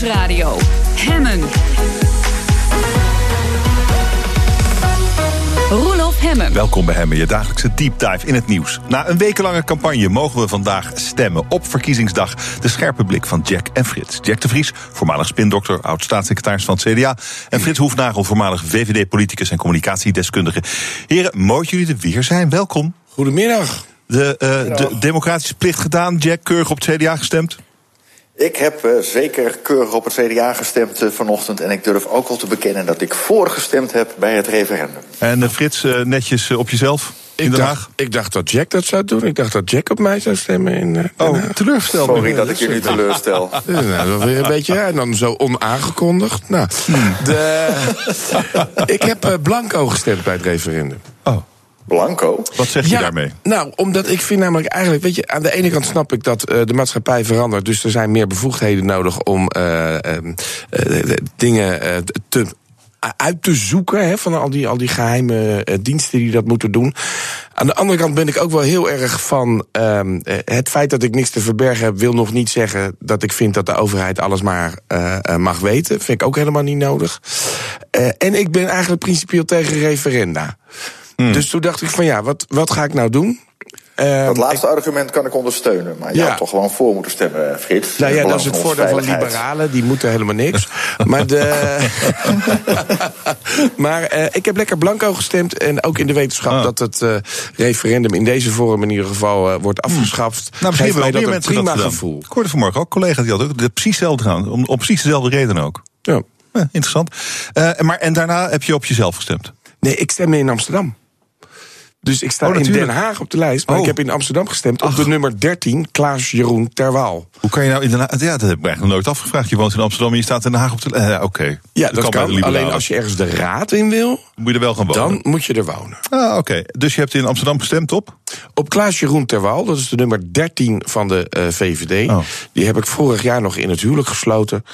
Nieuwsradio. Hemmen. Roelof Hemmen. Welkom bij Hemmen, je dagelijkse deep dive in het nieuws. Na een wekenlange campagne mogen we vandaag stemmen op verkiezingsdag. De scherpe blik van Jack en Frits. Jack de Vries, voormalig spindokter, oud-staatssecretaris van het CDA. En Frits Hoefnagel, voormalig VVD-politicus en communicatiedeskundige. Heren, mooi dat jullie er weer zijn. Welkom. Goedemiddag. De, uh, de democratische plicht gedaan. Jack, keurig op het CDA gestemd? Ik heb uh, zeker keurig op het CDA gestemd uh, vanochtend. En ik durf ook al te bekennen dat ik voorgestemd heb bij het referendum. En uh, Frits, netjes op jezelf? In ik Den dacht, ik dacht dat Jack dat zou doen. Ik dacht dat Jack op mij zou stemmen. In, oh, Haag. teleurgesteld. Sorry dat ik je nu teleurstel. nou, dat is weer een beetje ja, en dan zo onaangekondigd. Nou, de, ik heb blanco gestemd bij het referendum. Blanco. Wat zeg je ja, daarmee? Nou, omdat ik vind namelijk eigenlijk, weet je, aan de ene kant snap ik dat uh, de maatschappij verandert, dus er zijn meer bevoegdheden nodig om uh, uh, dingen te uit te zoeken hè, van al die, al die geheime uh, diensten die dat moeten doen. Aan de andere kant ben ik ook wel heel erg van uh, het feit dat ik niks te verbergen heb, wil nog niet zeggen dat ik vind dat de overheid alles maar uh, mag weten. Vind ik ook helemaal niet nodig. en ik ben eigenlijk principieel tegen referenda. Hmm. Dus toen dacht ik van ja, wat, wat ga ik nou doen? Uh, dat laatste ik, argument kan ik ondersteunen. Maar je ja. had toch gewoon voor moeten stemmen, Frits. Nou ja, dat is het voordeel van liberalen. Die moeten helemaal niks. maar de, maar uh, ik heb lekker blanco gestemd. En ook in de wetenschap oh. dat het uh, referendum in deze vorm in ieder geval wordt afgeschaft. Nou, Geeft mij dat meer een prima dat gevoel. Ik hoorde vanmorgen ook collega's die hadden ook de precies hetzelfde gedaan. Om, om precies dezelfde reden ook. Ja. ja interessant. maar, en daarna heb je op jezelf gestemd? Nee, ik stemde in Amsterdam. Dus ik sta oh, in Den Haag op de lijst, maar oh. ik heb in Amsterdam gestemd op de nummer 13, Klaas Jeroen Terwaal. Hoe kan je nou in Den Haag... Ja, dat heb ik eigenlijk nog nooit afgevraagd. Je woont in Amsterdam en je staat in Den Haag op de lijst. Uh, Oké. Okay. Ja, dat, dat kan. kan alleen als je ergens de raad in wil... Moet je er wel gaan wonen. Dan moet je er wonen. Ah, oké. Okay. Dus je hebt in Amsterdam gestemd op? Op Klaas Jeroen Terwaal, dat is de nummer 13 van de uh, VVD. Oh. Die heb ik vorig jaar nog in het huwelijk gesloten.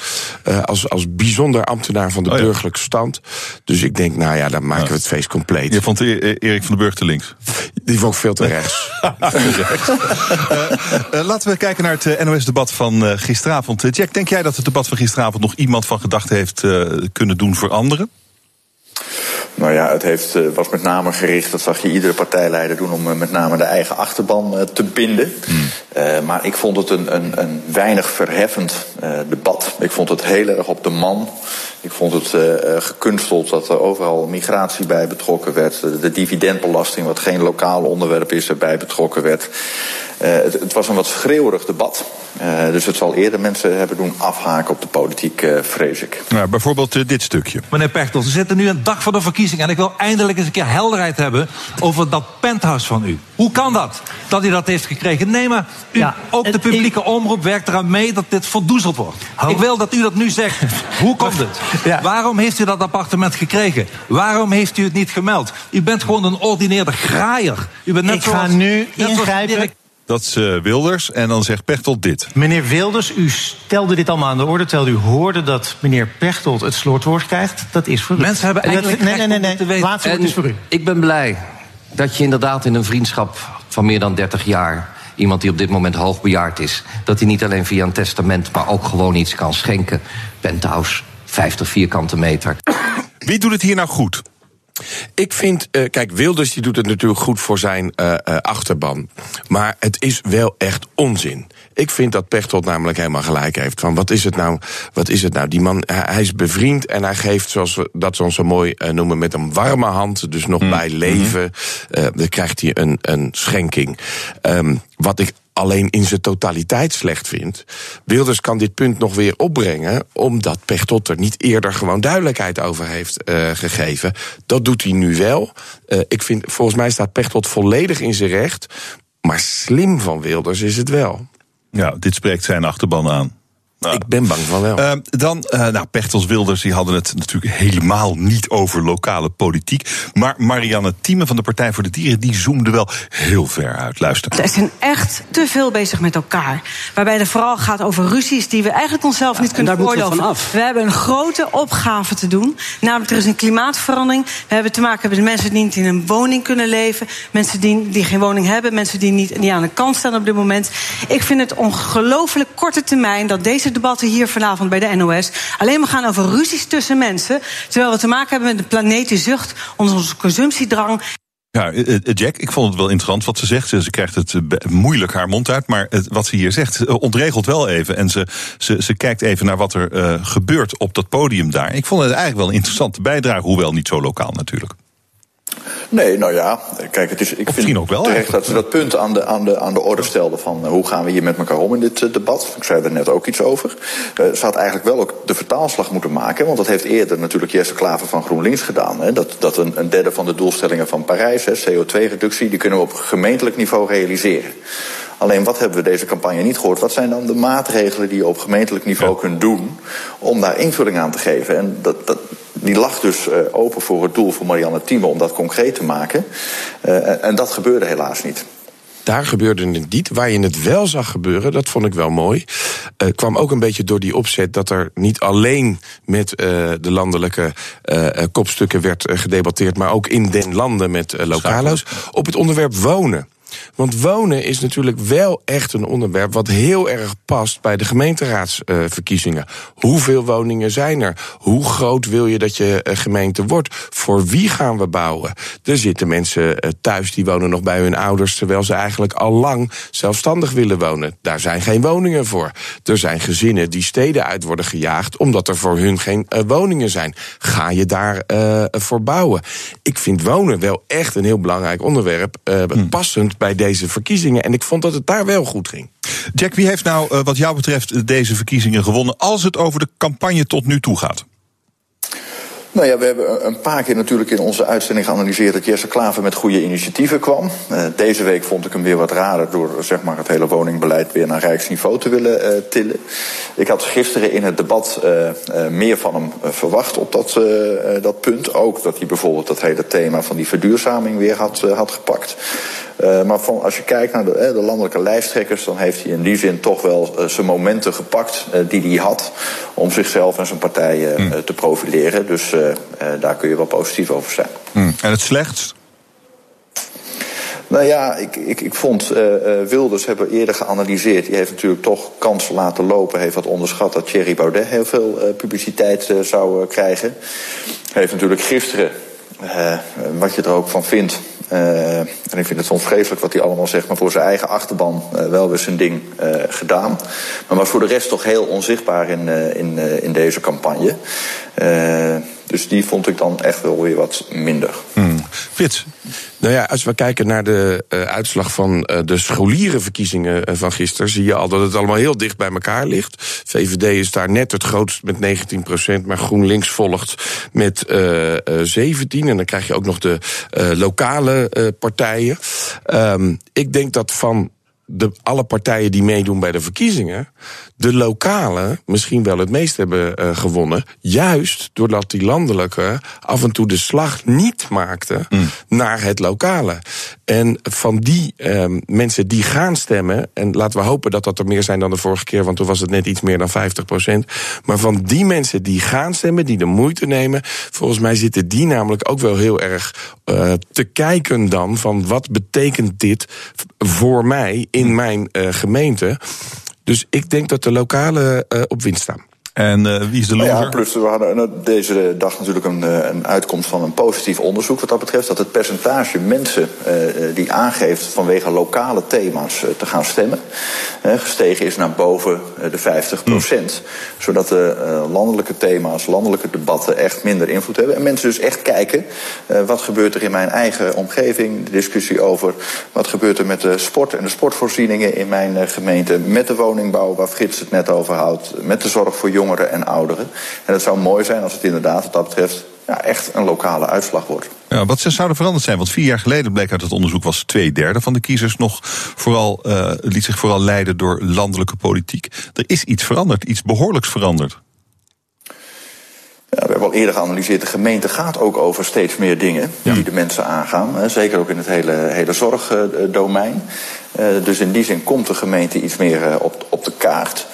Uh, als, als bijzonder ambtenaar van de oh, ja. burgerlijke stand. Dus ik denk, nou ja, dan maken Ja. we het feest compleet. Je vond e- Erik van den Burg te links. Die vond ik veel te rechts. Uh, laten we kijken naar het NOS-debat van gisteravond. Jack, denk jij dat het debat van gisteravond nog iemand van gedachten heeft kunnen doen veranderen? Nou ja, het heeft, uh, was met name gericht, dat zag je iedere partijleider doen, om uh, met name de eigen achterban uh, te binden. Hmm. Uh, maar ik vond het een, een, een weinig verheffend uh, debat. Ik vond het heel erg op de man. Ik vond het uh, gekunsteld dat er overal migratie bij betrokken werd. De, de dividendbelasting, wat geen lokaal onderwerp is, erbij betrokken werd. Uh, het, het, was een wat schreeuwerig debat. Uh, dus het zal eerder mensen hebben doen afhaken op de politiek, uh, vrees ik. Nou, bijvoorbeeld dit stukje. Meneer Pechtold, we zitten nu een dag voor de verkiezing... en ik wil eindelijk eens een keer helderheid hebben over dat penthouse van u. Hoe kan dat, dat u dat heeft gekregen? Nee, maar u, ja, ook de publieke ik... omroep werkt eraan mee dat dit verdoezeld wordt. Ho. Ik wil dat u dat nu zegt. Hoe komt het? Ja. Waarom heeft u dat appartement gekregen? Waarom heeft u het niet gemeld? U bent gewoon een ordineerde graaier. U bent net ik zoals, ga nu net ingrijpen. Dat is uh, Wilders. En dan zegt Pechtold dit. Meneer Wilders, u stelde dit allemaal aan de orde... terwijl u hoorde dat meneer Pechtold het slotwoord krijgt. Dat is voor u. Mensen hebben eigenlijk nee, nee, nee, nee. te weten. Laatste woord is voor u. Ik ben blij dat je inderdaad in een vriendschap van meer dan 30 jaar... iemand die op dit moment hoogbejaard is... dat hij niet alleen via een testament, maar ook gewoon iets kan schenken. Penthouse, 50 vierkante meter. Wie doet het hier nou goed? Ik vind, uh, kijk, Wilders die doet het natuurlijk goed voor zijn uh, uh, achterban. Maar het is wel echt onzin. Ik vind dat Pechtold namelijk helemaal gelijk heeft. Van wat is het nou? Wat is het nou? Die man, hij is bevriend en hij geeft, zoals we dat zo mooi noemen, met een warme hand, dus nog mm. bij leven. Uh, dan krijgt hij een, een schenking. Um, wat ik alleen in zijn totaliteit slecht vindt. Wilders kan dit punt nog weer opbrengen, omdat Pechtold er niet eerder gewoon duidelijkheid over heeft uh, gegeven. Dat doet hij nu wel. Uh, ik vind, volgens mij staat Pechtold volledig in zijn recht. Maar slim van Wilders is het wel. Ja, dit spreekt zijn achterban aan. Nou, ik ben bang van wel. Uh, dan, uh, nou, Pechtold Wilders, die hadden het natuurlijk helemaal niet over lokale politiek. Maar Marianne Thieme van de Partij voor de Dieren, die zoomde wel heel ver uit. Luister. Ze zijn echt te veel bezig met elkaar. Waarbij het vooral gaat over ruzies die we eigenlijk onszelf ja, niet kunnen veroorloven. We, we hebben een grote opgave te doen. Namelijk, er is een klimaatverandering. We hebben te maken met mensen die niet in een woning kunnen leven. Mensen die, die geen woning hebben. Mensen die niet die aan de kant staan op dit moment. Ik vind het ongelooflijk korte termijn dat deze deze debatten hier vanavond bij de NOS alleen maar gaan over ruzies tussen mensen. Terwijl we te maken hebben met de planeet die zucht, onze consumptiedrang. Ja, eh, eh, Jack, ik vond het wel interessant wat ze zegt. Ze krijgt het eh, moeilijk haar mond uit, maar wat ze hier zegt ontregelt wel even. En ze, ze, ze kijkt even naar wat er gebeurt op dat podium daar. Ik vond het eigenlijk wel een interessante bijdrage, hoewel niet zo lokaal natuurlijk. Nee, nou ja, kijk, het is, ik vind ook wel terecht dat ze dat punt aan de, aan, de, aan de orde stelden van uh, hoe gaan we hier met elkaar om in dit uh, debat. Ik zei er net ook iets over. Uh, ze had eigenlijk wel ook de vertaalslag moeten maken, want dat heeft eerder natuurlijk Jesse Klaver van GroenLinks gedaan. Hè, dat dat een, een derde van de doelstellingen van Parijs, CO2-reductie, die kunnen we op gemeentelijk niveau realiseren. Alleen wat hebben we deze campagne niet gehoord? Wat zijn dan de maatregelen die je op gemeentelijk niveau ja. kunt doen om daar invulling aan te geven? En dat, dat, die lag dus uh, open voor het doel voor Marianne Thieme om dat concreet te maken. Uh, en dat gebeurde helaas niet. Daar gebeurde het niet. Waar je het wel zag gebeuren, dat vond ik wel mooi. Uh, kwam ook een beetje door die opzet dat er niet alleen met uh, de landelijke uh, kopstukken werd gedebatteerd, maar ook in den landen met lokalo's. Op het onderwerp wonen. Want wonen is natuurlijk wel echt een onderwerp wat heel erg past bij de gemeenteraadsverkiezingen. Hoeveel woningen zijn er? Hoe groot wil je dat je uh, gemeente wordt? Voor wie gaan we bouwen? Er zitten mensen uh, thuis die wonen nog bij hun ouders, terwijl ze eigenlijk al lang zelfstandig willen wonen. Daar zijn geen woningen voor. Er zijn gezinnen die steden uit worden gejaagd omdat er voor hun geen uh, woningen zijn. Ga je daar uh, voor bouwen? Ik vind wonen wel echt een heel belangrijk onderwerp, uh, hmm. Bij deze verkiezingen. En ik vond dat het daar wel goed ging. Jack, wie heeft nou uh, wat jou betreft deze verkiezingen gewonnen als het over de campagne tot nu toe gaat? Nou ja, we hebben een paar keer natuurlijk in onze uitzending geanalyseerd dat Jesse Klaver met goede initiatieven kwam. Uh, deze week vond ik hem weer wat raar door zeg maar, het hele woningbeleid weer naar rijksniveau te willen uh, tillen. Ik had gisteren in het debat uh, meer van hem verwacht op dat, dat punt. Ook dat hij bijvoorbeeld dat hele thema van die verduurzaming weer had, had gepakt. Uh, maar van, als je kijkt naar de, eh, de, landelijke lijsttrekkers, dan heeft hij in die zin toch wel uh, zijn momenten gepakt uh, die hij had om zichzelf en zijn partij mm. te profileren. Dus daar kun je wel positief over zijn. Mm. En het slechtst? Nou ja, ik, ik, ik vond uh, Wilders hebben eerder geanalyseerd. Die heeft natuurlijk toch kansen laten lopen. Heeft wat onderschat dat Thierry Baudet heel veel uh, publiciteit uh, zou krijgen. Heeft natuurlijk gisteren, wat je er ook van vindt, Uh, en ik vind het vreselijk wat hij allemaal zegt, maar voor zijn eigen achterban uh, wel weer zijn ding uh, gedaan. Maar was voor de rest toch heel onzichtbaar in, in, in deze campagne. Dus die vond ik dan echt wel weer wat minder. Hmm. Frits? Nou ja, als we kijken naar de uh, uitslag van uh, de scholierenverkiezingen uh, van gisteren, zie je al dat het allemaal heel dicht bij elkaar ligt. VVD is daar net het grootst met 19 procent, maar GroenLinks volgt met 17. En dan krijg je ook nog de lokale partijen. Um, ik denk dat van de, alle partijen die meedoen bij de verkiezingen, de lokale misschien wel het meest hebben uh, gewonnen. Juist doordat die landelijke af en toe de slag niet maakte mm. naar het lokale. En van die uh, mensen die gaan stemmen, en laten we hopen dat dat er meer zijn dan de vorige keer, want toen was het net iets meer dan 50 procent. Maar van die mensen die gaan stemmen, die de moeite nemen, volgens mij zitten die namelijk ook wel heel erg uh, te kijken dan van wat betekent dit voor mij in mijn uh, gemeente. Dus ik denk dat de lokale uh, op winst staan. En uh, wie is de loser? Ja, plus we hadden deze dag natuurlijk een, een, uitkomst van een positief onderzoek wat dat betreft. Dat het percentage mensen uh, die aangeeft vanwege lokale thema's uh, te gaan stemmen, gestegen is naar boven de 50 procent. Mm. Zodat de landelijke thema's, landelijke debatten echt minder invloed hebben. En mensen dus echt kijken, wat gebeurt er in mijn eigen omgeving? De discussie over wat gebeurt er met de sport en de sportvoorzieningen in mijn gemeente. Met de woningbouw, waar Frits het net over houdt. Met de zorg voor jongeren jongeren en ouderen. En het zou mooi zijn als het inderdaad wat dat betreft ja, echt een lokale uitslag wordt. Ja, wat zou er veranderd zijn? Want vier jaar geleden bleek uit het onderzoek was twee derde van de kiezers nog vooral, uh, liet zich vooral leiden door landelijke politiek. Er is iets veranderd, iets behoorlijks veranderd. Ja, we hebben al eerder geanalyseerd, de gemeente gaat ook over steeds meer dingen ja. die de mensen aangaan. Zeker ook in het hele, hele zorgdomein. Uh, dus in die zin komt de gemeente iets meer uh, op, op de kaart.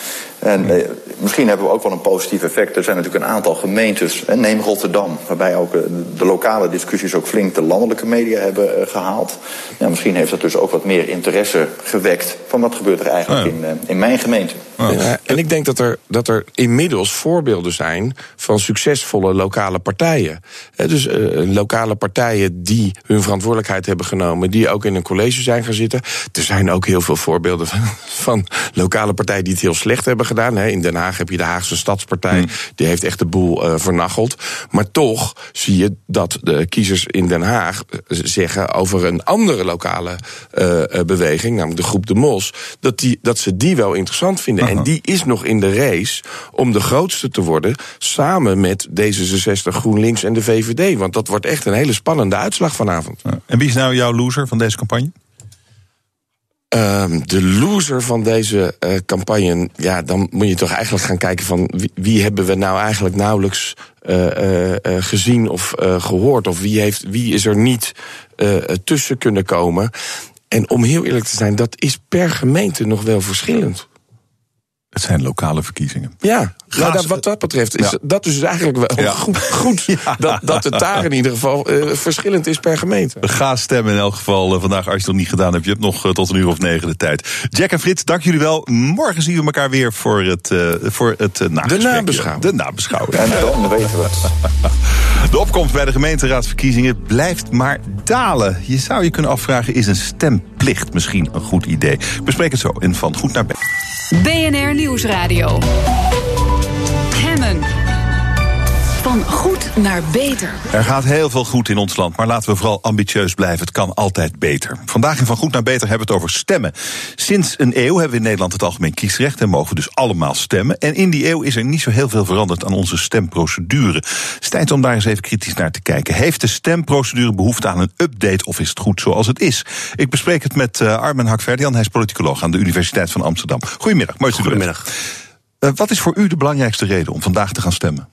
En eh, misschien hebben we ook wel een positief effect. Er zijn natuurlijk een aantal gemeentes, neem Rotterdam, waarbij ook eh, de lokale discussies ook flink de landelijke media hebben eh, gehaald. Ja, misschien heeft dat dus ook wat meer interesse gewekt van wat gebeurt er eigenlijk Ja. in, in mijn gemeente. Ja, en ik denk dat er, dat er inmiddels voorbeelden zijn van succesvolle lokale partijen. Hè, dus eh, lokale partijen die hun verantwoordelijkheid hebben genomen, die ook in een college zijn gaan zitten. Er zijn ook heel veel voorbeelden van, van lokale partijen die het heel slecht hebben gedaan. Hè. In Den Haag heb je de Haagse Stadspartij, die heeft echt de boel eh, vernacheld. Maar toch zie je dat de kiezers in Den Haag eh, zeggen over een andere lokale eh, beweging, namelijk de groep De Mos, dat, die, dat ze die wel interessant vinden. En die is nog in de race om de grootste te worden, samen met D66, GroenLinks en de VVD. Want dat wordt echt een hele spannende uitslag vanavond. En wie is nou jouw loser van deze campagne? Ehm, de loser van deze eh, campagne, ja, dan moet je toch eigenlijk gaan kijken van wie, wie hebben we nou eigenlijk nauwelijks eh, eh, gezien of eh, gehoord, of wie, heeft, wie is er niet tussen kunnen komen. En om heel eerlijk te zijn, dat is per gemeente nog wel verschillend. Het zijn lokale verkiezingen. Ja, nou, dat, wat dat betreft is Ja. dat dus eigenlijk wel Ja. goed, goed dat, dat het daar in ieder geval eh, verschillend is per gemeente. Ga stemmen in elk geval eh, vandaag als je het nog niet gedaan hebt. Je hebt nog eh, tot een uur of negen de tijd. Jack en Frits, dank jullie wel. Morgen zien we elkaar weer voor het, eh voor het nagesprek. nabeschouwing. De nabeschouwing. En dan weten we het. De opkomst bij de gemeenteraadsverkiezingen blijft maar dalen. Je zou je kunnen afvragen, is een stemplicht misschien een goed idee? Bespreek het zo in Van Goed naar Bed. BNR Nieuwsradio. Van goed naar beter. Er gaat heel veel goed in ons land, maar laten we vooral ambitieus blijven. Het kan altijd beter. Vandaag in Van Goed naar Beter hebben we het over stemmen. Sinds een eeuw hebben we in Nederland het algemeen kiesrecht en mogen we dus allemaal stemmen. En in die eeuw is er niet zo heel veel veranderd aan onze stemprocedure. Het is tijd om daar eens even kritisch naar te kijken. Heeft de stemprocedure behoefte aan een update of is het goed zoals het is? Ik bespreek het met uh, Armen Hakverdian, hij is politicoloog aan de Universiteit van Amsterdam. Goedemiddag, mooi. Goedemiddag. Uh, wat is voor u de belangrijkste reden om vandaag te gaan stemmen?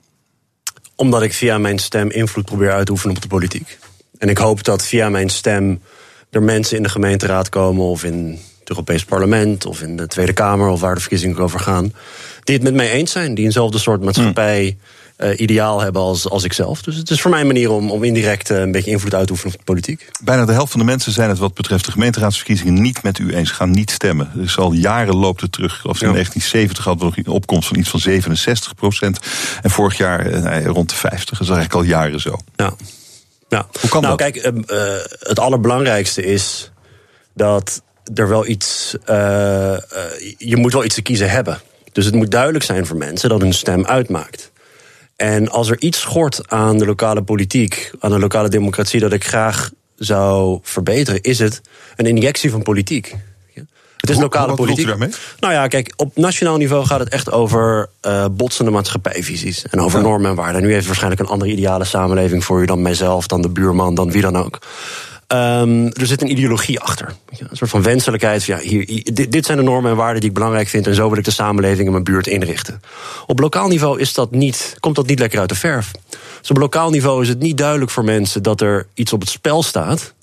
Omdat ik via mijn stem invloed probeer uit te oefenen op de politiek. En ik hoop dat via mijn stem er mensen in de gemeenteraad komen of in het Europees Parlement of in de Tweede Kamer of waar de verkiezingen over gaan, die het met mij eens zijn, die eenzelfde soort maatschappij uh, ideaal hebben als, als ik zelf. Dus het is voor mij een manier om, om indirect uh, een beetje invloed uit te oefenen op de politiek. Bijna de helft van de mensen zijn het wat betreft de gemeenteraadsverkiezingen niet met u eens, gaan niet stemmen. Dus al jaren loopt het terug. Of in ja. 1970 hadden we nog een opkomst van iets van 67 procent. En vorig jaar uh, rond de 50. Dat is eigenlijk al jaren zo. Ja. Ja. Hoe kan nou, dat? kijk, het allerbelangrijkste is dat er wel iets. Uh, je moet wel iets te kiezen hebben. Dus het moet duidelijk zijn voor mensen dat hun stem uitmaakt. En als er iets schort aan de lokale politiek, aan de lokale democratie, dat ik graag zou verbeteren, is het een injectie van politiek. Het is Hoe, lokale wat politiek. U daarmee? Nou ja, kijk, op nationaal niveau gaat het echt over uh, botsende maatschappijvisies. En over ja. normen en waarden. Nu heeft waarschijnlijk een andere ideale samenleving voor u dan mijzelf, dan de buurman, dan wie dan ook. Um, er zit een ideologie achter. Een soort van wenselijkheid. Ja, hier, dit, zijn de normen en waarden die ik belangrijk vind. En zo wil ik de samenleving in mijn buurt inrichten. Op lokaal niveau is dat niet, komt dat niet lekker uit de verf. Dus op lokaal niveau is het niet duidelijk voor mensen dat er iets op het spel staat.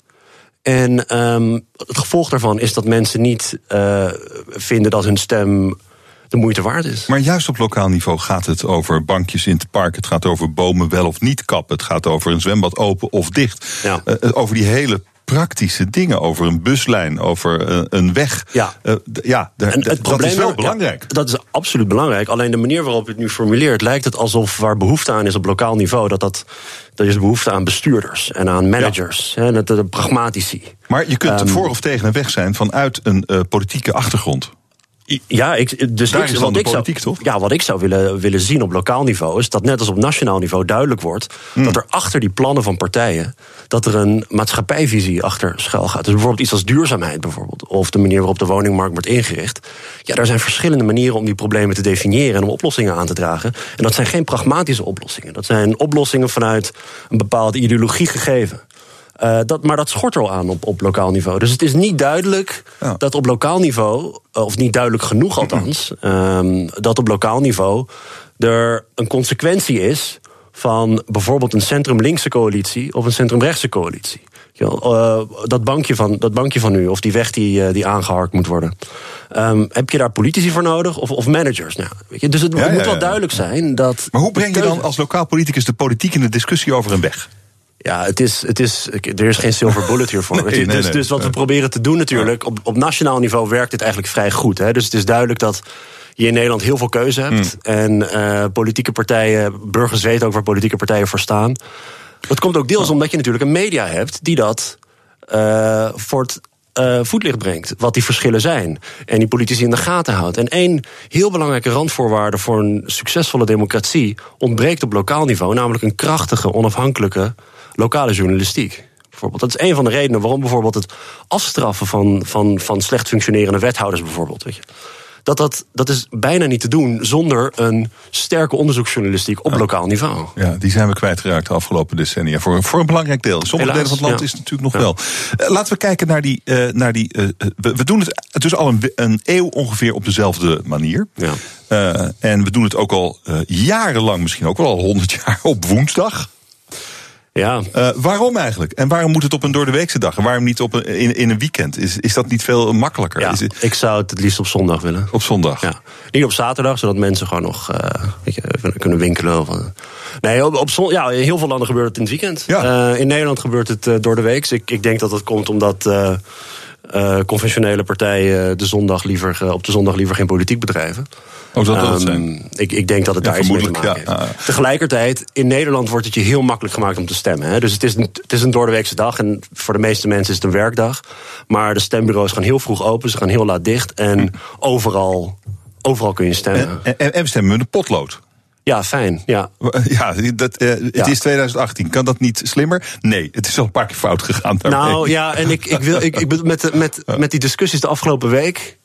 En um, het gevolg daarvan is dat mensen niet uh, vinden dat hun stem de moeite waard is. Maar juist op lokaal niveau gaat het over bankjes in het park. Het gaat over bomen wel of niet kappen. Het gaat over een zwembad open of dicht. Ja. Uh, over die hele praktische dingen. Over een buslijn, over uh, een weg. Ja, uh, ja en het dat is wel belangrijk. Ja, dat is absoluut belangrijk. Alleen de manier waarop je het nu formuleert... lijkt het alsof waar behoefte aan is op lokaal niveau... dat, dat, dat is behoefte aan bestuurders en aan managers. Ja. En de, de pragmatici. Maar je kunt um, voor of tegen een weg zijn vanuit een politieke achtergrond. Ja, ik, dus Daar ik, is wat de ik politiek, zou, toch? Ja, wat ik zou willen, willen zien op lokaal niveau is dat net als op nationaal niveau duidelijk wordt Hmm. dat er achter die plannen van partijen dat er een maatschappijvisie achter schuil gaat. Dus bijvoorbeeld iets als duurzaamheid bijvoorbeeld, of de manier waarop de woningmarkt wordt ingericht. Ja, er zijn verschillende manieren om die problemen te definiëren en om oplossingen aan te dragen. En dat zijn geen pragmatische oplossingen. Dat zijn oplossingen vanuit een bepaalde ideologie gegeven. Uh, dat, maar dat schort er al aan op, op lokaal niveau. Dus het is niet duidelijk ja. dat op lokaal niveau, of niet duidelijk genoeg althans, um, dat op lokaal niveau er een consequentie is van bijvoorbeeld een centrum-linkse coalitie of een centrum-rechtse coalitie. Uh, dat, bankje van, dat bankje van u, of die weg die, uh, die aangeharkt moet worden. Um, heb je daar politici voor nodig of, of managers? Nou, weet je, dus het, ja, het moet wel duidelijk zijn dat. Maar hoe breng je dan als lokaal politicus de politiek in de discussie over een weg? Ja, het is, het is, er is geen silver bullet hiervoor. nee, nee, dus, dus wat we proberen te doen natuurlijk, op, op nationaal niveau werkt het eigenlijk vrij goed. Hè? Dus het is duidelijk dat je in Nederland heel veel keuze hebt. Mm. En uh, politieke partijen, burgers weten ook waar politieke partijen voor staan. Dat komt ook deels omdat je natuurlijk een media hebt die dat uh, voor het uh, voetlicht brengt. Wat die verschillen zijn. En die politici in de gaten houdt. En één heel belangrijke randvoorwaarde voor een succesvolle democratie ontbreekt op lokaal niveau. Namelijk een krachtige, onafhankelijke lokale journalistiek. Bijvoorbeeld. Dat is een van de redenen waarom bijvoorbeeld het afstraffen van, van, van slecht functionerende wethouders bijvoorbeeld. Weet je dat, dat, dat is bijna niet te doen zonder een sterke onderzoeksjournalistiek op lokaal niveau. Ja, die zijn we kwijtgeraakt de afgelopen decennia. Voor, voor een belangrijk deel. Sommige delen van het land is het natuurlijk nog wel. Uh, laten we kijken naar die. Uh, naar die uh, we, we, doen het dus al een, een, eeuw ongeveer op dezelfde manier. Ja. en we doen het ook al jarenlang, misschien ook wel al honderd jaar, op woensdag. Ja. Uh, waarom eigenlijk? En waarom moet het op een doordeweekse dag? En waarom niet op een, in, in een weekend? Is, is dat niet veel makkelijker? Ja, is het... Ik zou het het liefst op zondag willen. Op zondag? Ja. Niet op zaterdag, zodat mensen gewoon nog uh, weet je, kunnen winkelen. Of, uh... Nee, op, op zon, ja, in heel veel landen gebeurt het in het weekend. Ja. in Nederland gebeurt het door de week. Ik, ik denk dat dat komt omdat uh, conventionele partijen de zondag liever, op de zondag liever geen politiek bedrijven. Oh, dat um, zijn. Ik, ik denk dat het ja, daar iets mee te maken heeft. Ja, Tegelijkertijd, in Nederland wordt het je heel makkelijk gemaakt om te stemmen. Hè? Dus het is, een, het is een doordeweekse dag en voor de meeste mensen is het een werkdag. Maar de stembureaus gaan heel vroeg open, ze gaan heel laat dicht. En hm. overal, overal kun je stemmen. En, en, en we stemmen met een potlood. Ja, fijn. Ja, ja, dat, uh, het is 2018. Kan dat niet slimmer? Nee, het is al een paar keer fout gegaan. Daarmee. Nou ja, en ik, ik wil, ik, ik, met, met, met die discussies de afgelopen week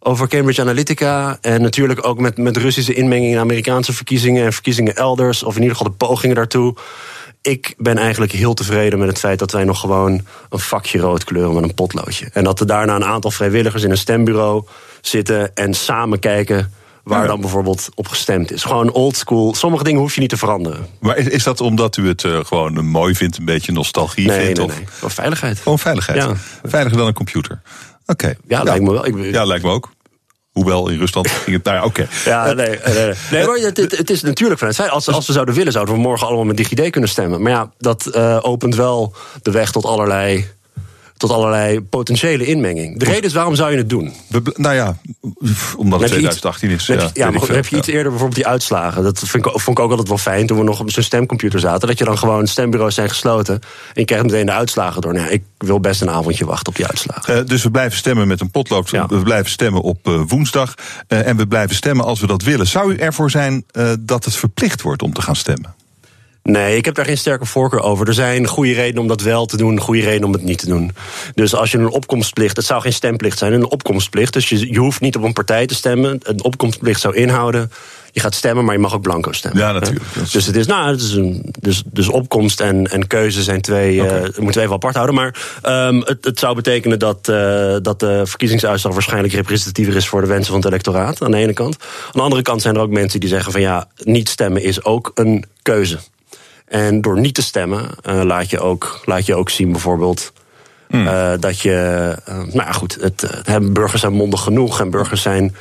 over Cambridge Analytica. En natuurlijk ook met, met Russische inmenging in Amerikaanse verkiezingen en verkiezingen elders. Of in ieder geval de pogingen daartoe. Ik ben eigenlijk heel tevreden met het feit dat wij nog gewoon een vakje rood kleuren met een potloodje. En dat er daarna een aantal vrijwilligers in een stembureau zitten en samen kijken waar dan bijvoorbeeld op gestemd is. Gewoon old school. Sommige dingen hoef je niet te veranderen. Maar is, is dat omdat u het uh, gewoon mooi vindt, een beetje nostalgie nee, vindt? Nee, of? nee. Gewoon veiligheid. Gewoon veiligheid. Ja. Veiliger dan een computer. Oké. Okay. Ja, lijkt me wel. Ik, ja, lijkt me ook. Hoewel in Rusland ging het. Nou ja, oké. Ja, nee, nee, nee. maar het, het, is natuurlijk vanuit zij. Als, als we zouden willen, zouden we morgen allemaal met DigiD kunnen stemmen. Maar ja, dat uh, opent wel de weg tot allerlei tot allerlei potentiële inmenging. De reden is waarom zou je het doen? nou ja, omdat het 2018 is. ja, ja maar heb je iets eerder bijvoorbeeld die uitslagen? Dat vind ik, vond ik ook altijd wel fijn toen we nog op zijn stemcomputer zaten. Dat je dan gewoon stembureaus zijn gesloten. En je krijgt meteen de uitslagen door. Nou, ik wil best een avondje wachten op die uitslagen. Uh, dus we blijven stemmen met een potlood. Ja. We blijven stemmen op uh, woensdag. Uh, en we blijven stemmen als we dat willen. Zou u ervoor zijn dat het verplicht wordt om te gaan stemmen? Nee, ik heb daar geen sterke voorkeur over. Er zijn goede redenen om dat wel te doen, goede redenen om het niet te doen. Dus als je een opkomstplicht, het zou geen stemplicht zijn, een opkomstplicht. Dus je, je hoeft niet op een partij te stemmen. Een opkomstplicht zou inhouden. Je gaat stemmen, maar je mag ook blanco stemmen. Ja, natuurlijk. Dus het is, nou, het is een, dus, dus opkomst en, en keuze zijn twee. Okay. Uh, moeten we even apart houden. Maar um, het, het zou betekenen dat, uh, dat de verkiezingsuitslag waarschijnlijk representatiever is voor de wensen van het electoraat. Aan de ene kant. Aan de andere kant zijn er ook mensen die zeggen van ja, niet stemmen is ook een keuze. En door niet te stemmen uh, laat, je ook, laat je ook zien bijvoorbeeld... Hmm. Uh, dat je, uh, nou ja, goed, het, het, burgers zijn mondig genoeg en burgers zijn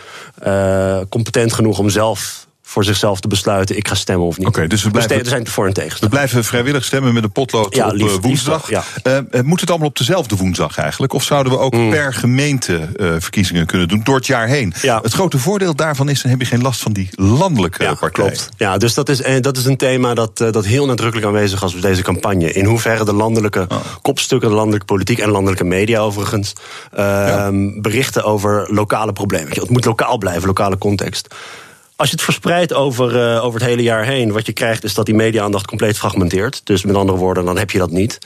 competent genoeg om zelf voor zichzelf te besluiten: ik ga stemmen of niet. Oké, dus we blijven, er zijn voor en tegen. We blijven vrijwillig stemmen met een potlood ja, op liefst, woensdag. Liefst, ja. uh, moet het allemaal op dezelfde woensdag eigenlijk? Of zouden we ook mm. per gemeente uh, verkiezingen kunnen doen door het jaar heen? Ja. Het grote voordeel daarvan is: dan heb je geen last van die landelijke ja, partijen. Klopt. Ja, dus dat is, dat is een thema dat, dat heel nadrukkelijk aanwezig was bij deze campagne. In hoeverre de landelijke oh. kopstukken, de landelijke politiek en landelijke media overigens, ja. berichten over lokale problemen. Het moet lokaal blijven, lokale context. Als je het verspreidt over, uh, over het hele jaar heen, wat je krijgt is dat die media-aandacht compleet fragmenteert. Dus met andere woorden, dan heb je dat niet.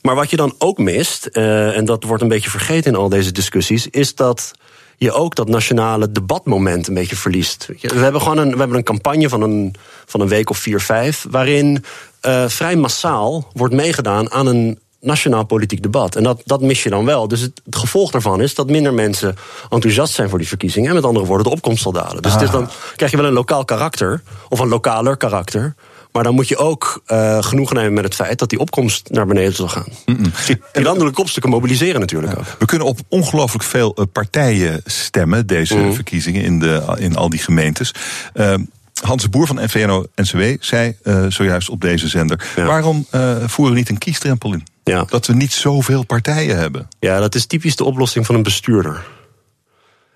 Maar wat je dan ook mist, uh, en dat wordt een beetje vergeten in al deze discussies, is dat je ook dat nationale debatmoment een beetje verliest. We hebben gewoon een, we hebben een campagne van een, van een week of vier, vijf, waarin uh, vrij massaal wordt meegedaan aan een nationaal politiek debat. En dat, dat mis je dan wel. Dus het, het, gevolg daarvan is dat minder mensen enthousiast zijn voor die verkiezingen. En met andere woorden, de opkomst zal dalen. Dus het is dan krijg je wel een lokaal karakter, of een lokaler karakter. Maar dan moet je ook uh, genoegen nemen met het feit dat die opkomst naar beneden zal gaan. Mm -mm. Die landelijke kopstukken mobiliseren natuurlijk ook. We kunnen op ongelooflijk veel partijen stemmen, deze mm. verkiezingen, in, de, in al die gemeentes. Uh, Hans de Boer van NVNO-NCW zei uh, zojuist op deze zender... Ja. waarom voeren we niet een kiesdrempel in? Ja. Dat we niet zoveel partijen hebben. Ja, dat is typisch de oplossing van een bestuurder.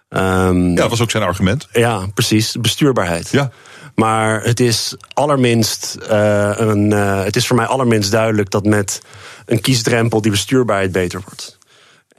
Um, ja, dat was ook zijn argument. Ja, precies. Bestuurbaarheid. Ja. Maar het is allerminst uh, een, het is voor mij allerminst duidelijk dat met een kiesdrempel die bestuurbaarheid beter wordt.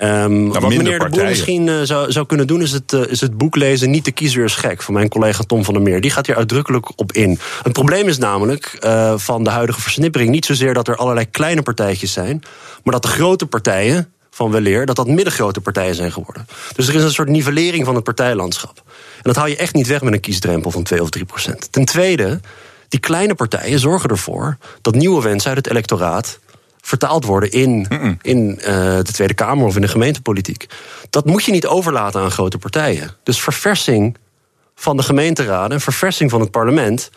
Um, wat meneer De Boer misschien uh, zou, zou kunnen doen, is het, uh, is het boek lezen Niet de kiezer is gek van mijn collega Tom van der Meer. Die gaat hier uitdrukkelijk op in. Het probleem is namelijk uh, van de huidige versnippering niet zozeer dat er allerlei kleine partijtjes zijn, maar dat de grote partijen van weleer, dat dat middengrote partijen zijn geworden. Dus er is een soort nivellering van het partijlandschap. En dat haal je echt niet weg met een kiesdrempel van 2 of 3 procent. Ten tweede, die kleine partijen zorgen ervoor dat nieuwe wensen uit het electoraat vertaald worden in, in uh, de Tweede Kamer of in de gemeentepolitiek. Dat moet je niet overlaten aan grote partijen. Dus verversing van de gemeenteraden en verversing van het parlement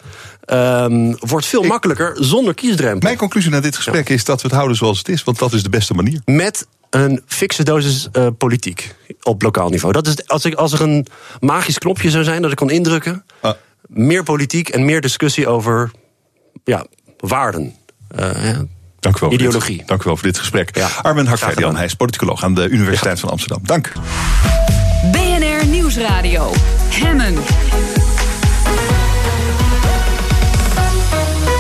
um, wordt veel makkelijker zonder kiesdrempel. Mijn conclusie na dit gesprek is dat we het houden zoals het is, want dat is de beste manier. Met een fikse dosis uh, politiek op lokaal niveau. Dat is, als, ik, als er een magisch knopje zou zijn dat ik kan indrukken, ah. meer politiek en meer discussie over ja, waarden. Uh, Dank u wel Ideologie. Dit, dank u wel voor dit gesprek. Ja. Armen Hakverdian, hij is politicoloog aan de Universiteit van Amsterdam. Dank. BNR Nieuwsradio. Hemmen.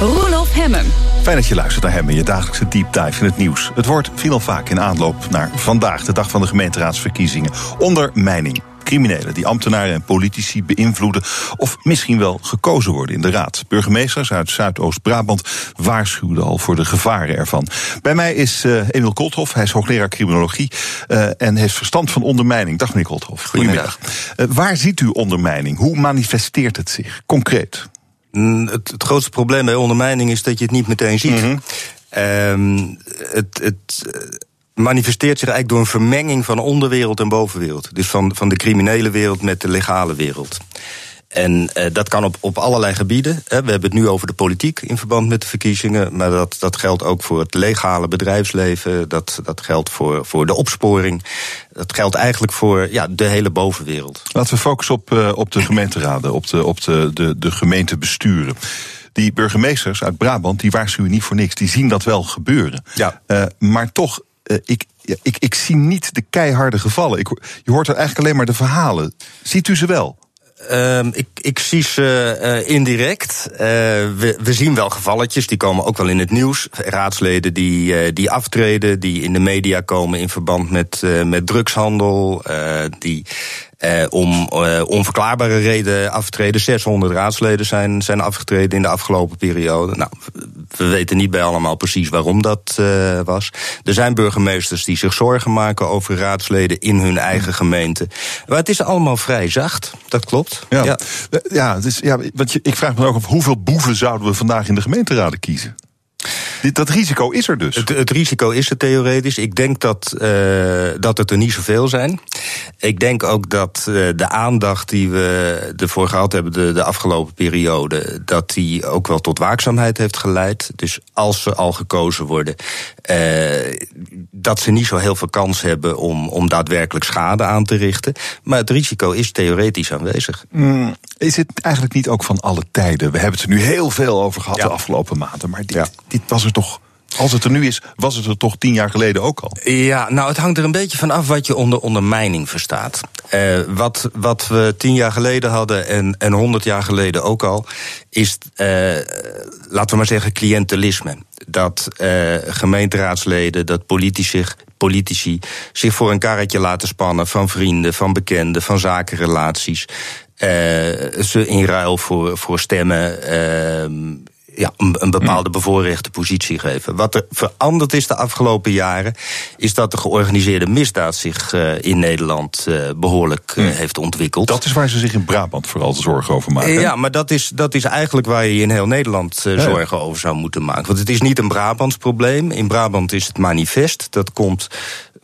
Roelof Hemmen. Fijn dat je luistert naar hem in je dagelijkse deep dive in het nieuws. Het woord viel al vaak in aanloop naar vandaag, de dag van de gemeenteraadsverkiezingen. Ondermijning criminelen die ambtenaren en politici beïnvloeden of misschien wel gekozen worden in de raad. Burgemeesters uit Zuidoost-Brabant waarschuwden al voor de gevaren ervan. Bij mij is uh, Emil Kolthoff, hij is hoogleraar criminologie uh, en heeft verstand van ondermijning. Dag meneer Kolthoff. Goedemiddag. Uh, waar ziet u ondermijning? Hoe manifesteert het zich concreet? Mm, het, het, grootste probleem bij ondermijning is dat je het niet meteen ziet. Mm -hmm. het, het manifesteert zich eigenlijk door een vermenging van onderwereld en bovenwereld. Dus van, van de criminele wereld met de legale wereld. En uh, dat kan op, op allerlei gebieden. Hè. We hebben het nu over de politiek in verband met de verkiezingen. Maar dat, dat geldt ook voor het legale bedrijfsleven. Dat, dat geldt voor, voor de opsporing. Dat geldt eigenlijk voor ja, de hele bovenwereld. Laten we focussen op, uh, op de gemeenteraden, op de, op de, de, de gemeentebesturen. Die burgemeesters uit Brabant, die waarschuwen niet voor niks. Die zien dat wel gebeuren. Ja. Uh, maar toch uh, ik, ja, ik, ik zie niet de keiharde gevallen. Ik, je hoort er eigenlijk alleen maar de verhalen. Ziet u ze wel? Um, ik, ik zie ze uh, indirect. Uh, we, we zien wel gevalletjes, die komen ook wel in het nieuws. Raadsleden die, die aftreden, die in de media komen in verband met, met drugshandel. die uh, om uh, onverklaarbare reden aftreden. 600 raadsleden zijn, zijn afgetreden in de afgelopen periode. Nou, we weten niet bij allemaal precies waarom dat uh, was. Er zijn burgemeesters die zich zorgen maken over raadsleden in hun eigen gemeente. Maar het is allemaal vrij zacht, dat klopt. Ja, ja. ja, dus, ja want je, ik vraag me ook af hoeveel boeven zouden we vandaag in de gemeenteraden kiezen? Dat risico is er dus. Het, het risico is er theoretisch. Ik denk dat, uh, dat het er niet zoveel zijn. Ik denk ook dat uh, de aandacht die we ervoor gehad hebben de, de afgelopen periode, dat die ook wel tot waakzaamheid heeft geleid. Dus als ze al gekozen worden, uh, dat ze niet zo heel veel kans hebben om, om daadwerkelijk schade aan te richten. Maar het risico is theoretisch aanwezig. Mm, is het eigenlijk niet ook van alle tijden? We hebben het er nu heel veel over gehad de afgelopen maanden. Maar dit, dit was er toch als het er nu is, was het er toch tien jaar geleden ook al? Ja, nou, het hangt er een beetje van af wat je onder ondermijning verstaat. Uh, wat, wat we tien jaar geleden hadden en, en honderd jaar geleden ook al, is, uh, laten we maar zeggen, cliëntelisme. Dat uh, gemeenteraadsleden, dat politici, politici zich voor een karretje laten spannen van vrienden, van bekenden, van zakenrelaties. ze in ruil voor, voor stemmen ehm, ja, een, een bepaalde hmm. bevoorrechte positie geven. Wat er veranderd is de afgelopen jaren, is dat de georganiseerde misdaad zich uh, in Nederland uh, behoorlijk uh, heeft ontwikkeld. Dat is waar ze zich in Brabant vooral zorgen over maken. ja, maar dat is, dat is eigenlijk waar je in heel Nederland zorgen over zou moeten maken. Want het is niet een Brabants probleem. In Brabant is het manifest. Dat komt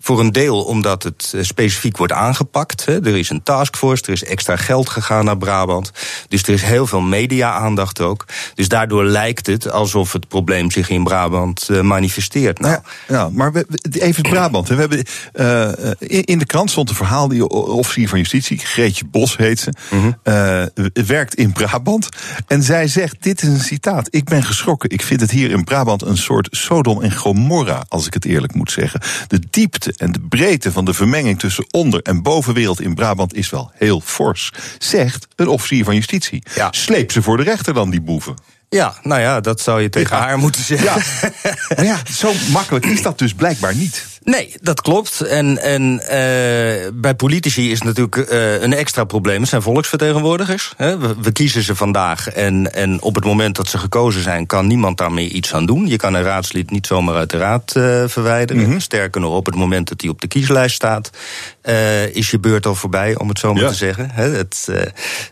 Voor een deel omdat het eh, specifiek wordt aangepakt. Hè. Er is een taskforce, er is extra geld gegaan naar Brabant. Dus er is heel veel media-aandacht ook. Dus daardoor lijkt het alsof het probleem zich in Brabant uh, manifesteert. Nou, ja, ja, maar we, even Brabant. We hebben, uh, in de krant stond een verhaal, die officier van justitie, Greetje Bos heet ze, mm werkt in Brabant. En zij zegt, dit is een citaat, ik ben geschrokken. Ik vind het hier in Brabant een soort Sodom en Gomorra, als ik het eerlijk moet zeggen. De diepte en de breedte van de vermenging tussen onder- en bovenwereld in Brabant is wel heel fors, zegt een officier van justitie. Ja. Sleep ze voor de rechter dan, die boeven. Ja, nou ja, dat zou je tegen haar moeten zeggen. Ja. maar ja, zo makkelijk is dat dus blijkbaar niet. Nee, dat klopt. En, en uh, bij politici is het natuurlijk uh, een extra probleem. Het zijn volksvertegenwoordigers. Hè. We, we, kiezen ze vandaag. En, en op het moment dat ze gekozen zijn, kan niemand daarmee iets aan doen. Je kan een raadslid niet zomaar uit de raad uh, verwijderen. Mm -hmm. Sterker nog, op het moment dat hij op de kieslijst staat, is je beurt al voorbij, om het zo maar ja. te zeggen. Hè. Het,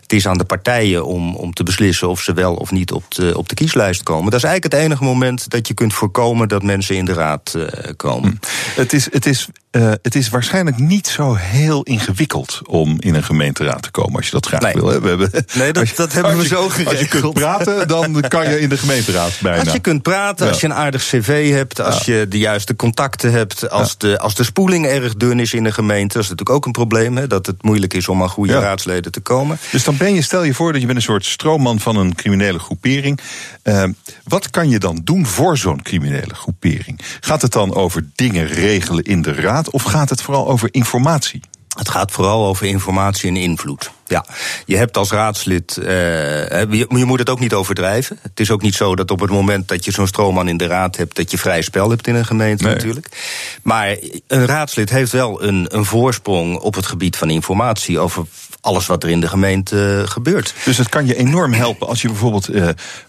het is aan de partijen om, om te beslissen of ze wel of niet op de, op de kieslijst komen. Dat is eigenlijk het enige moment dat je kunt voorkomen dat mensen in de raad komen. Mm. Het is, het, is, uh, het is waarschijnlijk niet zo heel ingewikkeld om in een gemeenteraad te komen als je dat graag nee. wil. Hè? We hebben, nee, dat, dat hebben we je, zo geregeld. Als je kunt praten, dan kan je in de gemeenteraad bijna. Als je kunt praten, ja. als je een aardig cv hebt, als ja. je de juiste contacten hebt, als, ja. de, als de spoeling erg dun is in een gemeente, is natuurlijk ook een probleem, hè, dat het moeilijk is om aan goede raadsleden te komen. Dus dan ben je, stel je voor dat je bent een soort stroomman van een criminele groepering. Uh, wat kan je dan doen voor zo'n criminele groepering? Gaat het dan over dingen regelen in de raad of gaat het vooral over informatie? Het gaat vooral over informatie en invloed. Ja, je hebt als raadslid. Uh, je, je, moet het ook niet overdrijven. Het is ook niet zo dat op het moment dat je zo'n stroomman in de raad hebt. dat je vrij spel hebt in een gemeente nee. natuurlijk. Maar een raadslid heeft wel een, een voorsprong op het gebied van informatie. over alles wat er in de gemeente gebeurt. Dus het kan je enorm helpen als je bijvoorbeeld uh,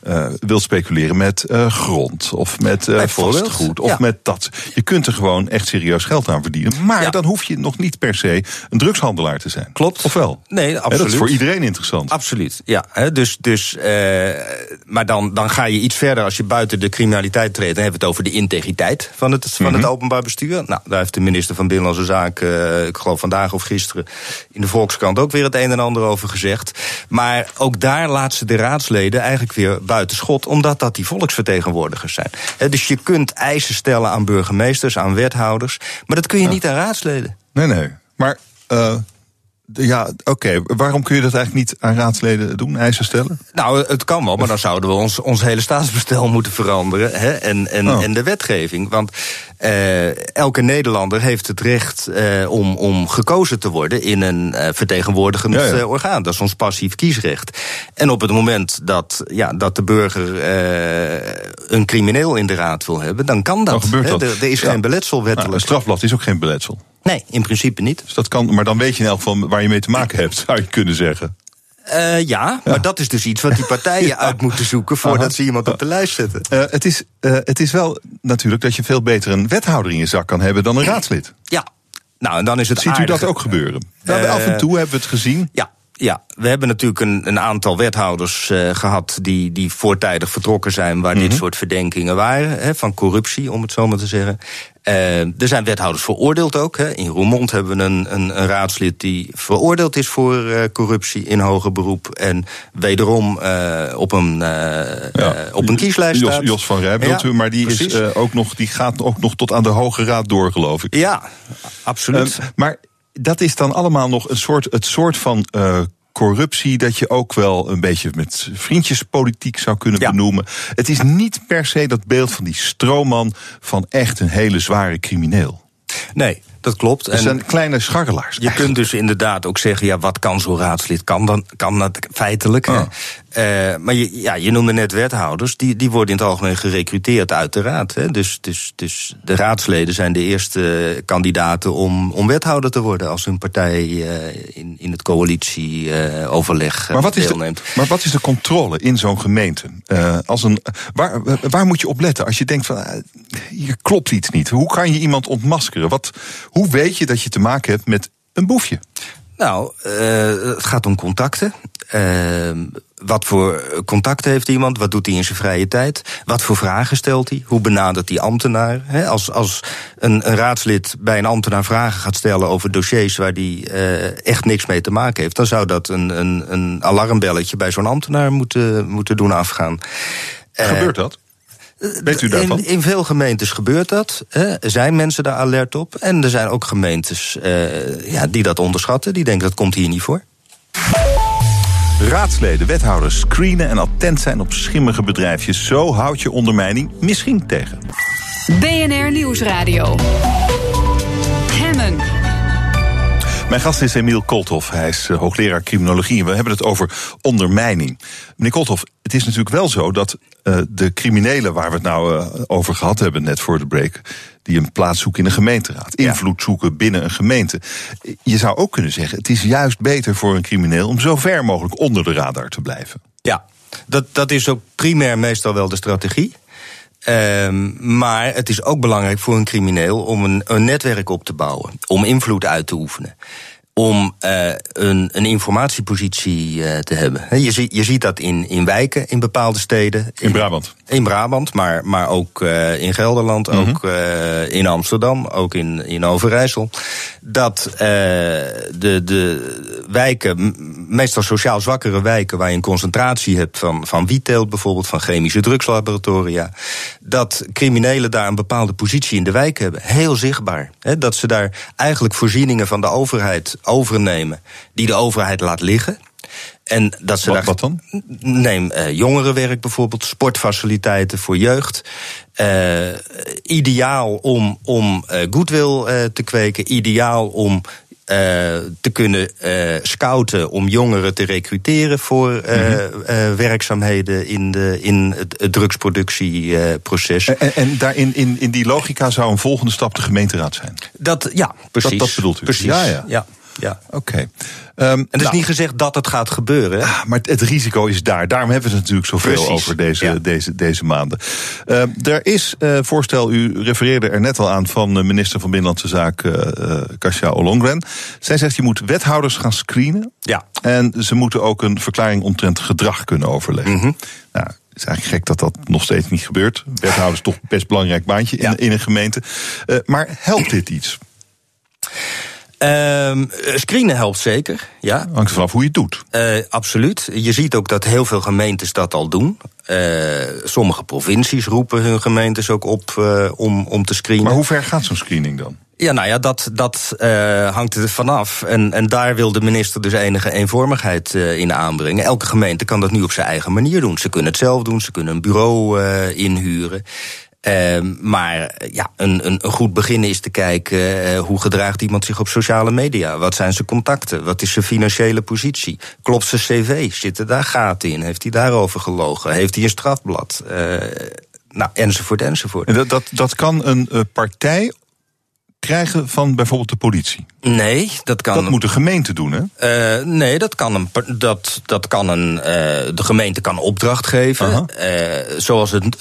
uh, wilt speculeren met uh, grond of met vastgoed of ja. met dat. Je kunt er gewoon echt serieus geld aan verdienen. Maar ja. dan hoef je nog niet per se een drugshandelaar te zijn. Klopt. Of wel? Nee, absoluut. He, dat is voor iedereen interessant. Absoluut, ja. He, dus, dus, maar dan, dan ga je iets verder als je buiten de criminaliteit treedt. Dan hebben we het over de integriteit van het, van mm -hmm. het openbaar bestuur. Nou, daar heeft de minister van Binnenlandse Zaken, ik geloof vandaag of gisteren, in de Volkskrant ook weer het een en ander over gezegd. Maar ook daar laat ze de raadsleden eigenlijk weer buiten schot, omdat dat die volksvertegenwoordigers zijn. He, dus je kunt eisen stellen aan burgemeesters, aan wethouders, maar dat kun je ja. niet aan raadsleden. Nee, nee. Maar. Uh... Ja, oké. Okay. Waarom kun je dat eigenlijk niet aan raadsleden doen, eisen stellen? Nou, het kan wel, maar dan zouden we ons, ons hele staatsbestel moeten veranderen. Hè? En, en, oh. en de wetgeving. Want uh, elke Nederlander heeft het recht uh, om, om gekozen te worden in een uh, vertegenwoordigend ja, ja. orgaan. Dat is ons passief kiesrecht. En op het moment dat, ja, dat de burger een crimineel in de raad wil hebben, dan kan dat. Dan gebeurt dat. Er, er is ja. geen beletsel wettelijk. Nou, een strafblad is ook geen beletsel. Nee, in principe niet. Dus dat kan, maar dan weet je in elk geval waar je mee te maken hebt, zou je kunnen zeggen. Uh, ja, maar dat is dus iets wat die partijen ja. uit moeten zoeken voordat Aha. ze iemand op de lijst zetten. Uh, het, is, uh, het is wel natuurlijk dat je veel beter een wethouder in je zak kan hebben dan een raadslid. Ja, nou en dan is het. Ziet aardige. u dat ook gebeuren? Nou, af en toe hebben we het gezien. Ja, ja, we hebben natuurlijk een, een aantal wethouders uh, gehad die, die voortijdig vertrokken zijn waar mm -hmm. dit soort verdenkingen waren, hè, van corruptie, om het zo maar te zeggen. Uh, er zijn wethouders veroordeeld ook. Hè. In Roermond hebben we een, een, een raadslid die veroordeeld is voor uh, corruptie in hoger beroep. En wederom uh, op, een, ja. op een kieslijst Jos, staat. Jos van Rij ja, u, maar die, is, ook nog, die gaat ook nog tot aan de Hoge Raad door, geloof ik. Ja, absoluut. maar dat is dan allemaal nog een soort, het soort van corruptie dat je ook wel een beetje met vriendjespolitiek zou kunnen ja. benoemen. Het is niet per se dat beeld van die stroomman van echt een hele zware crimineel. Nee, dat klopt. Het zijn kleine scharrelaars. Je kunt dus inderdaad ook zeggen, ja, wat kan zo'n raadslid? Kan, dan, kan dat feitelijk? Oh. Uh, maar je, ja, je noemde net wethouders, die, die worden in het algemeen gerecruiteerd uit de raad. Hè. Dus, dus, dus de raadsleden zijn de eerste kandidaten om, om wethouder te worden als hun partij uh, in, in het coalitieoverleg uh, maar wat deelneemt. Is de, maar wat is de controle in zo'n gemeente? als een, waar, waar moet je op letten als je denkt van hier klopt iets niet? Hoe kan je iemand ontmaskeren? Wat, hoe weet je dat je te maken hebt met een boefje? Nou, uh, het gaat om contacten. Uh, wat voor contact heeft iemand? Wat doet hij in zijn vrije tijd? Wat voor vragen stelt hij? Hoe benadert hij ambtenaar? als als een, een, raadslid bij een ambtenaar vragen gaat stellen over dossiers waar die uh, echt niks mee te maken heeft, dan zou dat een, een, een alarmbelletje bij zo'n ambtenaar moeten, moeten doen afgaan. Gebeurt dat? Weet u daarvan? In, in veel gemeentes gebeurt dat. Hè. Zijn mensen daar alert op? En er zijn ook gemeentes uh, ja, die dat onderschatten. Die denken dat komt hier niet voor. Raadsleden, wethouders screenen en attent zijn op schimmige bedrijfjes. Zo houd je ondermijning misschien tegen. BNR Nieuwsradio. Mijn gast is Emiel Kolthoff. Hij is uh, hoogleraar criminologie. En we hebben het over ondermijning. Meneer Kolthoff, het is natuurlijk wel zo dat uh, de criminelen waar we het nou uh, over gehad hebben, net voor de break, die een plaats zoeken in een gemeenteraad, invloed zoeken binnen een gemeente. Je zou ook kunnen zeggen: het is juist beter voor een crimineel om zo ver mogelijk onder de radar te blijven. Ja, dat, dat is ook primair meestal wel de strategie. Um, maar het is ook belangrijk voor een crimineel om een, een netwerk op te bouwen, om invloed uit te oefenen om uh, een, een informatiepositie uh, te hebben. Je, je ziet dat in, in wijken in bepaalde steden. In, in Brabant? In Brabant, maar, maar ook uh, in Gelderland, mm -hmm. ook in Amsterdam, ook in, in Overijssel. Dat de, de wijken, meestal sociaal zwakkere wijken... waar je een concentratie hebt van, van wietteelt bijvoorbeeld... van chemische drugslaboratoria... dat criminelen daar een bepaalde positie in de wijk hebben. Heel zichtbaar. Dat ze daar eigenlijk voorzieningen van de overheid overnemen die de overheid laat liggen. En dat ze wat, daar, wat dan? Neem uh, jongerenwerk bijvoorbeeld, sportfaciliteiten voor jeugd. Uh, ideaal om, om uh, goodwill te kweken, ideaal om te kunnen scouten om jongeren te recruteren voor mm -hmm. werkzaamheden in, de, in het, het drugsproductieproces. En, en daarin in, in die logica zou een volgende stap de gemeenteraad zijn? Dat, ja, precies. Dat, dat bedoelt u? Precies. Ja, ja. ja. Ja. Oké. Okay. Um, en het is nou, niet gezegd dat het gaat gebeuren. Ah, maar het, het, risico is daar. Daarom hebben we het natuurlijk zoveel Precies, over deze, ja. deze, deze maanden. Uh, er is uh, voorstel, u refereerde er net al aan, van minister van Binnenlandse Zaken uh, Kasia Ollongren. Zij zegt je moet wethouders gaan screenen. Ja. En ze moeten ook een verklaring omtrent gedrag kunnen overleggen. Mhm. Mm -hmm. Nou, het is eigenlijk gek dat dat nog steeds niet gebeurt. Wethouders toch best belangrijk baantje in, ja. in een gemeente. Maar helpt dit iets? Um, screenen helpt zeker, ja. Hangt vanaf hoe je het doet. Uh, absoluut. Je ziet ook dat heel veel gemeentes dat al doen. Uh, sommige provincies roepen hun gemeentes ook op uh, om, om te screenen. Maar hoe ver gaat zo'n screening dan? Ja, nou ja, dat, dat uh, hangt er vanaf. En, en daar wil de minister dus enige eenvormigheid uh, in aanbrengen. Elke gemeente kan dat nu op zijn eigen manier doen. Ze kunnen het zelf doen, ze kunnen een bureau uh, inhuren. Uh, maar ja, een, een, een, goed begin is te kijken uh, hoe gedraagt iemand zich op sociale media. Wat zijn zijn contacten? Wat is zijn financiële positie? Klopt zijn cv? Zitten daar gaten in? Heeft hij daarover gelogen? Heeft hij een strafblad? Uh, nou, enzovoort, enzovoort. En dat, dat, dat kan een partij krijgen van bijvoorbeeld de politie? Nee, dat kan. Dat moet de gemeente doen, hè? Uh, nee, dat kan een. Dat, dat kan een uh, de gemeente kan opdracht geven. Uh, zoals het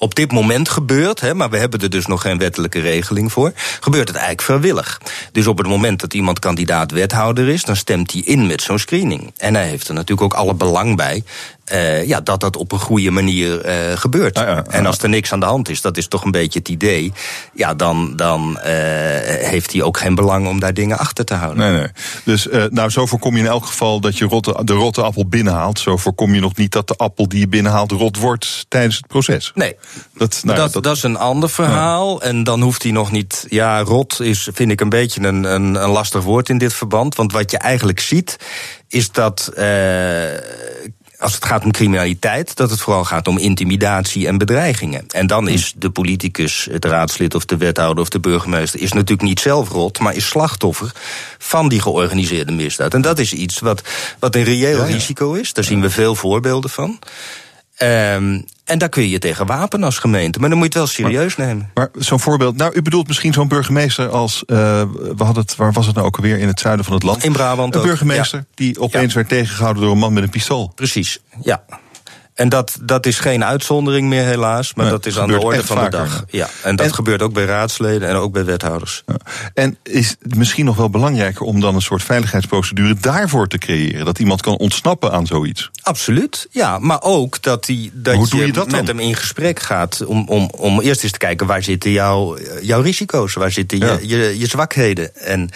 op dit moment gebeurt, hè, maar we hebben er dus nog geen wettelijke regeling voor, gebeurt het eigenlijk vrijwillig. Dus op het moment dat iemand kandidaat wethouder is, dan stemt hij in met zo'n screening. En hij heeft er natuurlijk ook alle belang bij uh, ja, dat dat op een goede manier uh, gebeurt. Ah, ja, ah, en als er niks aan de hand is, dat is toch een beetje het idee, ja, dan, dan uh, heeft hij ook geen belang om daar dingen achter te houden. Nee, nee. Dus nou, zo voorkom je in elk geval dat je rotte, de rotte appel binnenhaalt. Zo voorkom je nog niet dat de appel die je binnenhaalt rot wordt tijdens het proces. Nee, dat, nou, dat, dat, dat, is een ander verhaal. En dan hoeft hij nog niet. Ja, rot is, vind ik, een beetje een, een, een lastig woord in dit verband. Want wat je eigenlijk ziet, is dat als het gaat om criminaliteit, dat het vooral gaat om intimidatie en bedreigingen. En dan is de politicus, het raadslid of de wethouder of de burgemeester, is natuurlijk niet zelf rot, maar is slachtoffer van die georganiseerde misdaad. En dat is iets wat, wat een reëel ja, ja. risico is. Daar zien we veel voorbeelden van. Um, en daar kun je je tegen wapen als gemeente. Maar dan moet je het wel serieus maar, nemen. Maar zo'n voorbeeld. Nou, u bedoelt misschien zo'n burgemeester als. Uh, we hadden het, waar was het nou ook alweer? In het zuiden van het land. In Brabant. Een ook, burgemeester ja. die opeens ja. werd tegengehouden door een man met een pistool. Precies, ja. En dat, dat is geen uitzondering meer helaas, maar Nee, dat is aan de orde van de dag. Ja, en dat En- gebeurt ook bij raadsleden en ook bij wethouders. Ja. En is het misschien nog wel belangrijker om dan een soort veiligheidsprocedure daarvoor te creëren? Dat iemand kan ontsnappen aan zoiets? Absoluut, ja. Maar ook dat, die, dat je, dat met hem in gesprek gaat om, om, om eerst eens te kijken waar zitten jouw, jouw risico's, waar zitten Ja. je, je, je zwakheden. En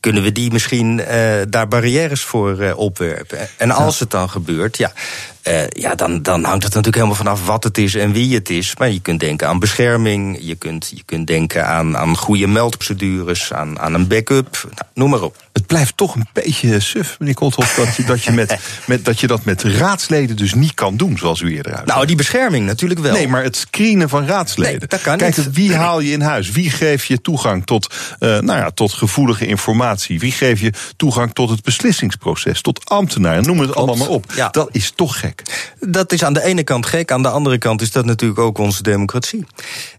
kunnen we die misschien eh, daar barrières voor eh, opwerpen? En als het dan gebeurt, ja, eh, ja dan, dan hangt het natuurlijk helemaal vanaf wat het is en wie het is. Maar je kunt denken aan bescherming, je kunt, je kunt denken aan, aan goede meldprocedures, aan, aan een backup, nou, noem maar op. Het blijft toch een beetje suf, meneer Kolthoff, dat je dat, je met, met, dat je dat met raadsleden dus niet kan doen, zoals u eerder uit. Nou, die bescherming natuurlijk wel. Nee, maar het screenen van raadsleden. Nee, dat kan Kijk, niet. wie haal je in huis? Wie geeft je toegang tot, eh, nou ja, tot gevoelige informatie? Wie geeft je toegang tot het beslissingsproces? Tot ambtenaren? Noem het allemaal maar op. Ja. Dat is toch gek. Dat is aan de ene kant gek, aan de andere kant is dat natuurlijk ook onze democratie.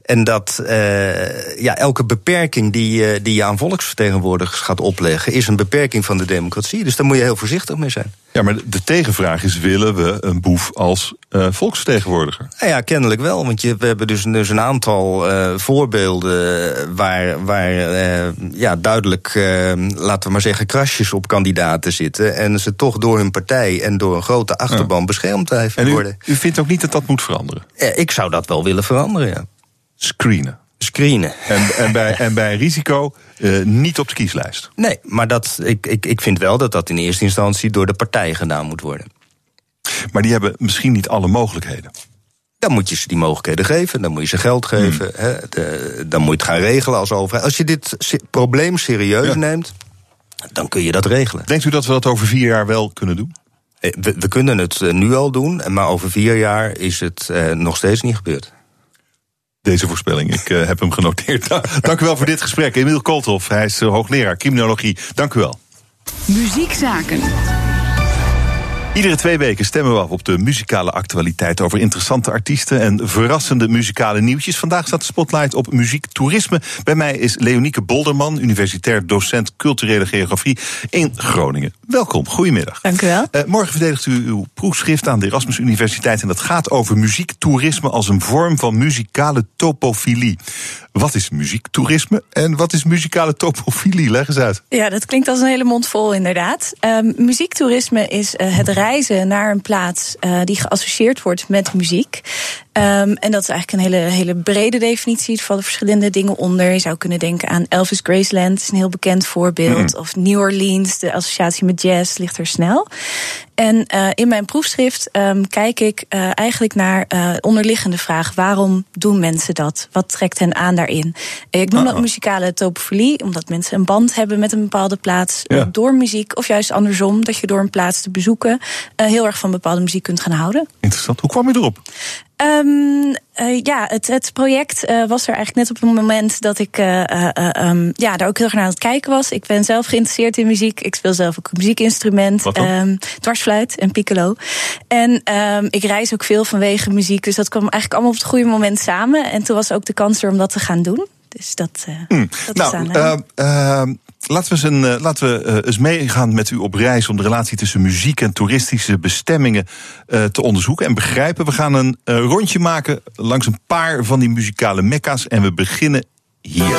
En dat eh, ja, elke beperking die, eh, die je aan volksvertegenwoordigers gaat opleggen, is een beperking van de democratie. Dus daar moet je heel voorzichtig mee zijn. Ja, maar de tegenvraag is: willen we een boef als eh, volksvertegenwoordiger? Nou ja, kennelijk wel. Want je, we hebben dus, dus een aantal voorbeelden waar, waar ja, duidelijk, laten we maar zeggen, krasjes op kandidaten zitten. En ze toch door hun partij en door een grote achterban beschermd blijven En u, worden. u vindt ook niet dat dat moet veranderen? Ik zou dat wel willen veranderen, ja. Screenen. Screenen. En, en, bij, en bij risico eh, niet op de kieslijst. Nee, maar dat, ik, ik, ik vind wel dat dat in eerste instantie door de partij gedaan moet worden. Maar die hebben misschien niet alle mogelijkheden. Dan moet je ze die mogelijkheden geven, dan moet je ze geld geven, hè, de- dan moet je het gaan regelen als overheid. Als je dit se- probleem serieus Ja. neemt, dan kun je dat regelen. Denkt u dat we dat over vier jaar wel kunnen doen? Eh, We, we kunnen het eh, nu al doen, maar over vier jaar is het eh, nog steeds niet gebeurd. Deze voorspelling, ik eh, heb hem genoteerd. Dank u wel voor dit gesprek. Emiel Koolthof, hij is eh, hoogleraar criminologie. Dank u wel. Muziekzaken. Iedere twee weken stemmen we af op de muzikale actualiteit over interessante artiesten en verrassende muzikale nieuwtjes. Vandaag staat de spotlight op muziektoerisme. Bij mij is Leonieke Bolderman, universitair docent culturele geografie in Groningen. Welkom, goedemiddag. Dank u wel. Eh, morgen verdedigt u uw proefschrift aan de Erasmus Universiteit en dat gaat over muziektoerisme als een vorm van muzikale topofilie. Wat is muziektoerisme en wat is muzikale topofilie? Leg eens uit. Ja, dat klinkt als een hele mond vol, inderdaad. Ehm, muziektoerisme is eh, het reizen naar een plaats eh, die geassocieerd wordt met muziek. Ehm, en dat is eigenlijk een hele, hele brede definitie. Er vallen verschillende dingen onder. Je zou kunnen denken aan Elvis Graceland, is een heel bekend voorbeeld. Of New Orleans, de associatie met jazz ligt er snel. En eh, in mijn proefschrift ehm, kijk ik eh, eigenlijk naar eh onderliggende vraag: waarom doen mensen dat? Wat trekt hen aan daarin? Ik noem dat muzikale topofilie, omdat mensen een band hebben met een bepaalde plaats Ja. door muziek, of juist andersom, dat je door een plaats te bezoeken heel erg van bepaalde muziek kunt gaan houden. Interessant. Hoe kwam je erop? Ehm, eh, ja, het, het project eh, was er eigenlijk net op het moment dat ik eh, eh, eh, ehm, ja, daar ook heel erg naar aan het kijken was. Ik ben zelf geïnteresseerd in muziek. Ik speel zelf ook een muziekinstrument. Ehm, dwarsfluit en piccolo. En ik reis ook veel vanwege muziek. Dus dat kwam eigenlijk allemaal op het goede moment samen. En toen was ook de kans er om dat te gaan doen. Dus dat, eh, dat is aan Nou, aan. Laten we, eens, een, eh, laten we eh, eens meegaan met u op reis om de relatie tussen muziek en toeristische bestemmingen eh, te onderzoeken en begrijpen. We gaan een rondje maken langs een paar van die muzikale mekka's en we beginnen hier.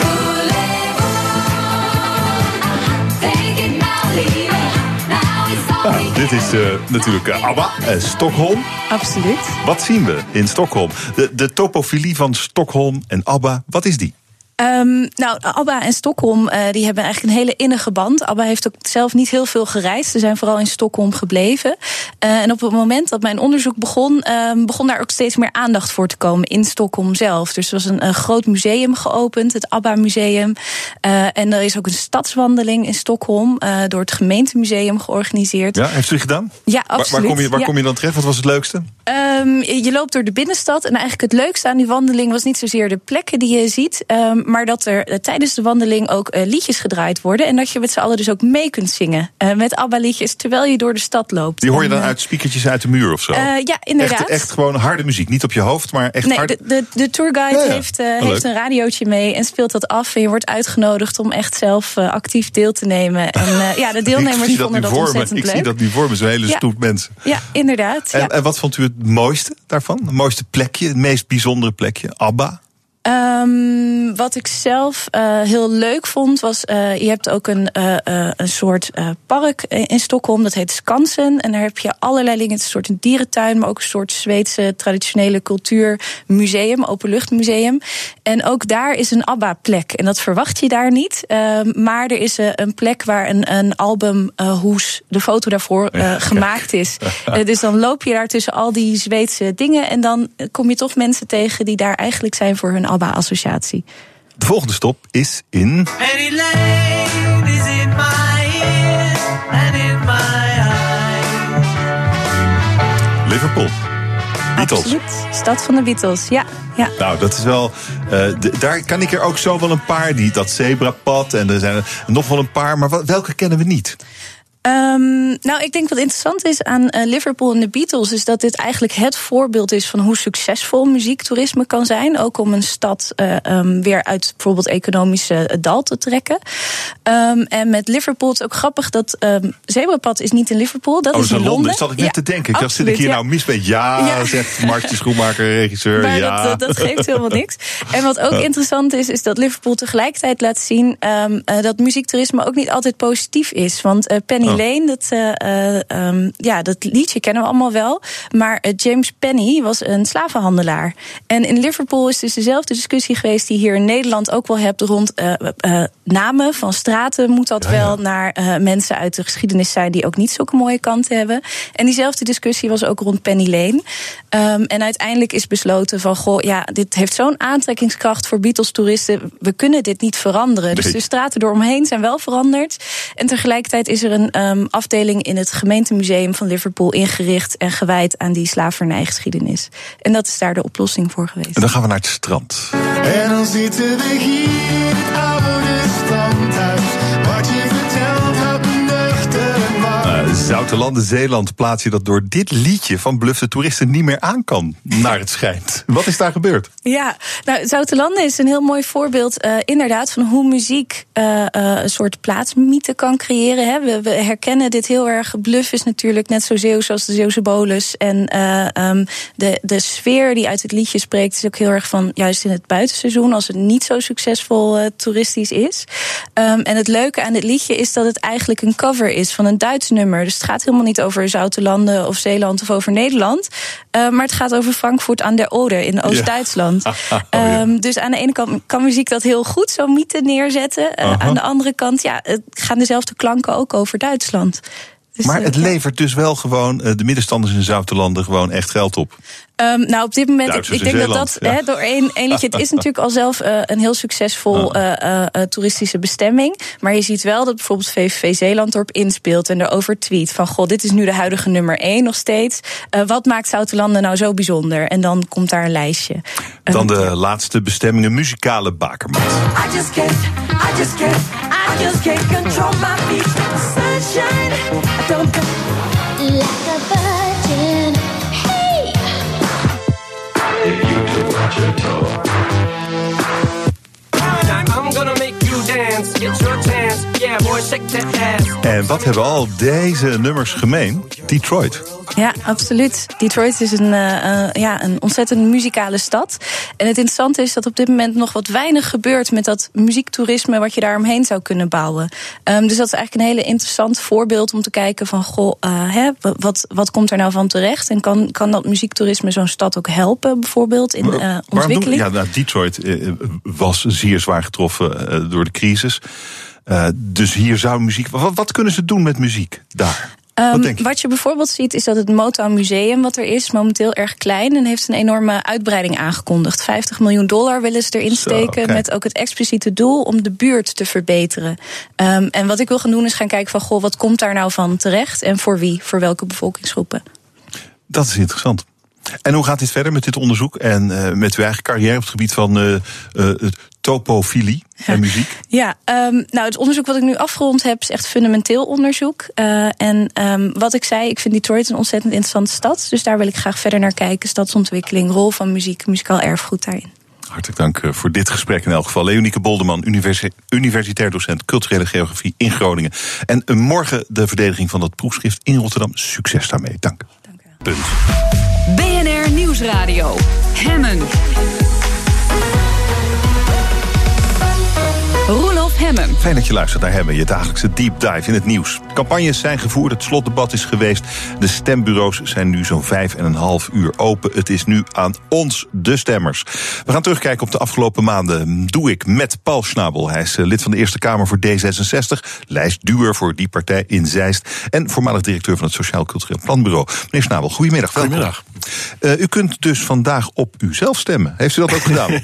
Nou, dit is natuurlijk ABBA, Stockholm. Absoluut. Wat zien we in Stockholm? De, de topofilie van Stockholm en ABBA, wat is die? Ehm, nou, ABBA en Stockholm eh, die hebben eigenlijk een hele innige band. ABBA heeft ook zelf niet heel veel gereisd. Ze zijn vooral in Stockholm gebleven. Eh, en op het moment dat mijn onderzoek begon, ehm, begon daar ook steeds meer aandacht voor te komen in Stockholm zelf. Dus er was een, een groot museum geopend, het ABBA-museum. Eh, en er is ook een stadswandeling in Stockholm door het gemeentemuseum georganiseerd. Ja, heeft u die gedaan? Ja, Waar- absoluut. Waar, kom je, waar Ja. kom je dan terecht? Wat was het leukste? Ehm, je loopt door de binnenstad en eigenlijk het leukste aan die wandeling was niet zozeer de plekken die je ziet, maar dat er eh, tijdens de wandeling ook eh, liedjes gedraaid worden en dat je met z'n allen dus ook mee kunt zingen eh, met ABBA-liedjes terwijl je door de stad loopt. Die hoor je dan uit speakertjes uit de muur of zo? ja, inderdaad. Echt, echt gewoon harde muziek. Niet op je hoofd, maar echt Nee, hard. de, de, de tourguide Ja, ja. heeft, Wel heeft een radiootje mee en speelt dat af. En je wordt uitgenodigd om echt zelf actief deel te nemen. En ja, de ik deelnemers dat vonden dat me. ontzettend Ik leuk. zie dat nu voor me, zo'n hele Ja. stoet mensen. Ja, inderdaad. En wat vond u het mooiste daarvan? Het mooiste plekje, het meest bijzondere plekje? ABBA? Um, wat ik zelf uh, heel leuk vond, was: uh, je hebt ook een, uh, een soort park in Stockholm, dat heet Skansen. En daar heb je allerlei dingen. Het is een soort dierentuin, maar ook een soort Zweedse traditionele cultuurmuseum, openluchtmuseum. En ook daar is een ABBA-plek. En dat verwacht je daar niet. Ehm, maar er is een plek waar een, een albumhoes, de foto daarvoor, ja, gemaakt is. dus dan loop je daar tussen al die Zweedse dingen. En dan kom je toch mensen tegen die daar eigenlijk zijn voor hun ABBA-associatie. De volgende stop is in. Liverpool. Beatles. Absoluut. Stad van de Beatles, ja. ja. Nou, dat is wel. Uh, daar kan ik er ook zo wel een paar. Die, dat zebrapad en er zijn er nog wel een paar. Maar welke kennen we niet? Um, nou, ik denk wat interessant is aan uh, Liverpool en de Beatles, is dat dit eigenlijk het voorbeeld is van hoe succesvol muziektoerisme kan zijn. Ook om een stad uh, um, weer uit bijvoorbeeld economische dal te trekken. Um, en met Liverpool het is ook grappig dat Zebrapad is niet in Liverpool, dat oh, is in Londen. Londen. Dat zat ik net ja, te denken. Ik dacht, zit ik hier ja. nou mis bij? Ja, ja. zegt Martje Schoenmaker, regisseur. Maar ja. dat, dat, geeft helemaal niks. En wat ook interessant is, is dat Liverpool tegelijkertijd laat zien uh, dat muziektoerisme ook niet altijd positief is. Want Penny Lane, dat, uh, um, ja, dat liedje kennen we allemaal wel. Maar uh, James Penny was een slavenhandelaar. En in Liverpool is dus dezelfde discussie geweest die hier in Nederland ook wel hebt rond namen van straten. Moet dat ja, ja. wel naar mensen uit de geschiedenis zijn die ook niet zulke mooie kanten hebben? En diezelfde discussie was ook rond Penny Lane. Um, en uiteindelijk is besloten van, goh, ja, dit heeft zo'n aantrekkingskracht voor Beatles-toeristen. We kunnen dit niet veranderen. Nee. Dus de straten eromheen zijn wel veranderd. En tegelijkertijd is er een um, afdeling in het gemeentemuseum van Liverpool ingericht en gewijd aan die slavernijgeschiedenis. En dat is daar de oplossing voor geweest. En dan gaan we naar het strand. En dan zitten we hier, Zoutelanden, Zeeland plaats je dat door dit liedje van Bluff de toeristen niet meer aan kan, naar het schijnt. Wat is daar gebeurd? Ja, nou, Zoutelanden is een heel mooi voorbeeld uh, inderdaad van hoe muziek uh, uh, een soort plaatsmythe kan creëren. Hè. We, herkennen dit heel erg. Bluff is natuurlijk net zo Zeeuws als de Zeeuwse bolus. En um, de, de sfeer die uit het liedje spreekt is ook heel erg van juist in het buitenseizoen, als het niet zo succesvol toeristisch is. Um, en het leuke aan dit liedje is dat het eigenlijk een cover is van een Duits nummer. Dus het gaat helemaal niet over Zoutelanden of Zeeland of over Nederland. maar het gaat over Frankfurt aan der Oder in Oost-Duitsland. Ja. Oh, um, dus aan de ene kant kan muziek dat heel goed, zo mythe neerzetten. Uh, uh-huh. Aan de andere kant ja, het gaan dezelfde klanken ook over Duitsland. Dus, maar het levert dus wel gewoon uh, de middenstanders in Zoutelanden gewoon echt geld op. Um, nou, op dit moment, Duitsers ik, ik denk Zeeland, dat dat ja. he, door één, liedje. Het is natuurlijk al zelf uh, een heel succesvol uh, uh, toeristische bestemming. Maar je ziet wel dat bijvoorbeeld VVV Zeeland erop inspeelt en erover tweet van: Goh, dit is nu de huidige nummer één nog steeds. wat maakt Zoutelanden nou zo bijzonder? En dan komt daar een lijstje. Dan de laatste bestemming, een muzikale bakermat. I just can't, I just can't, I just can't control my feet. Sunshine, I don't En wat hebben al deze nummers gemeen? Detroit. Ja, absoluut. Detroit is een, uh, ja, een ontzettend muzikale stad. En het interessante is dat op dit moment nog wat weinig gebeurt met dat muziektoerisme wat je daar omheen zou kunnen bouwen. Um, dus dat is eigenlijk een hele interessant voorbeeld om te kijken van goh, uh, hè, wat, wat komt er nou van terecht? En kan, kan dat muziektoerisme zo'n stad ook helpen, bijvoorbeeld in uh, ontwikkeling? Ja, nou, Detroit was zeer zwaar getroffen door de crisis. Dus hier zou muziek. Wat, wat kunnen ze doen met muziek daar? Um, wat, wat, je bijvoorbeeld ziet is dat het Motown Museum, wat er is, momenteel erg klein en heeft een enorme uitbreiding aangekondigd. 50 miljoen dollar willen ze erin steken, Zo, okay. met ook het expliciete doel om de buurt te verbeteren. Um, en wat ik wil gaan doen is gaan kijken van, goh, wat komt daar nou van terecht en voor wie, voor welke bevolkingsgroepen? Dat is interessant. En hoe gaat dit verder met dit onderzoek en uh, met uw eigen carrière op het gebied van uh, uh, topofilie en muziek? Ja, um, nou het onderzoek wat ik nu afgerond heb is echt fundamenteel onderzoek. Uh, en um, wat ik zei, ik vind Detroit een ontzettend interessante stad. Dus daar wil ik graag verder naar kijken. Stadsontwikkeling, rol van muziek, muzikaal erfgoed daarin. Hartelijk dank voor dit gesprek in elk geval. Leonieke Bolderman, universi universitair docent culturele geografie in Groningen. En morgen de verdediging van dat proefschrift in Rotterdam. Succes daarmee. Dank. dank Punt. BNR Nieuwsradio. Hemmen. Roelof Hemmen. Fijn dat je luistert naar Hemmen, je dagelijkse deep dive in het nieuws. Campagnes zijn gevoerd, het slotdebat is geweest. De stembureaus zijn nu zo'n vijf en een half uur open. Het is nu aan ons, de stemmers. We gaan terugkijken op de afgelopen maanden. Doe ik met Paul Schnabel. Hij is eh, lid van de Eerste Kamer voor D66. Lijstduwer voor die partij in Zeist. En voormalig directeur van het Sociaal Cultureel Planbureau. Meneer Schnabel, goedemiddag. welkom. Goedemiddag. Eh, u kunt dus vandaag op uzelf stemmen. Heeft u dat ook gedaan?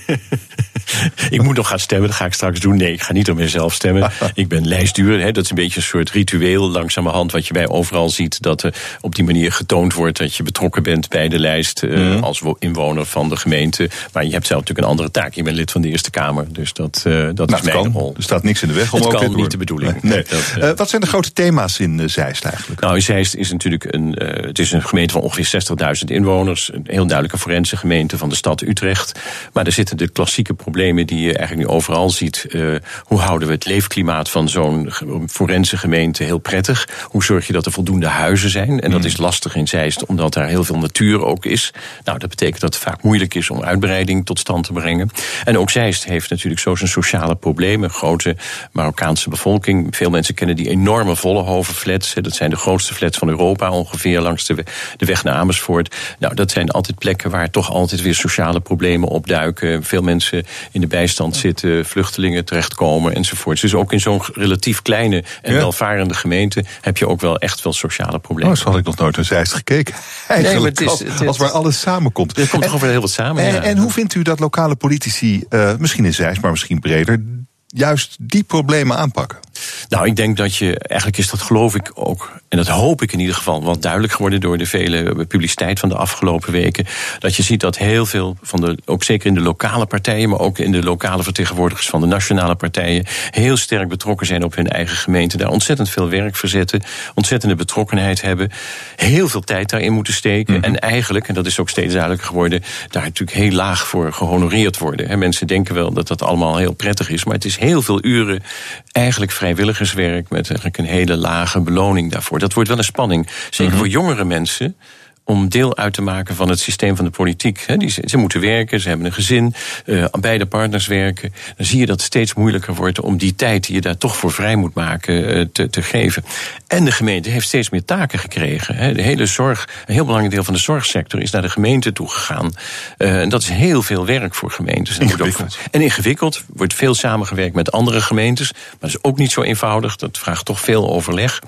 Ik moet nog gaan stemmen, dat ga ik straks doen. Nee, ik ga niet op mezelf stemmen. ik ben lijstduur. Hè. Dat is een beetje een soort ritueel, langzamerhand, wat je bij overal ziet. Dat er op die manier getoond wordt dat je betrokken bent bij de lijst eh, Mhm. als wo- inwoner van de gemeente. Maar je hebt zelf natuurlijk een andere taak. Je bent lid van de Eerste Kamer. Dus dat, eh, dat Nou, is mijn kan. rol. Er staat niks in de weg om Het ook kan niet de bedoeling. Nee. Dat, Eh, wat zijn de grote thema's in Zeist eigenlijk? Nou, Zeist is natuurlijk een, het is een gemeente van ongeveer 60.000 inwoners. Een heel duidelijke forense gemeente van de stad Utrecht. Maar er zitten de klassieke problemen die je eigenlijk nu overal ziet. Eh, hoe houden we het leefklimaat van zo'n forense gemeente heel prettig? Hoe zorg je dat er voldoende huizen zijn? En dat is lastig in Zeist, omdat daar heel veel natuur ook is. Nou, dat betekent dat het vaak moeilijk is om uitbreiding tot stand te brengen. En ook Zeist heeft natuurlijk zo zijn sociale problemen. Grote Marokkaanse bevolking. Veel mensen kennen die enorme Vollenhoven-flats. hè. Dat zijn de grootste flats van Europa ongeveer langs de, de weg naar Amersfoort. Nou, dat zijn altijd plekken waar toch altijd weer sociale problemen opduiken. Veel mensen in de bijstand zitten, vluchtelingen terechtkomen enzovoort. Dus ook in zo'n relatief kleine en Ja. welvarende gemeente heb je ook wel echt wel sociale problemen. Oh, zo had ik nog nooit naar Zeist gekeken. maar Eigenlijk het is- als, het is- als waar alles samenkomt. Er komt toch wel heel wat samen. En, ja. en hoe vindt u dat lokale politici, eh, misschien in Zeist, maar misschien breder, juist die problemen aanpakken? Nou, ik denk dat je, eigenlijk is dat geloof ik ook, en dat hoop ik in ieder geval, wat duidelijk geworden door de vele publiciteit van de afgelopen weken. Dat je ziet dat heel veel van de, ook zeker in de lokale partijen, maar ook in de lokale vertegenwoordigers van de nationale partijen, heel sterk betrokken zijn op hun eigen gemeente. Daar ontzettend veel werk verzetten, ontzettende betrokkenheid hebben, heel veel tijd daarin moeten steken. En eigenlijk, en dat is ook steeds duidelijker geworden, daar natuurlijk heel laag voor gehonoreerd worden. Mensen denken wel dat dat allemaal heel prettig is, maar het is heel veel uren eigenlijk vrijwilligerswerk met eigenlijk een hele lage beloning daarvoor. Dat wordt wel een spanning. Zeker voor jongere mensen om deel uit te maken van het systeem van de politiek. Die, ze, moeten werken, ze hebben een gezin, eh, beide partners werken. Dan zie je dat het steeds moeilijker wordt om die tijd die je daar toch voor vrij moet maken eh, te, te geven. En de gemeente heeft steeds meer taken gekregen. De hele zorg, een heel belangrijk deel van de zorgsector is naar de gemeente toe gegaan. Eh, en dat is heel veel werk voor gemeentes. En ook- Ingewikkeld. en ingewikkeld. Wordt veel samengewerkt met andere gemeentes. Maar dat is ook niet zo eenvoudig. Dat vraagt toch veel overleg.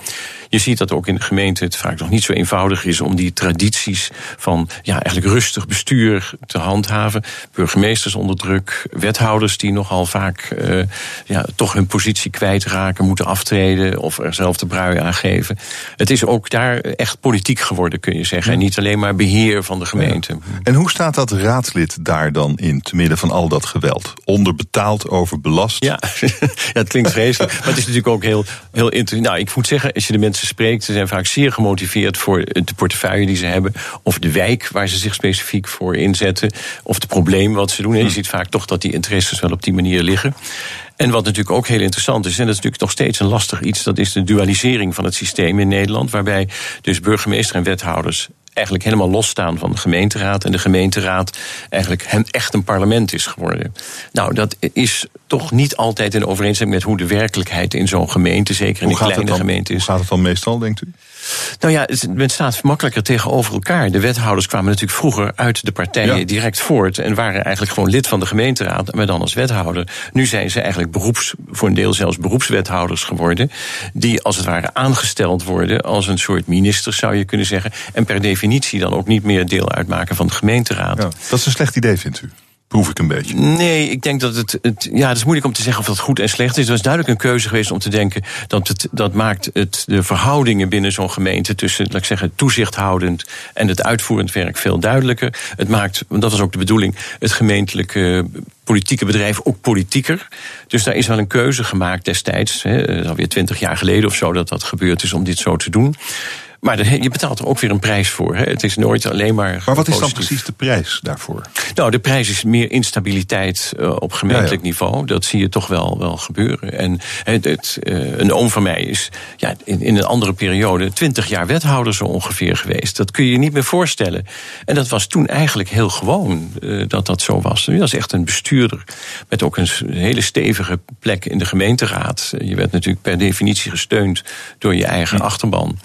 Je ziet dat ook in de gemeente het vaak nog niet zo eenvoudig is om die tradities van ja, eigenlijk rustig bestuur te handhaven. Burgemeesters onder druk, wethouders die nogal vaak eh, ja, toch hun positie kwijtraken, moeten aftreden of er zelf de brui aan geven. Het is ook daar echt politiek geworden, kun je zeggen. En niet alleen maar beheer van de gemeente. En hoe staat dat raadslid daar dan in, te midden van al dat geweld? Onderbetaald, overbelast? Ja, ja, het klinkt vreselijk. Maar het is natuurlijk ook heel, heel interessant. Nou, ik moet zeggen, als je de mensen spreekt, ze zijn vaak zeer gemotiveerd voor de portefeuille die ze hebben. Of de wijk waar ze zich specifiek voor inzetten. Of het probleem wat ze doen. En je ziet vaak toch dat die interesses wel op die manier liggen. En wat natuurlijk ook heel interessant is, en dat is natuurlijk nog steeds een lastig iets, dat is de dualisering van het systeem in Nederland. Waarbij dus burgemeester en wethouders eigenlijk helemaal losstaan van de gemeenteraad. En de gemeenteraad eigenlijk hem echt een parlement is geworden. Nou, dat is toch niet altijd in overeenstemming met hoe de werkelijkheid in zo'n gemeente, zeker in een kleine dan, gemeente, is. hoe gaat het dan meestal, denkt u? Nou ja, men staat makkelijker tegenover elkaar. De wethouders kwamen natuurlijk vroeger uit de partijen Ja. direct voort. En waren eigenlijk gewoon lid van de gemeenteraad, maar dan als wethouder. Nu zijn ze eigenlijk beroeps, voor een deel zelfs beroepswethouders geworden. Die als het ware aangesteld worden als een soort minister, zou je kunnen zeggen. En per definitie dan ook niet meer deel uitmaken van de gemeenteraad. Ja, dat is een slecht idee, vindt u? Proef ik een beetje. Nee, ik denk dat het, het. Ja, het is moeilijk om te zeggen of dat goed en slecht is. Het was duidelijk een keuze geweest om te denken dat het, dat maakt het, de verhoudingen binnen zo'n gemeente tussen, laat ik zeggen, toezichthoudend en het uitvoerend werk veel duidelijker. Het maakt, want dat was ook de bedoeling, het gemeentelijke politieke bedrijf ook politieker. Dus daar is wel een keuze gemaakt destijds, hè, alweer twintig jaar geleden of zo, dat dat gebeurd is om dit zo te doen. Maar de- je betaalt er ook weer een prijs voor. Hè. Het is nooit alleen maar. Maar wat is dan precies de prijs daarvoor? Nou, de prijs is meer instabiliteit eh, op gemeentelijk Ja, ja. niveau. Dat zie je toch wel, wel gebeuren. En het, het, eh, een oom van mij is ja, in, in een andere periode twintig jaar wethouder zo ongeveer geweest. Dat kun je je niet meer voorstellen. En dat was toen eigenlijk heel gewoon eh, dat dat zo was. Hij was echt een bestuurder met ook een hele stevige plek in de gemeenteraad. Je werd natuurlijk per definitie gesteund door je eigen achterban.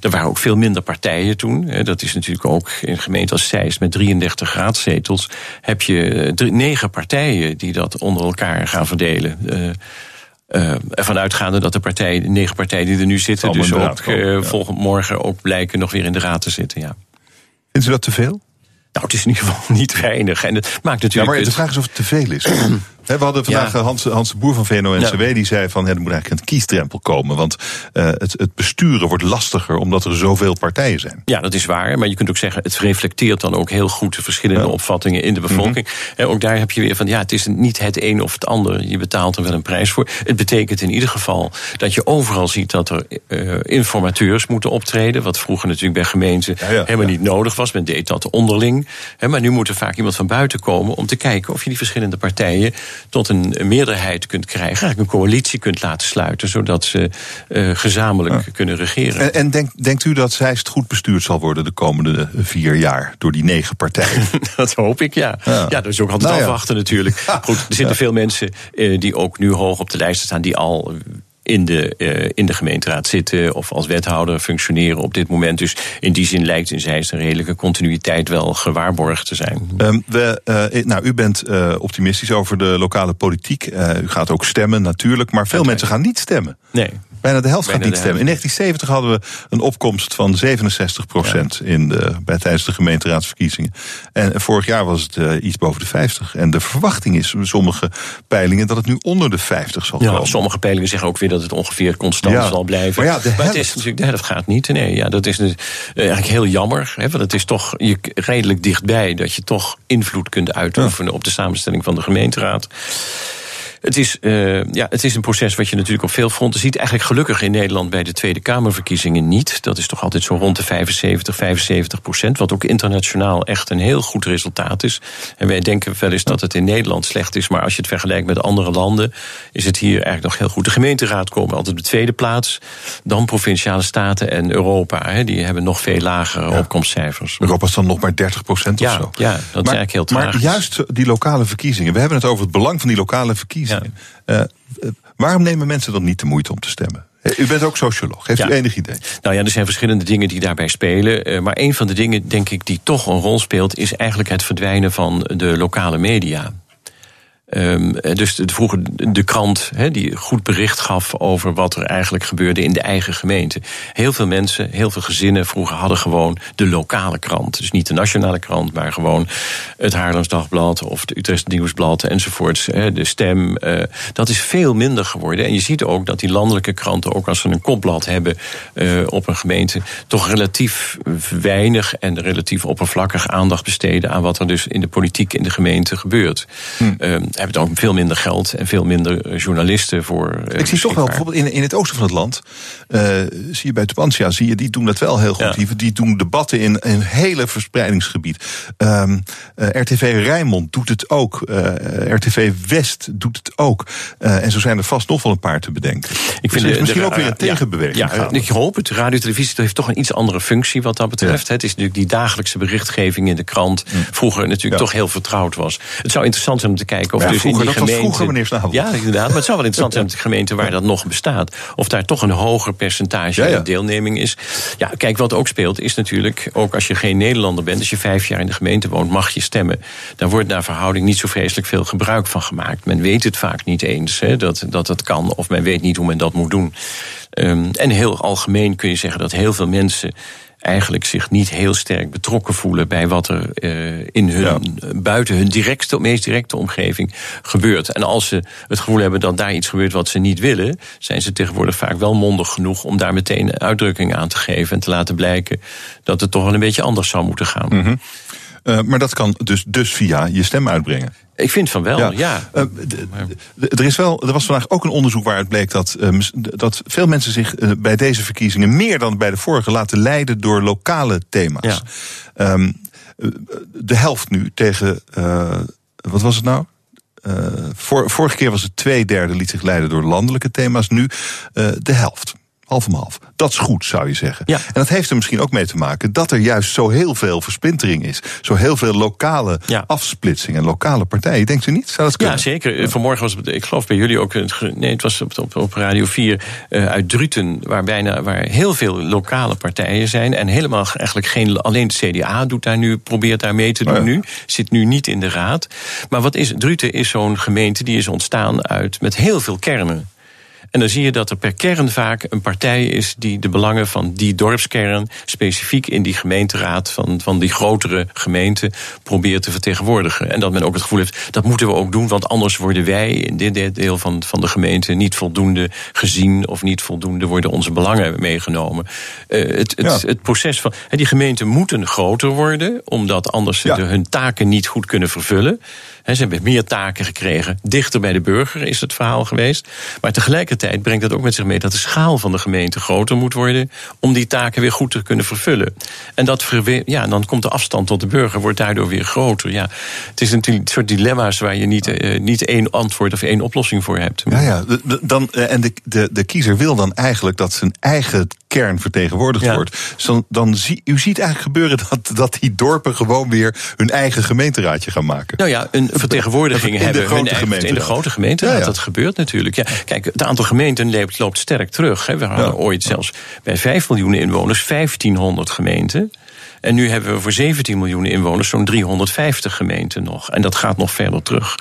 Er waren ook veel minder partijen toen. hè. Dat is natuurlijk ook in een gemeente als Zeist met 33 raadzetels. heb je eh, drie- negen partijen die dat onder elkaar gaan verdelen. Eh, eh, ervan uitgaande dat de, partijen, de negen partijen die er nu zitten, Allemaal dus ook eh, ja. volgend morgen ook blijken nog weer in de raad te zitten. Ja. Vindt u dat te veel? Nou, het is in ieder geval niet weinig. En het maakt Ja, natuurlijk. maar de het- vraag is of het te veel is. We hadden vandaag Ja. eh, Hans, Hans de Boer van VNO-NCW... die zei van, er moet eigenlijk een kiesdrempel komen. Want eh, het, het besturen wordt lastiger omdat er zoveel partijen zijn. Ja, dat is waar. Maar je kunt ook zeggen, het reflecteert dan ook heel goed de verschillende opvattingen in de bevolking. En ook daar heb je weer van, ja, het is niet het een of het ander. Je betaalt er wel een prijs voor. Het betekent in ieder geval dat je overal ziet dat er eh, informateurs moeten optreden. Wat vroeger natuurlijk bij gemeenten helemaal niet nodig was. Men deed dat onderling. Maar nu moet er vaak iemand van buiten komen om te kijken of je die verschillende partijen tot een meerderheid kunt krijgen. Eigenlijk een coalitie kunt laten sluiten, zodat ze eh, gezamenlijk kunnen regeren. En, en denkt, denkt u dat Zeist goed bestuurd zal worden de komende vier jaar door die negen partijen? Dat hoop ik, ja. Ja, dat is ook altijd Nou ja. afwachten natuurlijk. Goed, er zitten veel mensen eh, die ook nu hoog op de lijst staan... die al in de, eh, in de gemeenteraad zitten of als wethouder functioneren op dit moment. Dus in die zin lijkt in Zeist een redelijke continuïteit wel gewaarborgd te zijn. Ehm, we, eh, nou, u bent eh, optimistisch over de lokale politiek. U gaat ook stemmen natuurlijk, maar veel mensen gaan niet stemmen. Nee. Bijna de helft Bijna gaat niet stemmen. In 1970 hadden we een opkomst van 67 procent in de, bij, tijdens de gemeenteraadsverkiezingen. En vorig jaar was het eh, iets boven de 50. En de verwachting is sommige peilingen dat het nu onder de 50 zal Ja, komen. sommige peilingen zeggen ook weer dat het ongeveer constant Ja. zal blijven. Maar ja, de het is natuurlijk, de helft gaat niet. Nee, ja, dat is dus, eigenlijk heel jammer. Hè, want het is toch je, redelijk dichtbij dat je toch invloed kunt uitoefenen op de samenstelling van de gemeenteraad. Het is, eh, ja, het is een proces wat je natuurlijk op veel fronten ziet. Eigenlijk gelukkig in Nederland bij de Tweede Kamerverkiezingen niet. Dat is toch altijd zo rond de 75, 75 procent. Wat ook internationaal echt een heel goed resultaat is. En wij denken wel eens dat het in Nederland slecht is. Maar als je het vergelijkt met andere landen, is het hier eigenlijk nog heel goed. De gemeenteraad komen altijd op de tweede plaats. Dan provinciale staten en Europa. Hè, die hebben nog veel lagere opkomstcijfers. Europa is dan nog maar 30 procent of Ja, zo. ja, dat is eigenlijk heel Maar tragisch. juist die lokale verkiezingen. We hebben het over het belang van die lokale verkiezingen. Eh, eh, waarom nemen mensen dan niet de moeite om te stemmen? U bent ook socioloog. Heeft Ja. u enig idee? Nou ja, er zijn verschillende dingen die daarbij spelen. Eh, Maar een van de dingen, denk ik, die toch een rol speelt, is eigenlijk het verdwijnen van de lokale media. Ehm, eh, dus de, vroeger de krant die goed bericht gaf over wat er eigenlijk gebeurde in de eigen gemeente. Heel veel mensen, heel veel gezinnen vroeger hadden gewoon de lokale krant. Dus niet de nationale krant, maar gewoon het Haarlems Dagblad of het Utrecht Nieuwsblad enzovoorts. De stem. eh, dat is veel minder geworden. En je ziet ook dat die landelijke kranten, ook als ze een kopblad hebben eh, op een gemeente, toch relatief weinig en relatief oppervlakkig aandacht besteden aan wat er dus in de politiek in de gemeente gebeurt. Eh, hebben ook veel minder geld en veel minder eh, journalisten voor. eh, Ik zie toch wel bijvoorbeeld in, in het oosten van het land. eh, zie je bij Tubantia, zie je, die doen dat wel heel goed. Die, die doen debatten in een hele verspreidingsgebied. Ehm, eh, RTV Rijnmond doet het ook. RTV West doet het ook. En zo zijn er vast nog wel een paar te bedenken. Ik vind er is de- misschien de- ook weer een tegenbeweging. Ja, ik hoop het. Radio televisie heeft toch een iets andere functie wat dat betreft. Het is natuurlijk die dagelijkse berichtgeving in de krant. Vroeger natuurlijk toch heel vertrouwd was. Het zou interessant zijn om te kijken of dus vroeger, in die dat was vroeger, meneer Snabel. Ja, inderdaad. Maar het zou wel interessant zijn om de gemeente waar dat nog bestaat. Of daar toch een hoger percentage Ja, deelneming is. Ja, kijk, wat ook speelt is natuurlijk... ook als je geen Nederlander bent, als je vijf jaar in de gemeente woont... mag je stemmen. Daar wordt naar verhouding niet zo vreselijk veel gebruik van gemaakt. Men weet het vaak niet eens hè, dat, dat het kan... of men weet niet hoe men dat moet doen. Ehm, en heel algemeen kun je zeggen dat heel veel mensen eigenlijk zich niet heel sterk betrokken voelen bij wat er eh, in hun buiten hun directe, meest directe omgeving gebeurt. En als ze het gevoel hebben dat daar iets gebeurt wat ze niet willen, zijn ze tegenwoordig vaak wel mondig genoeg om daar meteen uitdrukking aan te geven en te laten blijken dat het toch wel een beetje anders zou moeten gaan. Mhm. Eh, maar dat kan dus, dus via je stem uitbrengen. Ik vind van wel, ja. Eh, er, is wel, er was vandaag ook een onderzoek waaruit bleek dat, eh, dat veel mensen zich bij deze verkiezingen meer dan bij de vorige laten leiden door lokale thema's. Ehm, eh, de helft nu tegen, wat was het nou? Vor- vorige keer was het twee derde liet zich leiden door landelijke thema's, nu de helft. Half om half. Dat is goed, zou je zeggen. En dat heeft er misschien ook mee te maken dat er juist zo heel veel versplintering is. Zo heel veel lokale afsplitsing en lokale partijen. Denkt u niet? Zou dat kunnen? Ja, zeker. Eh, Vanmorgen was het, ik geloof bij jullie ook, nee, het was op, op, op Radio 4 eh, uit Druten, waar, bijna, waar heel veel lokale partijen zijn. En helemaal ge- eigenlijk geen, alleen het CDA doet daar nu, probeert daar mee te doen nu. Zit nu niet in de raad. Maar wat is, Druten is zo'n gemeente die is ontstaan uit, met heel veel kernen. En dan zie je dat er per kern vaak een partij is die de belangen van die dorpskern specifiek in die gemeenteraad van, van die grotere gemeente probeert te vertegenwoordigen. En dat men ook het gevoel heeft, dat moeten we ook doen, want anders worden wij in dit deel van, van de gemeente niet voldoende gezien of niet voldoende worden onze belangen meegenomen. Eh, het, het, het proces van. die gemeenten moeten groter worden, omdat anders ze hun taken niet goed kunnen vervullen. Ze hebben meer taken gekregen. Dichter bij de burger is het verhaal geweest. Maar tegelijkertijd brengt dat ook met zich mee dat de schaal van de gemeente groter moet worden. om die taken weer goed te kunnen vervullen. En dat ja, dan komt de afstand tot de burger wordt daardoor weer groter. Ja, het is natuurlijk een soort dilemma's waar je niet, eh, niet één antwoord of één oplossing voor hebt. Ja, ja. Dan, eh, en de, de, de kiezer wil dan eigenlijk dat zijn eigen kern vertegenwoordigd wordt. Dus dan, dan zie, u ziet eigenlijk gebeuren dat, dat die dorpen gewoon weer hun eigen gemeenteraadje gaan maken. Nou ja, een vertegenwoordiging In de hebben. grote hun eigen- in de grote gemeente. Ja, ja. Dat gebeurt natuurlijk. Ja, kijk, het aantal gemeenten loopt, loopt sterk terug. Hè. We hadden ooit zelfs bij 5 miljoen inwoners 1500 gemeenten. En nu hebben we voor 17 miljoen inwoners zo'n 350 gemeenten nog. En dat gaat nog verder terug.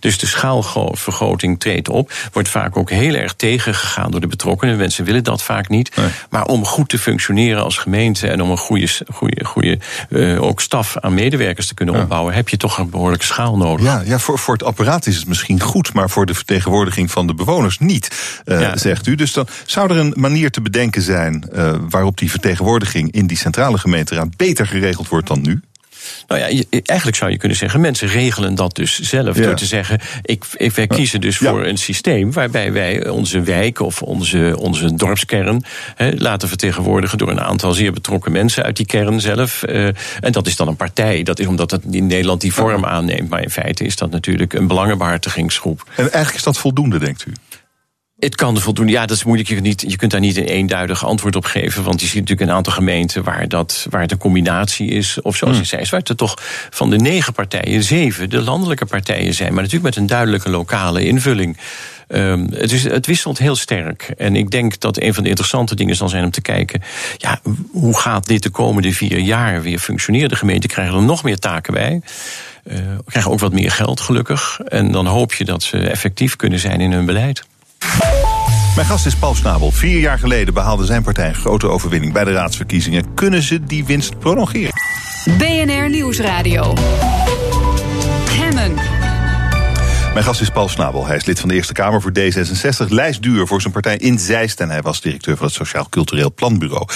Dus de schaalvergroting treedt op. Wordt vaak ook heel erg tegengegaan door de betrokkenen. Mensen willen dat vaak niet. Maar om goed te functioneren als gemeente en om een goede, goede, goede eh, ook staf aan medewerkers te kunnen opbouwen, heb je toch een behoorlijke schaal nodig. Ja, ja voor, voor het apparaat is het misschien goed, maar voor de vertegenwoordiging van de bewoners niet, eh, Ja. zegt u. Dus dan zou er een manier te bedenken zijn eh, waarop die vertegenwoordiging in die centrale gemeenteraad beter geregeld wordt dan nu? Nou ja, eigenlijk zou je kunnen zeggen, mensen regelen dat dus zelf. Ja. Door te zeggen, ik, ik, wij kiezen dus voor een systeem waarbij wij onze wijk of onze, onze dorpskern hè, laten vertegenwoordigen door een aantal zeer betrokken mensen uit die kern zelf. Eh, en dat is dan een partij. Dat is omdat het in Nederland die vorm aanneemt. Maar in feite is dat natuurlijk een belangenbehartigingsgroep. En eigenlijk is dat voldoende, denkt u? Het kan voldoende. Ja, dat is moeilijk. Je, kunt niet, je kunt daar niet een eenduidig antwoord op geven. Want je ziet natuurlijk een aantal gemeenten waar, dat, waar het een combinatie is. Of zoals Hmm. je zei, waar het er toch van de negen partijen zeven de landelijke partijen zijn. Maar natuurlijk met een duidelijke lokale invulling. Ehm, het, is, het wisselt heel sterk. En ik denk dat een van de interessante dingen zal zijn om te kijken. Ja, hoe gaat dit de komende vier jaar weer functioneren? De gemeenten krijgen er nog meer taken bij. Eh, krijgen ook wat meer geld, gelukkig. En dan hoop je dat ze effectief kunnen zijn in hun beleid. Mijn gast is Paul Snabel. Vier jaar geleden behaalde zijn partij een grote overwinning bij de raadsverkiezingen. Kunnen ze die winst prolongeren? BNR Nieuwsradio. Hemmen. Mijn gast is Paul Snabel. Hij is lid van de Eerste Kamer voor D66. Lijstduur voor zijn partij in Zeist. En hij was directeur van het Sociaal Cultureel Planbureau.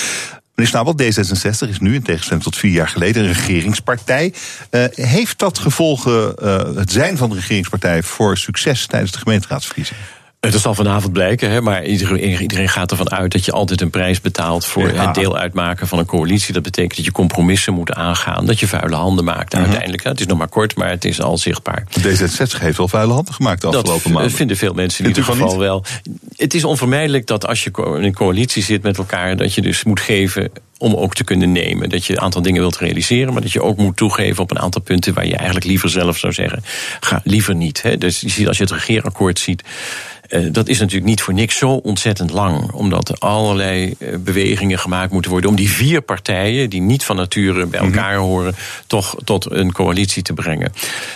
Meneer Snabel, D66 is nu, in tegenstelling tot vier jaar geleden, een regeringspartij. Eh, heeft dat gevolgen, eh, het zijn van de regeringspartij, voor succes tijdens de gemeenteraadsverkiezingen? Het zal vanavond blijken, hè, maar iedereen, gaat ervan uit dat je altijd een prijs betaalt voor Ja. het deel uitmaken van een coalitie. Dat betekent dat je compromissen moet aangaan, dat je vuile handen maakt Mhm. uiteindelijk. hè. Het is nog maar kort, maar het is al zichtbaar. D66 heeft wel vuile handen gemaakt de afgelopen dat maanden. vinden veel mensen in ieder geval wel. Het is onvermijdelijk dat als je in een coalitie zit met elkaar, dat je dus moet geven om ook te kunnen nemen. Dat je een aantal dingen wilt realiseren, maar dat je ook moet toegeven op een aantal punten waar je eigenlijk liever zelf zou zeggen: ga liever niet. Hè. Dus je ziet als je het regeerakkoord ziet. Eh, dat is natuurlijk niet voor niks zo ontzettend lang. Omdat er allerlei eh, bewegingen gemaakt moeten worden. om die vier partijen, die niet van nature bij Mhm. elkaar horen. toch tot een coalitie te brengen.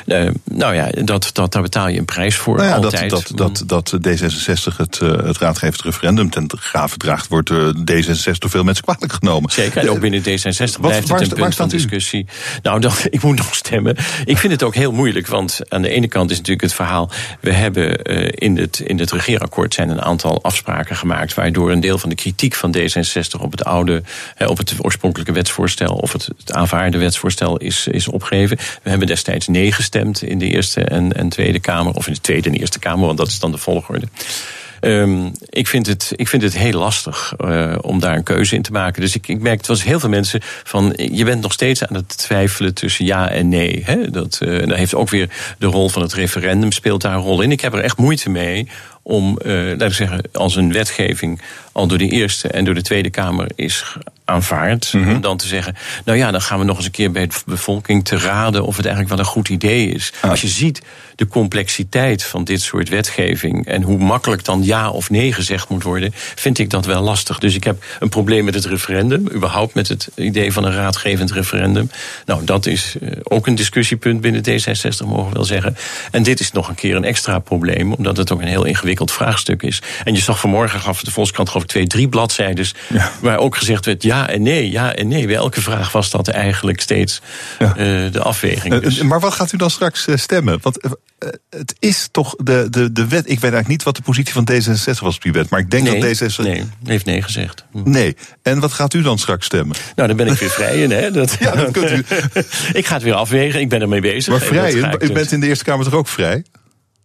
Eh, nou ja, dat, dat, daar betaal je een prijs voor. Nou ja, dat, altijd. dat, dat, dat D66 het, het raadgevend referendum ten grave draagt, wordt eh, D66 door veel mensen kwalijk genomen. Zeker, en ook binnen D66 Wat- blijft het een punt van u? discussie. Nou, dat, ik moet nog stemmen. Ik vind het ook heel moeilijk, want aan de ene kant is natuurlijk het verhaal... we hebben in, het, in het regeerakkoord zijn een aantal afspraken gemaakt. waardoor een deel van de kritiek van D66 op het oude. op het oorspronkelijke wetsvoorstel. of het, het aanvaarde wetsvoorstel is, is opgegeven. We hebben destijds nee gestemd in de Eerste en, en Tweede Kamer. of in de Tweede en Eerste Kamer, want dat is dan de volgorde. Ehm, ik, vind het, ik vind het heel lastig eh, om daar een keuze in te maken. Dus ik, ik merk, het was heel veel mensen van... je bent nog steeds aan het twijfelen tussen ja en nee. Hè? Dat, eh, daar heeft ook weer de rol van het referendum speelt daar een rol in. Ik heb er echt moeite mee om, eh, laten we zeggen, als een wetgeving al door de Eerste en door de Tweede Kamer is aanvaard. Om dan te zeggen, nou ja, dan gaan we nog eens een keer bij de bevolking te raden of het eigenlijk wel een goed idee is. Als je ziet de complexiteit van dit soort wetgeving en hoe makkelijk dan ja of nee gezegd moet worden, vind ik dat wel lastig. Dus ik heb een probleem met het referendum, überhaupt met het idee van een raadgevend referendum. Nou, dat is eh, ook een discussiepunt binnen D66, mogen we wel zeggen. En dit is nog een keer een extra probleem, omdat het ook een heel ingewikkeld vraagstuk is. En je zag vanmorgen gaf de Volkskrant geloof ik twee, drie bladzijden, waar ook gezegd werd ja en nee, ja en nee. Bij elke vraag was dat eigenlijk steeds eh, de afweging. Eh, Dus- Maar wat gaat u dan straks eh, stemmen? Want het is toch de, de, de wet. Ik weet eigenlijk niet wat de positie van D66 was op die wet. Maar ik denk Nee, dat D66. Nee, heeft nee gezegd. Nee. En wat gaat u dan straks stemmen? Nou, dan ben ik weer vrij in, hè? Dat, Ja, dat kunt u. ik ga het weer afwegen, ik ben ermee bezig. Maar vrij, u dus- bent in de Eerste Kamer toch ook vrij?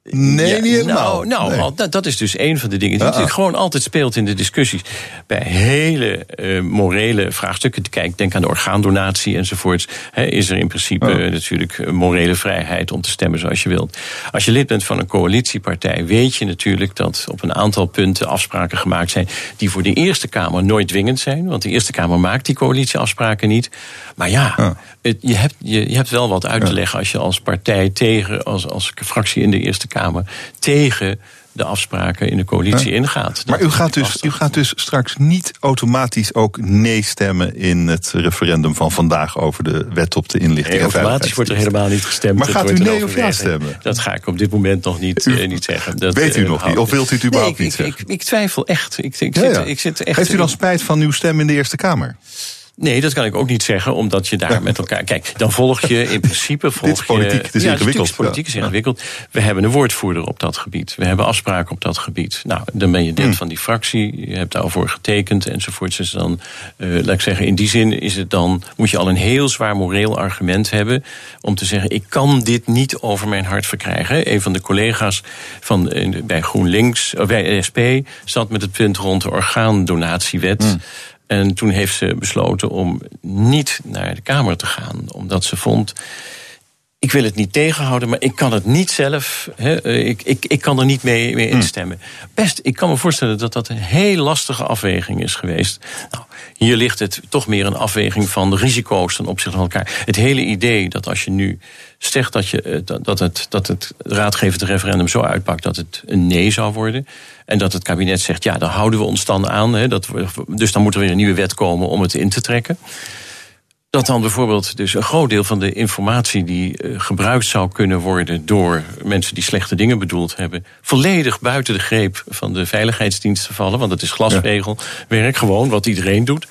Nee, Ja, niet helemaal. Nou, nou Nee. al- dat, dat is dus een van de dingen die Ah, natuurlijk ah. gewoon altijd speelt in de discussies. Bij hele eh, morele vraagstukken. Kijk, denk aan de orgaandonatie enzovoorts. Is er in principe Ah. eh, natuurlijk een morele vrijheid om te stemmen zoals je wilt. Als je lid bent van een coalitiepartij, weet je natuurlijk dat op een aantal punten afspraken gemaakt zijn. die voor de Eerste Kamer nooit dwingend zijn. Want de Eerste Kamer maakt die coalitieafspraken niet. Maar ja. Het- je, hebt, je, je hebt wel wat uit te leggen als je als partij tegen, als, als fractie in de Eerste Kamer, tegen de afspraken in de coalitie Ja. ingaat. Maar u gaat, dus, u gaat dus straks niet automatisch ook nee stemmen in het referendum van vandaag over de wet op de inlichting. Nee, automatisch wordt er helemaal niet gestemd. Maar gaat u nee of ja stemmen? Dat ga ik op dit moment nog niet, eh, niet zeggen. Dat, Weet u eh, nog niet? Of wilt u het überhaupt Nee, niet ik, zeggen? Ik, ik twijfel echt. Ik, ik, Ja, zit, ja. ik zit echt Heeft u dan spijt van uw stem in de Eerste Kamer? Nee, dat kan ik ook niet zeggen, omdat je daar met elkaar. Kijk, dan volg je in principe. Volg Dit is politiek, het is ja, ingewikkeld, politiek is ingewikkeld. We hebben een woordvoerder op dat gebied. We hebben afspraken op dat gebied. Nou, dan ben je lid Hmm. van die fractie. Je hebt daarvoor getekend enzovoorts. Dus dan, eh, laat ik zeggen, in die zin is het dan. moet je al een heel zwaar moreel argument hebben. om te zeggen: ik kan dit niet over mijn hart verkrijgen. Een van de collega's van, eh, bij GroenLinks, of bij SP. zat met het punt rond de orgaandonatiewet. Hmm. En toen heeft ze besloten om niet naar de Kamer te gaan. Omdat ze vond. Ik wil het niet tegenhouden, maar ik kan het niet zelf. Hè, eh, ik, ik, ik kan er niet mee, mee instemmen. Best, ik kan me voorstellen dat dat een heel lastige afweging is geweest. Nou, hier ligt het toch meer een afweging van de risico's ten opzichte van elkaar. Het hele idee dat als je nu zegt dat, je, eh, dat- het, dat het raadgevend referendum zo uitpakt dat het een nee zou worden. En dat het kabinet zegt, ja, daar houden we ons dan aan. Hè, dat dus dan moet er weer een nieuwe wet komen om het in te trekken. Dat dan bijvoorbeeld dus een groot deel van de informatie die eh, gebruikt zou kunnen worden door mensen die slechte dingen bedoeld hebben, volledig buiten de greep van de veiligheidsdiensten vallen, want het is glasregelwerk, gewoon wat iedereen doet,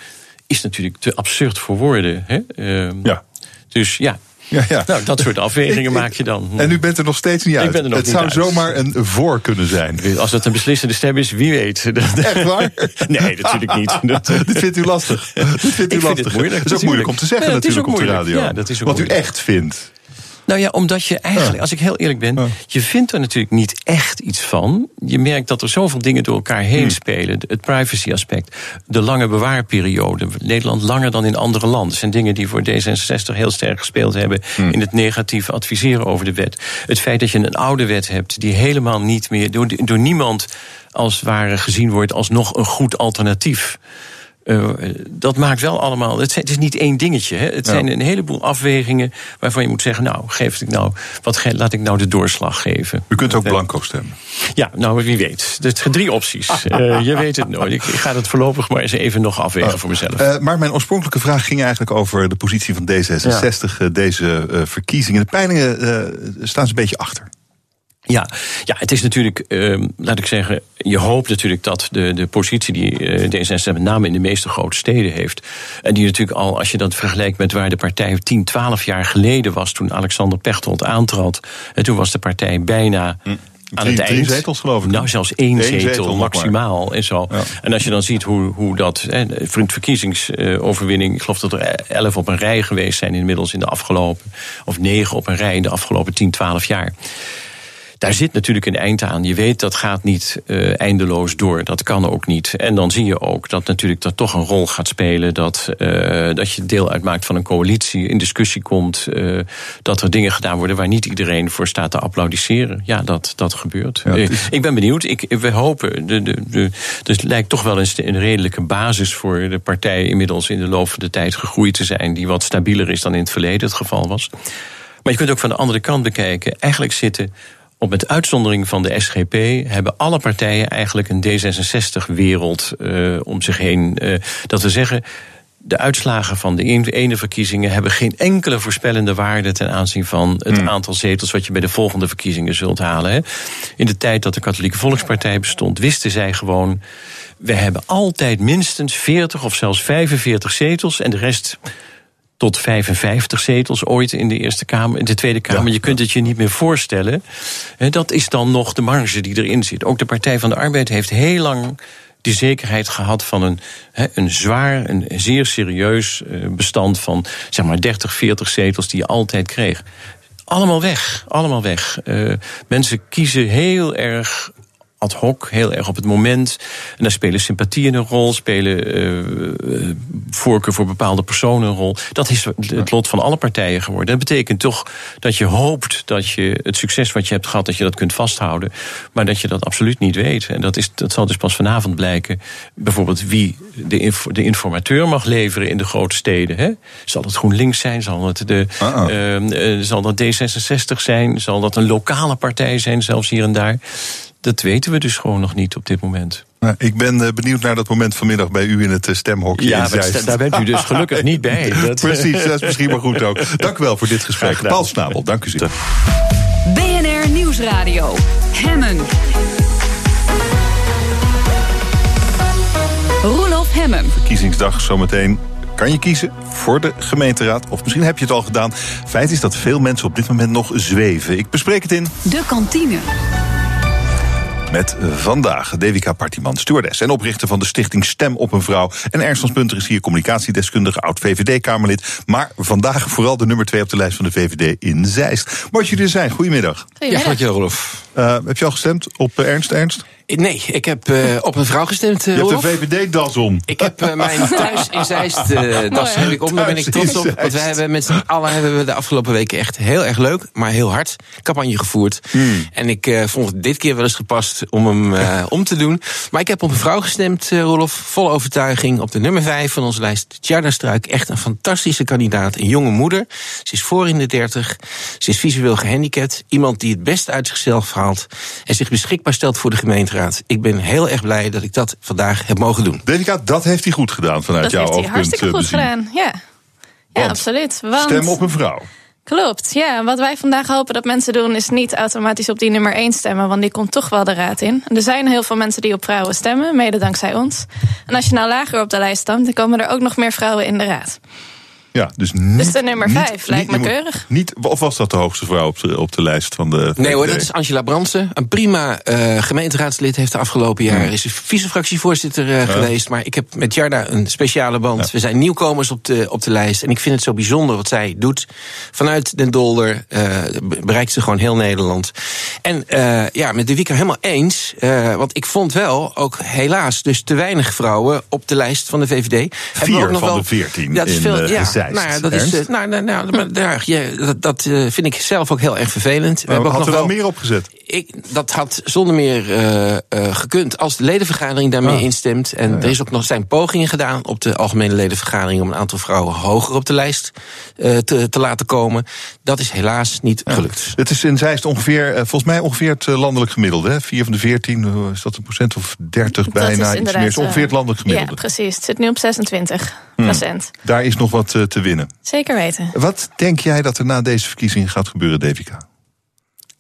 is natuurlijk te absurd voor woorden. Hè? Ehm, Ja. Dus ja, Ja, ja. nou, dat soort afwegingen maak je dan. En u bent er nog steeds niet Ik uit. ben er nog het niet zou uit. zomaar een voor kunnen zijn. Als dat een beslissende stem is, wie weet. Echt waar? Nee, natuurlijk niet. Dat- Dit vindt u lastig. Dit vindt u Ik vind het lastig. moeilijk, Het is ook moeilijk om te zeggen Ja, natuurlijk op de radio. Ja, dat is ook Wat u echt vindt. Nou ja, omdat je eigenlijk, als ik heel eerlijk ben, je vindt er natuurlijk niet echt iets van. Je merkt dat er zoveel dingen door elkaar heen Hmm. spelen. Het privacy aspect, de lange bewaarperiode. Nederland langer dan in andere landen. Dat zijn dingen die voor D66 heel sterk gespeeld hebben Hmm. in het negatief adviseren over de wet. Het feit dat je een oude wet hebt die helemaal niet meer door, door niemand als het ware gezien wordt als nog een goed alternatief. Eh, dat maakt wel allemaal. Het, zijn- het is niet één dingetje. Hè. Het Ja. zijn een heleboel afwegingen waarvan je moet zeggen: Nou, geef ik nou, wat ge- laat ik nou de doorslag geven? U kunt ook blanco stemmen. Ja, nou wie weet. Er zijn drie opties. Eh, je weet het nooit. Ik, ik ga het voorlopig maar eens even nog afwegen voor mezelf. Eh, maar mijn oorspronkelijke vraag ging eigenlijk over de positie van D66. eh, deze eh, verkiezingen. De peilingen eh, staan ze een beetje achter. Ja, ja, het is natuurlijk, ehm, laat ik zeggen, je hoopt natuurlijk dat de, de positie die eh, D66 met name in de meeste grote steden heeft. En die natuurlijk al, als je dat vergelijkt met waar de partij 10, 12 jaar geleden was, toen Alexander Pechtold aantrad. En toen was de partij bijna aan Drie- het eind. zetels, geloof ik. Nou, zelfs één, zetel, maximaal en zo. En als je dan ziet hoe, hoe dat. Hè, voor een verkiezingsoverwinning. Ik geloof dat er elf op een rij geweest zijn inmiddels in de afgelopen. of negen op een rij in de afgelopen 10, 12 jaar. Daar zit natuurlijk een eind aan. Je weet dat gaat niet eh, eindeloos door. Dat kan ook niet. En dan zie je ook dat natuurlijk dat toch een rol gaat spelen. Dat, eh, dat je deel uitmaakt van een coalitie, in discussie komt. eh, dat er dingen gedaan worden waar niet iedereen voor staat te applaudisseren. Ja, dat, dat gebeurt. Ja, Ik ben benieuwd. Ik, we hopen. De, de, de, dus het lijkt toch wel een, st- een redelijke basis voor de partij inmiddels in de loop van de tijd gegroeid te zijn. Die wat stabieler is dan in het verleden het geval was. Maar je kunt ook van de andere kant bekijken. Eigenlijk zitten, op met uitzondering van de SGP, hebben alle partijen eigenlijk een D66-wereld eh, om zich heen. Eh, dat we zeggen. De uitslagen van de ene- ene verkiezingen hebben geen enkele voorspellende waarde ten aanzien van het aantal zetels wat je bij de volgende verkiezingen zult halen. Hè. In de tijd dat de Katholieke Volkspartij bestond, wisten zij gewoon. We hebben altijd minstens 40 of zelfs 45 zetels en de rest tot 55 zetels ooit in de Eerste Kamer, in de Tweede Kamer. je kunt het je niet meer voorstellen. Dat is dan nog de marge die erin zit. Ook de Partij van de Arbeid heeft heel lang die zekerheid gehad van een, een zwaar, een zeer serieus eh, bestand van zeg maar 30, 40 zetels die je altijd kreeg. Allemaal weg, allemaal weg. Eh, mensen kiezen heel erg ad hoc, heel erg op het moment. En daar spelen sympathieën een rol, spelen eh, voorkeur voor bepaalde personen een rol. Dat is het lot van alle partijen geworden. Dat betekent toch dat je hoopt dat je het succes wat je hebt gehad, dat je dat kunt vasthouden. Maar dat je dat absoluut niet weet. En dat, is, dat zal dus pas vanavond blijken. Bijvoorbeeld wie de, inf- de informateur mag leveren in de grote steden. Hè? Zal het GroenLinks zijn? Zal het, de, eh, zal dat D66 zijn? Zal dat een lokale partij zijn, zelfs hier en daar? Dat weten we dus gewoon nog niet op dit moment. Nou, ik ben eh, benieuwd naar dat moment vanmiddag bij u in het eh, stemhokje. Ja, in daar bent u dus gelukkig niet bij. Dat- Precies, dat is misschien maar goed ook. Dank u wel voor dit gesprek. Paul Snabel, dank u zeer. BNR Nieuwsradio. Hemmen. Roelof Hemmen. Verkiezingsdag zometeen. Kan je kiezen voor de gemeenteraad? Of misschien heb je het al gedaan. Feit is dat veel mensen op dit moment nog zweven. Ik bespreek het in De kantine. Met vandaag Devika Partiman, stewardess en oprichter van de stichting Stem op een Vrouw. En Ernst van Spunter is hier communicatiedeskundige, oud-VVD-Kamerlid. Maar vandaag vooral de nummer twee op de lijst van de VVD in Zeist. Mooi dat jullie er zijn, goedemiddag. Ja, dankjewel, Rolf. Uh, heb je al gestemd op uh, Ernst Ernst? Nee, ik heb uh, op een vrouw gestemd. Uh, je hebt een VVD-das om. Ik heb uh, mijn thuis in Zeist uh, das heb ik om. Daar ben ik trots op. Want wij hebben met z'n allen hebben we de afgelopen weken echt heel erg leuk, maar heel hard campagne gevoerd. Hmm. En ik uh, vond het dit keer wel eens gepast om hem uh, om te doen. Maar ik heb op een vrouw gestemd, uh, Rolof. Vol overtuiging op de nummer 5 van onze lijst. Tjarda Struik, echt een fantastische kandidaat. Een jonge moeder. Ze is voor in de 30. Ze is visueel gehandicapt. Iemand die het best uit zichzelf haalt. En zich beschikbaar stelt voor de gemeenteraad. Ik ben heel erg blij dat ik dat vandaag heb mogen doen. Devika, dat heeft hij goed gedaan vanuit dat jouw heeft hij oogpunt. hartstikke goed bezien. gedaan, ja. Ja, Want absoluut. Want, Stem op een vrouw. Klopt, ja. Wat wij vandaag hopen dat mensen doen... is niet automatisch op die nummer 1 stemmen... want die komt toch wel de raad in. Er zijn heel veel mensen die op vrouwen stemmen, mede dankzij ons. En als je nou lager op de lijst stemt... dan komen er ook nog meer vrouwen in de raad. Ja, dus niet, Dus de nummer niet- 5 lijkt me keurig. Niet, of was dat de hoogste vrouw op de, op de lijst van de Nee hoor, VVD? dat is Angela Brandsen. Een prima uh, gemeenteraadslid heeft de afgelopen jaar... is vice-fractievoorzitter uh, geweest. Maar ik heb met Jarda een speciale band. We zijn nieuwkomers op de, op de lijst. En ik vind het zo bijzonder wat zij doet. Vanuit Den Dolder uh, bereikt ze gewoon heel Nederland. En ja, met de Wika helemaal eens. want ik vond wel, ook helaas, dus te weinig vrouwen... op de lijst van de VVD. Vier ook nog van wel, de veertien Dat is in, veel, eh, ja, Nou, ja, dat is, Ernst? nou, nou, nou, maar daar, ja, dat, dat uh, vind ik zelf ook heel erg vervelend. We hebben ook had nog er wel wel meer opgezet? ik, dat had zonder meer uh, uh, gekund als de ledenvergadering daarmee Ah. instemt. En Ja, ja. er is ook nog zijn pogingen gedaan op de algemene ledenvergadering om een aantal vrouwen hoger op de lijst uh, te, te laten komen. Dat is helaas niet gelukt. Het is in Zeist ongeveer, eh, volgens mij ongeveer het eh, landelijk gemiddelde. Hè? Vier van de veertien, eh, is dat een procent of dertig Dat bijna? is Iets meer. is ongeveer het eh, landelijk gemiddelde. Ja, precies. Het zit nu op 26 Hmm. procent. Daar is nog wat eh, te winnen. Zeker weten. Wat denk jij dat er na deze verkiezingen gaat gebeuren, Devika?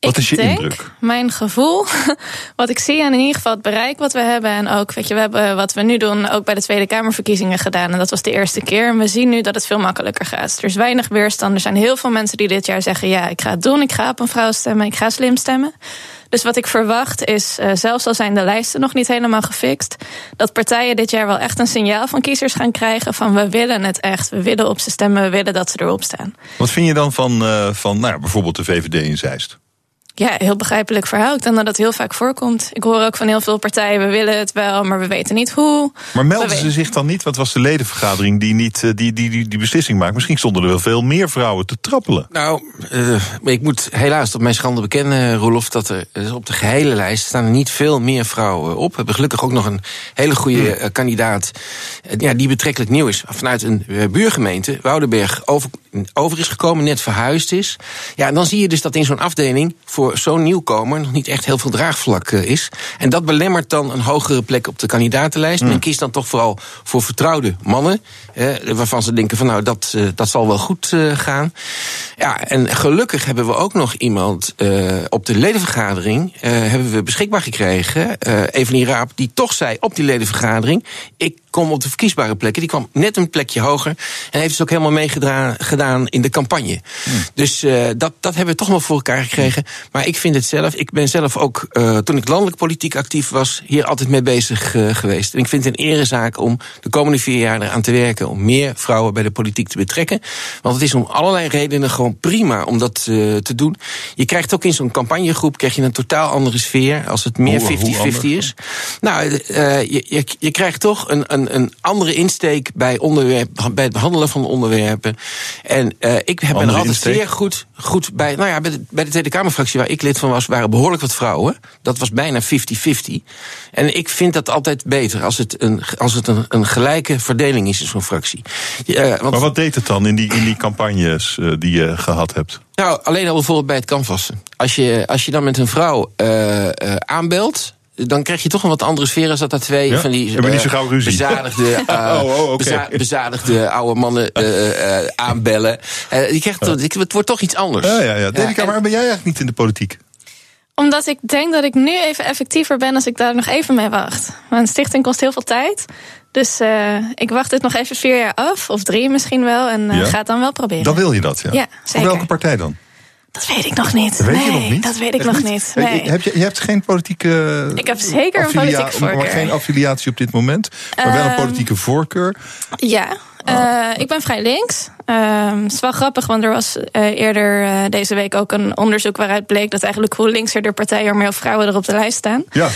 Wat is je denk, indruk? Mijn gevoel, wat ik zie en in ieder geval het bereik wat we hebben. En ook, weet je, we hebben wat we nu doen ook bij de Tweede Kamerverkiezingen gedaan. En dat was de eerste keer. En we zien nu dat het veel makkelijker gaat. Er is weinig weerstand. Er zijn heel veel mensen die dit jaar zeggen: ja, ik ga het doen. Ik ga op een vrouw stemmen. Ik ga slim stemmen. Dus wat ik verwacht is, uh, zelfs al zijn de lijsten nog niet helemaal gefixt, dat partijen dit jaar wel echt een signaal van kiezers gaan krijgen van we willen het echt, we willen op ze stemmen, we willen dat ze erop staan. Wat vind je dan van, uh, van nou, bijvoorbeeld de VVD in Zeist? Ja, heel begrijpelijk verhaal. Ik denk dat dat heel vaak voorkomt. Ik hoor ook van heel veel partijen, we willen het wel, maar we weten niet hoe. Maar melden ze zich dan niet? Wat was de ledenvergadering die niet die, die, die, die beslissing maakt? Misschien stonden er wel veel meer vrouwen te trappelen. Nou, uh, ik moet helaas tot mijn schande bekennen, Roelof, dat er op de gehele lijst staan er niet veel meer vrouwen op. We hebben gelukkig ook nog een hele goede hmm. kandidaat ja, die betrekkelijk nieuw is. Vanuit een buurgemeente, Woudenberg, over, over is gekomen, net verhuisd is. Ja, en dan zie je dus dat in zo'n afdeling voor zo'n nieuwkomer nog niet echt heel veel draagvlak uh, is. En dat belemmert dan een hogere plek op de kandidatenlijst. Mm. Men kiest dan toch vooral voor vertrouwde mannen. Eh, waarvan ze denken van nou, dat, uh, dat zal wel goed gaan. Ja, en gelukkig hebben we ook nog iemand op de ledenvergadering... hebben we beschikbaar gekregen, Evelien Raap... die toch zei op die ledenvergadering... ik kom op de verkiesbare plekken. Die kwam net een plekje hoger. En heeft dus ook helemaal meegedaan in de campagne. Hmm. Dus dat, dat hebben we toch wel voor elkaar gekregen. Maar ik vind het zelf, ik ben zelf ook, uh, toen ik landelijk politiek actief was, hier altijd mee bezig uh, geweest. En ik vind het een erezaak om de komende vier jaar eraan te werken. Om meer vrouwen bij de politiek te betrekken. Want het is om allerlei redenen gewoon prima om dat te doen. Je krijgt ook in zo'n campagnegroep krijg je een totaal andere sfeer. Als het meer 50-50 is. Nou, je, je, je krijgt toch een, een een, andere insteek bij, onderwerp, bij het behandelen van onderwerpen. En ik heb er altijd zeer goed, goed bij. Nou ja, bij de, bij de Tweede Kamerfractie waar ik lid van was, waren behoorlijk wat vrouwen. Dat was bijna 50-50. En ik vind dat altijd beter als het een, als het een, een gelijke verdeling is in zo'n fractie. Uh, want, maar wat deed het dan in die, in die campagnes uh, die je gehad hebt? Nou, alleen al bijvoorbeeld bij het canvassen. Als je, als je dan met een vrouw aanbelt dan krijg je toch een wat andere sfeer als dat er twee ja? van die uh, niet zo bezadigde, uh, oh, oh, okay. beza bezadigde oude mannen uh, aanbellen. je krijgt, het wordt toch iets anders. Ja, ja, ja. Waarom ben jij eigenlijk niet in de politiek? Omdat ik denk dat ik nu even effectiever ben als ik daar nog even mee wacht. Want een stichting kost heel veel tijd. Dus uh, ik wacht het nog even vier jaar af, of drie misschien wel, en uh, ja? ga het dan wel proberen. Dan wil je dat, ja. ja zeker. Of welke partij dan? Dat weet ik nog niet. Weet nee, je nog niet? Dat weet ik Echt nog niet. niet. Nee. Heb je, je hebt geen politieke. Ik heb zeker een politieke voorkeur. Maar geen affiliatie op dit moment. Maar wel een politieke voorkeur. Ja, uh, ik ben vrij links. Uh, het is wel grappig, want er was uh, eerder uh, deze week ook een onderzoek waaruit bleek dat eigenlijk hoe linkser de partijen er meer vrouwen er op de lijst staan. Ja.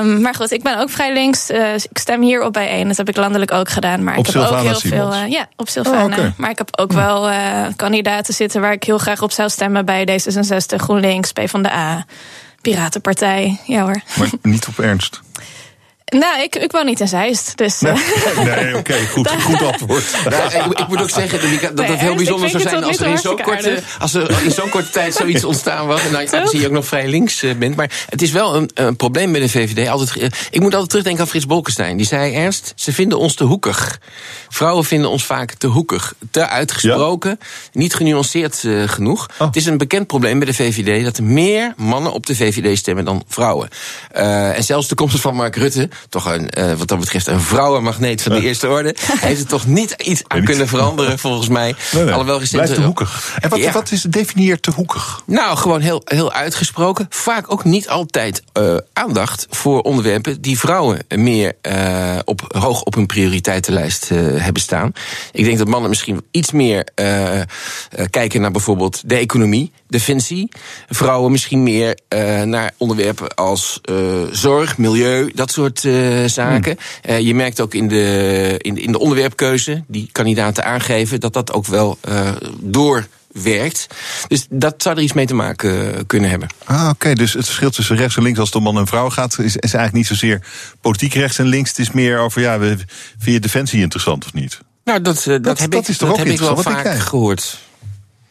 Um, maar goed, ik ben ook vrij links. Ik stem hier op bij één. Dat heb ik landelijk ook gedaan. Maar op ik heb Sylvana ook heel Simons. veel. ja, op Sylvana. Oh, okay. Maar ik heb ook wel kandidaten zitten waar ik heel graag op zou stemmen bij D66, GroenLinks, PvdA, Piratenpartij. Ja hoor. Maar niet op ernst. Nou, ik, ik woon niet in Zeist. Dus, nee, nee oké, okay, goed, goed antwoord. Ja, ik, ik, moet ook zeggen dat, dat nee, het heel bijzonder zou zijn als er, in zo'n korte, als er in zo'n korte tijd zoiets ontstaan was. En nou, dan zie je ook nog vrij links uh, bent. Maar het is wel een, een probleem bij de VVD. Altijd, uh, ik moet altijd terugdenken aan Frits Bolkestein. Die zei ernst, ze vinden ons te hoekig. Vrouwen vinden ons vaak te hoekig. Te uitgesproken, ja? niet genuanceerd uh, genoeg. Oh. Het is een bekend probleem bij de VVD dat er meer mannen op de VVD stemmen dan vrouwen. en zelfs de komst van Mark Rutte toch een, uh, wat dat betreft een vrouwenmagneet van de eerste orde. heeft er toch niet iets aan kunnen veranderen, volgens mij. Nee, nee. Alhoewel Blijft te hoekig. En wat, ja. wat is definieert te hoekig? Nou, gewoon heel, heel uitgesproken. Vaak ook niet altijd uh, aandacht voor onderwerpen die vrouwen meer uh, op, hoog op hun prioriteitenlijst hebben staan. Ik denk dat mannen misschien iets meer kijken naar bijvoorbeeld de economie, defensie. Vrouwen misschien meer naar onderwerpen als zorg, milieu, dat soort zaken. Hmm. Uh, je merkt ook in de, in, de, in de onderwerpkeuze die kandidaten aangeven dat dat ook wel uh, doorwerkt. Dus dat zou er iets mee te maken kunnen hebben. Ah, oké. Okay. Dus het verschil tussen rechts en links als het om man en vrouw gaat, is, is eigenlijk niet zozeer politiek rechts en links. Het is meer over, ja, vind je defensie interessant of niet? Nou, dat, dat, dat heb, ik, dat heb ik wel vaak gehoord.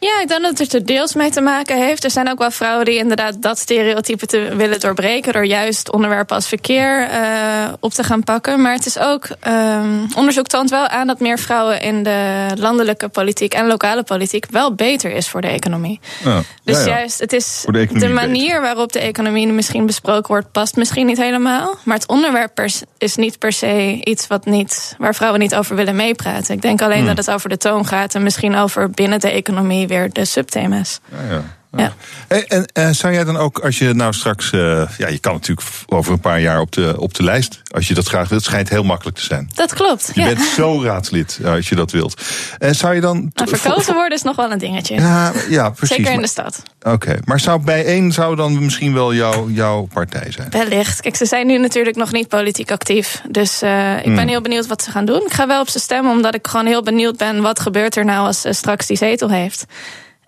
Ja, ik denk dat het er deels mee te maken heeft. Er zijn ook wel vrouwen die inderdaad dat stereotype te willen doorbreken. door juist onderwerpen als verkeer uh, op te gaan pakken. Maar het is ook. Um, onderzoek toont wel aan dat meer vrouwen in de landelijke politiek en lokale politiek. wel beter is voor de economie. Ja, dus ja, ja. juist, het is. De, de, manier beter. waarop de economie misschien besproken wordt. past misschien niet helemaal. Maar het onderwerp is niet per se iets wat niet, waar vrouwen niet over willen meepraten. Ik denk alleen hmm. dat het over de toon gaat. en misschien over binnen de economie de subthema's. Ja, ja. Ja. En, en eh, zou jij dan ook, als je nou straks... eh, ja, je kan natuurlijk over een paar jaar op de, op de lijst... als je dat graag wilt. Het schijnt heel makkelijk te zijn. Dat klopt. Je ja. bent zo raadslid, eh, als je dat wilt. En zou je dan... Nou, verkozen worden is nog wel een dingetje. Ja, ja, precies. Zeker in de stad. Oké, maar zou bijeen zou dan misschien wel jouw jouw partij zijn? Wellicht. Kijk, ze zijn nu natuurlijk nog niet politiek actief. Dus eh, ik ben Hmm. heel benieuwd wat ze gaan doen. Ik ga wel op ze stemmen, omdat ik gewoon heel benieuwd ben... wat gebeurt er nou als ze straks die zetel heeft.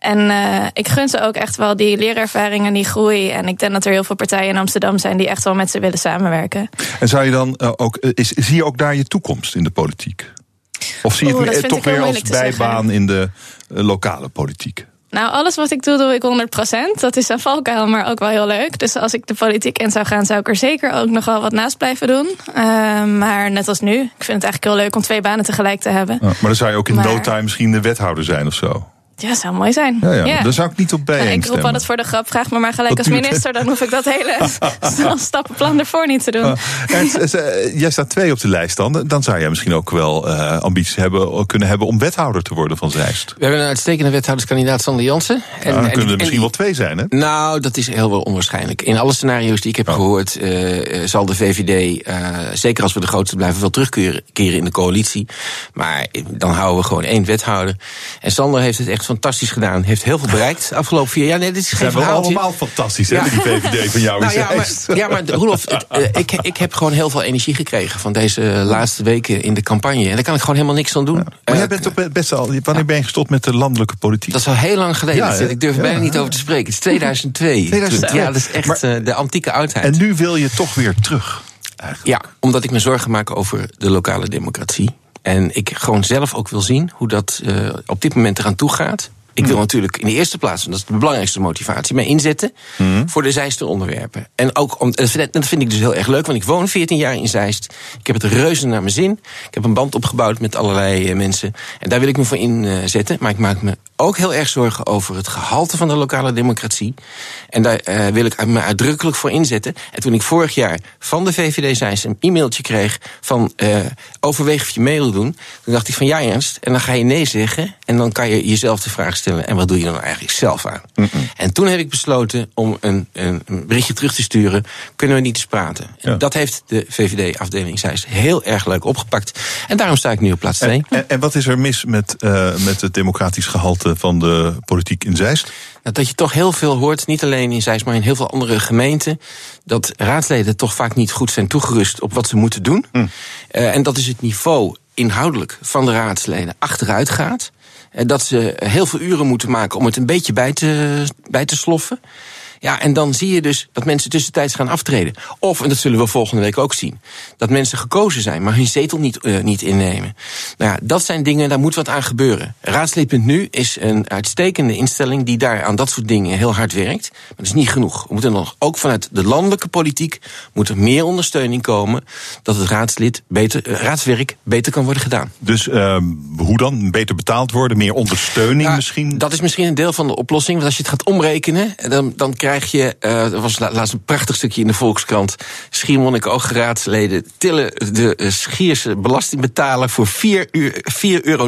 En eh, ik gun ze ook echt wel die leerervaring en die groei. En ik denk dat er heel veel partijen in Amsterdam zijn... die echt wel met ze willen samenwerken. En zou je dan eh, ook, eh, is, zie je ook daar je toekomst in de politiek? Of zie je Oeh, het toch weer als zeggen. bijbaan in de lokale politiek? Nou, alles wat ik doe, doe ik 100%. Dat is een valkuil, maar ook wel heel leuk. Dus als ik de politiek in zou gaan, zou ik er zeker ook nog wel wat naast blijven doen. Eh, maar net als nu, ik vind het eigenlijk heel leuk om twee banen tegelijk te hebben. Ja, maar dan zou je ook in Maar- no time misschien de wethouder zijn of zo. Ja, zou mooi zijn. Ja, ja, daar zou ik niet op bijeen Nou, ik roep altijd voor de grap, vraag me maar gelijk Dat als minister. Dan hoef ik dat hele stappenplan ervoor niet te doen. Ernst, eh, jij staat twee op de lijst dan. Dan zou jij misschien ook wel eh, ambities hebben, kunnen hebben om wethouder te worden van Zeist. We hebben een uitstekende wethouderskandidaat, Sander Jansen. En, dan kunnen er misschien wel twee zijn, hè? Nou, dat is heel wel onwaarschijnlijk. In alle scenario's die ik Oh. heb gehoord, eh, eh, zal de VVD, eh, zeker als we de grootste blijven, wel terugkeren keren in de coalitie. Maar dan houden we gewoon één wethouder. En Sander heeft het echt fantastisch gedaan. Heeft heel veel bereikt de afgelopen vier jaar. Nee, dit is geen verhaaltje. allemaal fantastisch, hè, Ja. die VVD van jou Nou ja, maar, ja, maar Roelof, het, eh, ik, ik heb gewoon heel veel energie gekregen van deze laatste weken in de campagne. En daar kan ik gewoon helemaal niks aan doen. Maar jij bent toch best al. Wanneer ben je gestopt met de landelijke politiek? Dat is al heel lang geleden. Ik durf er bijna niet over te spreken. Het is 2002. 2002. Ja, dat is echt eh, de antieke oudheid. En nu wil je toch weer terug. Ja, omdat ik me zorgen maak over de lokale democratie. En ik gewoon zelf ook wil zien hoe dat eh, op dit moment eraan toe gaat. Ik wil natuurlijk in de eerste plaats, en dat is de belangrijkste motivatie, mij inzetten voor de Zeisten onderwerpen. En ook om, dat vind- dat vind ik dus heel erg leuk, want ik woon 14 jaar in Zeist. Ik heb het reuze naar mijn zin. Ik heb een band opgebouwd met allerlei eh, mensen. En daar wil ik me voor inzetten. Maar ik maak me ook heel erg zorgen over het gehalte van de lokale democratie. En daar eh, wil ik me uitdrukkelijk voor inzetten. En toen ik vorig jaar van de VVD Zeist een e-mailtje kreeg van eh, overweeg of je mee wil doen. Toen dacht ik van ja Ernst, en dan ga je nee zeggen. En dan kan je jezelf de vraag stellen, en wat doe je dan eigenlijk zelf aan? En toen heb ik besloten om een, een, berichtje terug te sturen. Kunnen we niet eens praten? En dat heeft de VVD-afdeling Zeist heel erg leuk opgepakt. En daarom sta ik nu op plaats 2. En, en, en wat is er mis met, eh, met het democratisch gehalte van de politiek in Zeist? Nou, dat je toch heel veel hoort, niet alleen in Zeist, maar in heel veel andere gemeenten, dat raadsleden toch vaak niet goed zijn toegerust op wat ze moeten doen. Eh, en dat is het niveau inhoudelijk van de raadsleden achteruit gaat. Dat ze heel veel uren moeten maken om het een beetje bij te, bij te sloffen. Ja, en dan zie je dus dat mensen tussentijds gaan aftreden. Of, en dat zullen we volgende week ook zien, dat mensen gekozen zijn, maar hun zetel niet, eh, niet innemen. Nou ja, dat zijn dingen, daar moet wat aan gebeuren. Raadslid.nu is een uitstekende instelling die daar aan dat soort dingen heel hard werkt. Maar dat is niet genoeg. We moeten nog, ook vanuit de landelijke politiek, moet er meer ondersteuning komen dat het raadslid beter, eh, raadswerk beter kan worden gedaan. Dus ehm, hoe dan? Beter betaald worden, meer ondersteuning Ja, misschien? Dat is misschien een deel van de oplossing. Want als je het gaat omrekenen, dan, dan krijg je. eh, er was la- laatst een prachtig stukje in de Volkskrant. Schiermonnik raadsleden tillen de eh, Schierse belastingbetaler voor 4 uur, 4,59 euro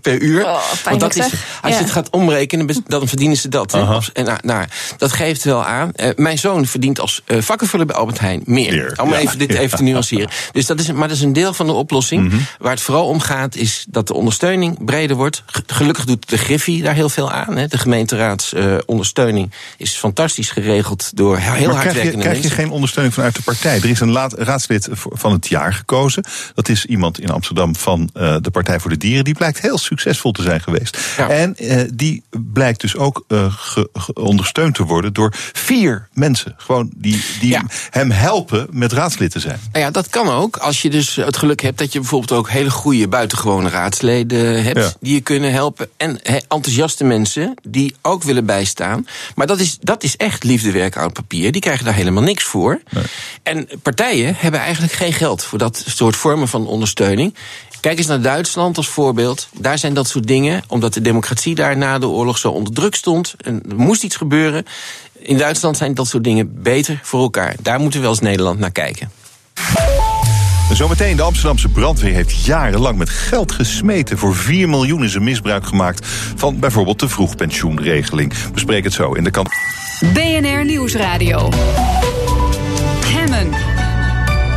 per uur. Oh, Want dat is, als je het gaat omrekenen, dan verdienen ze dat. En, nou, nou, dat geeft wel aan. Eh, mijn zoon verdient als eh, vakkenvuller bij Albert Heijn meer. Om ja. even dit even te nuanceren. Dus dat is, maar dat is een deel van de oplossing. Mhm. Waar het vooral om gaat, is dat de ondersteuning breder wordt. Ge- Gelukkig doet de Griffie daar heel veel aan. Hè. De gemeenteraadsondersteuning is fantastisch geregeld door heel maar krijg je, hardwerkende krijg je geen ondersteuning vanuit de partij? Er is een laat, raadslid van het jaar gekozen. Dat is iemand in Amsterdam van eh, de Partij voor de Dieren. Die blijkt heel succesvol te zijn geweest. En eh, die blijkt dus ook ge- ge- ondersteund te worden door vier mensen. Gewoon die, die hem helpen met raadslid te zijn. Nou ja, dat kan ook. Als je dus het geluk hebt dat je bijvoorbeeld ook hele goede buitengewone raadsleden hebt. Ja. Die je kunnen helpen. En he, enthousiaste mensen die ook willen bijstaan. Maar dat is, dat is echt liefdewerk aan papier. Die krijgen daar helemaal niks voor. En partijen hebben eigenlijk geen geld voor dat soort vormen van ondersteuning. Kijk eens naar Duitsland als voorbeeld. Daar zijn dat soort dingen, omdat de democratie daar na de oorlog zo onder druk stond. En er moest iets gebeuren. In Duitsland zijn dat soort dingen beter voor elkaar. Daar moeten we als Nederland naar kijken. Zometeen, de Amsterdamse brandweer heeft jarenlang met geld gesmeten. Voor 4 miljoen is er misbruik gemaakt van bijvoorbeeld de vroegpensioenregeling. Bespreek het zo in de kant. BNR Nieuwsradio.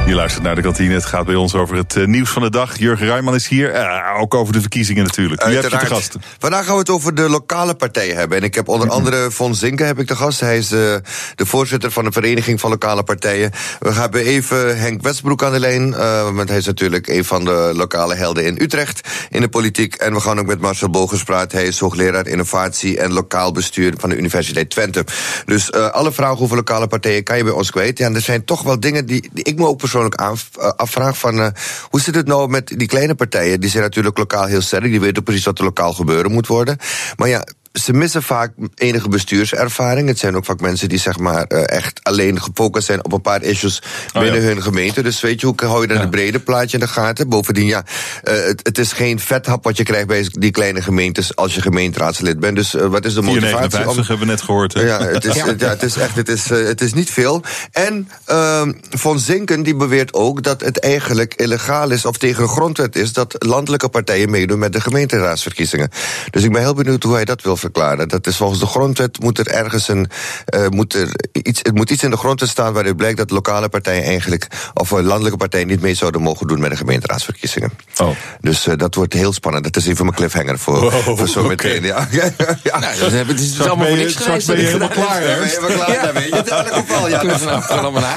Je luistert naar de kantine. Het gaat bij ons over het eh, nieuws van de dag. Jurgen Rijman is hier. Eh, ook over de verkiezingen natuurlijk. Wie heb je te gast? Vandaag gaan we het over de lokale partijen hebben. En ik heb onder andere Von Zinken heb ik de gast. Hij is eh, de voorzitter van de Vereniging van Lokale Partijen. We hebben even Henk Westbroek aan de lijn. eh, want hij is natuurlijk een van de lokale helden in Utrecht in de politiek. En we gaan ook met Marcel Bogens praten. Hij is hoogleraar innovatie en lokaal bestuur van de Universiteit Twente. Dus alle vragen over lokale partijen kan je bij ons kwijt. Ja, en er zijn toch wel dingen die, die ik me ook persoonlijk af, eh, afvraag van... eh, hoe zit het nou met die kleine partijen? Die zijn natuurlijk lokaal heel sterk. Die weten precies wat er lokaal gebeuren moet worden. Maar ja, ze missen vaak enige bestuurservaring. Het zijn ook vaak mensen die zeg maar eh, echt alleen gefocust zijn op een paar issues binnen hun gemeente. Dus weet je, hoe hou je dan het brede plaatje in de gaten? Bovendien, ja, eh, het, het is geen vethap wat je krijgt bij die kleine gemeentes als je gemeenteraadslid bent. Dus eh, wat is de motivatie 4,59 hebben we net gehoord. hè? ja, het is, ja. het is echt, het is, het is niet veel. En ehm Von Zinken die beweert ook dat het eigenlijk illegaal is of tegen de grondwet is dat landelijke partijen meedoen met de gemeenteraadsverkiezingen. Dus ik ben heel benieuwd hoe hij dat wil verklaren. Dat is volgens de grondwet moet er ergens een, eh, moet er iets, het moet iets in de grondwet staan waaruit blijkt dat lokale partijen eigenlijk of eh, landelijke partijen niet mee zouden mogen doen met de gemeenteraadsverkiezingen. Oh. Dus eh, dat wordt heel spannend. Dat is even mijn cliffhanger voor, Wow, voor zo meteen. Ja. ja. Nou, dat hebben- het is Straks allemaal voor niks straks geweest. ben je helemaal klaar, ben je helemaal klaar, dan weet je het in elk geval. Ja,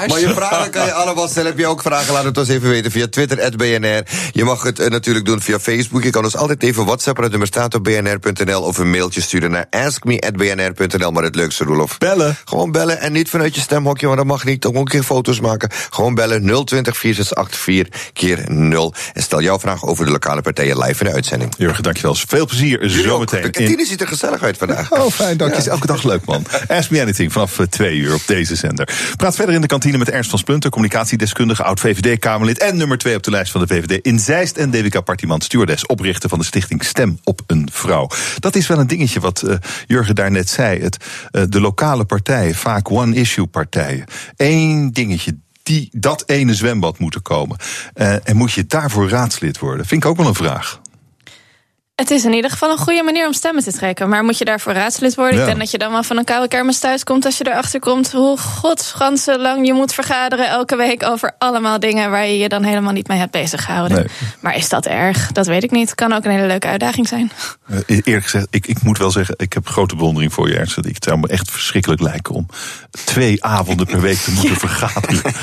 maar je vragen kan je allemaal stellen. Heb je ook vragen? Laat het ons even weten via Twitter, BNR. Je mag het natuurlijk doen via Facebook. Je kan ons altijd even WhatsAppen. Het nummer staat op bnr.nl. Of een mailtje sturen naar askme.bnr.nl. Maar het leukste, Roelof. Bellen. Gewoon bellen en niet vanuit je stemhokje, want dat mag niet. Ook een keer foto's maken. Gewoon bellen 020 4684 keer 0. En stel jouw vraag over de lokale partijen live in de uitzending. Jurgen, dankjewel. Veel plezier zometeen. De kantine ziet er gezellig uit vandaag. Oh, fijn, dank je. Is elke dag leuk, man. Ask me anything vanaf eh, twee uur op deze zender. Praat verder in de kantine met Ernst van Splunter, communicatiedeskundige, oud-VVD-Kamerlid en nummer twee op de lijst van de VVD in Zeist en DWK Partiman stewardess, oprichter van de stichting Stem op een Vrouw. Dat is wel een dingetje wat eh, Jurgen daarnet zei. Het, eh, de lokale partijen, vaak one-issue partijen. Eén dingetje. Die, dat ene zwembad moeten komen. Eh, en moet je daarvoor raadslid worden? Vind ik ook wel een vraag. Het is in ieder geval een goede manier om stemmen te trekken. Maar moet je daarvoor raadslid worden? Ja. Ik denk dat je dan wel van een koude kermis thuis komt als je erachter komt hoe godsganse lang je moet vergaderen elke week over allemaal dingen waar je je dan helemaal niet mee hebt bezig gehouden. Nee. Maar is dat erg? Dat weet ik niet. Kan ook een hele leuke uitdaging zijn. Eh, eerlijk gezegd, ik, ik moet wel zeggen, ik heb grote bewondering voor je, Ernst. Het zou me echt verschrikkelijk lijken om twee avonden per week te moeten vergaderen.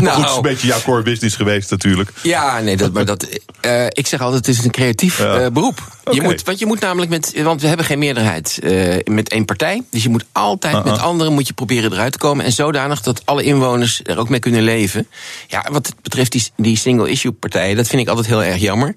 Maar goed, het is een beetje jouw core business geweest natuurlijk. Ja, nee, dat, maar dat, eh, ik zeg altijd, het is een creatief eh, beroep. Je moet, want je moet namelijk met, want we hebben geen meerderheid eh, met één partij. Dus je moet altijd Uh-uh. met anderen moet je proberen eruit te komen. En zodanig dat alle inwoners er ook mee kunnen leven. Ja, wat betreft die, die single-issue partijen, dat vind ik altijd heel erg jammer.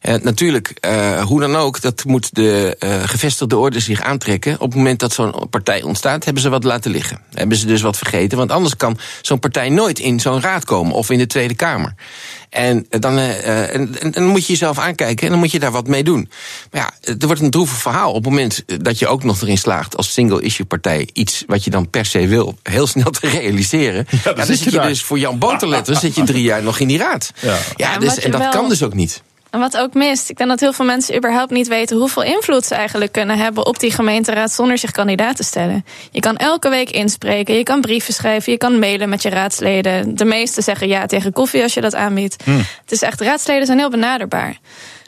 Eh, natuurlijk, eh, hoe dan ook, dat moet de eh, gevestigde orde zich aantrekken. Op het moment dat zo'n partij ontstaat, hebben ze wat laten liggen. Hebben ze dus wat vergeten. Want anders kan zo'n partij nooit in zo'n raad komen of in de Tweede Kamer. En dan, en, en dan moet je jezelf aankijken en dan moet je daar wat mee doen. Maar ja, er wordt een droevig verhaal. Op het moment dat je ook nog erin slaagt als single-issue partij iets wat je dan per se wil, heel snel te realiseren. Ja, dan, zit zit je daar. dus voor Jan Boterletter zit je drie jaar nog in die raad. Ja, dus, en dat wel- kan dus ook niet. En wat ook mist, ik denk dat heel veel mensen überhaupt niet weten hoeveel invloed ze eigenlijk kunnen hebben op die gemeenteraad zonder zich kandidaat te stellen. Je kan elke week inspreken, je kan brieven schrijven, je kan mailen met je raadsleden. De meesten zeggen ja tegen koffie als je dat aanbiedt. Hmm. Het is echt, raadsleden zijn heel benaderbaar.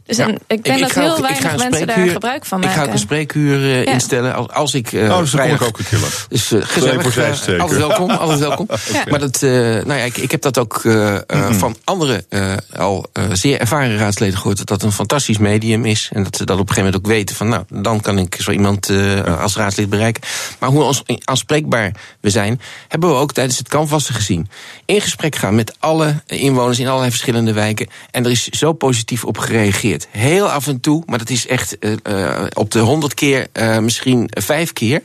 Dus Ja. ik denk dat ga heel ook- ik weinig mensen daar spreekuur- gebruik van Ik maken. ga ook een spreekuur eh, Ja. instellen als, als ik. eh Oh, dus vrijdag- ik ook een keer langs. Dus Twee gezellig. voor eh, altijd welkom, altijd welkom. Ja. Maar dat, eh, nou ja, ik, ik heb dat ook eh, eh, van andere eh, al eh, zeer ervaren raadsleden gehoord. Dat dat een fantastisch medium is. En dat ze dat op een gegeven moment ook weten van, nou, dan kan ik zo iemand eh, als raadslid bereiken. Maar hoe ons aanspreekbaar we zijn, hebben we ook tijdens het canvassen gezien. In gesprek gaan met alle inwoners in allerlei verschillende wijken. En er is zo positief op gereageerd. Heel af en toe, maar dat is echt eh, eh, op de honderd keer eh, misschien vijf keer.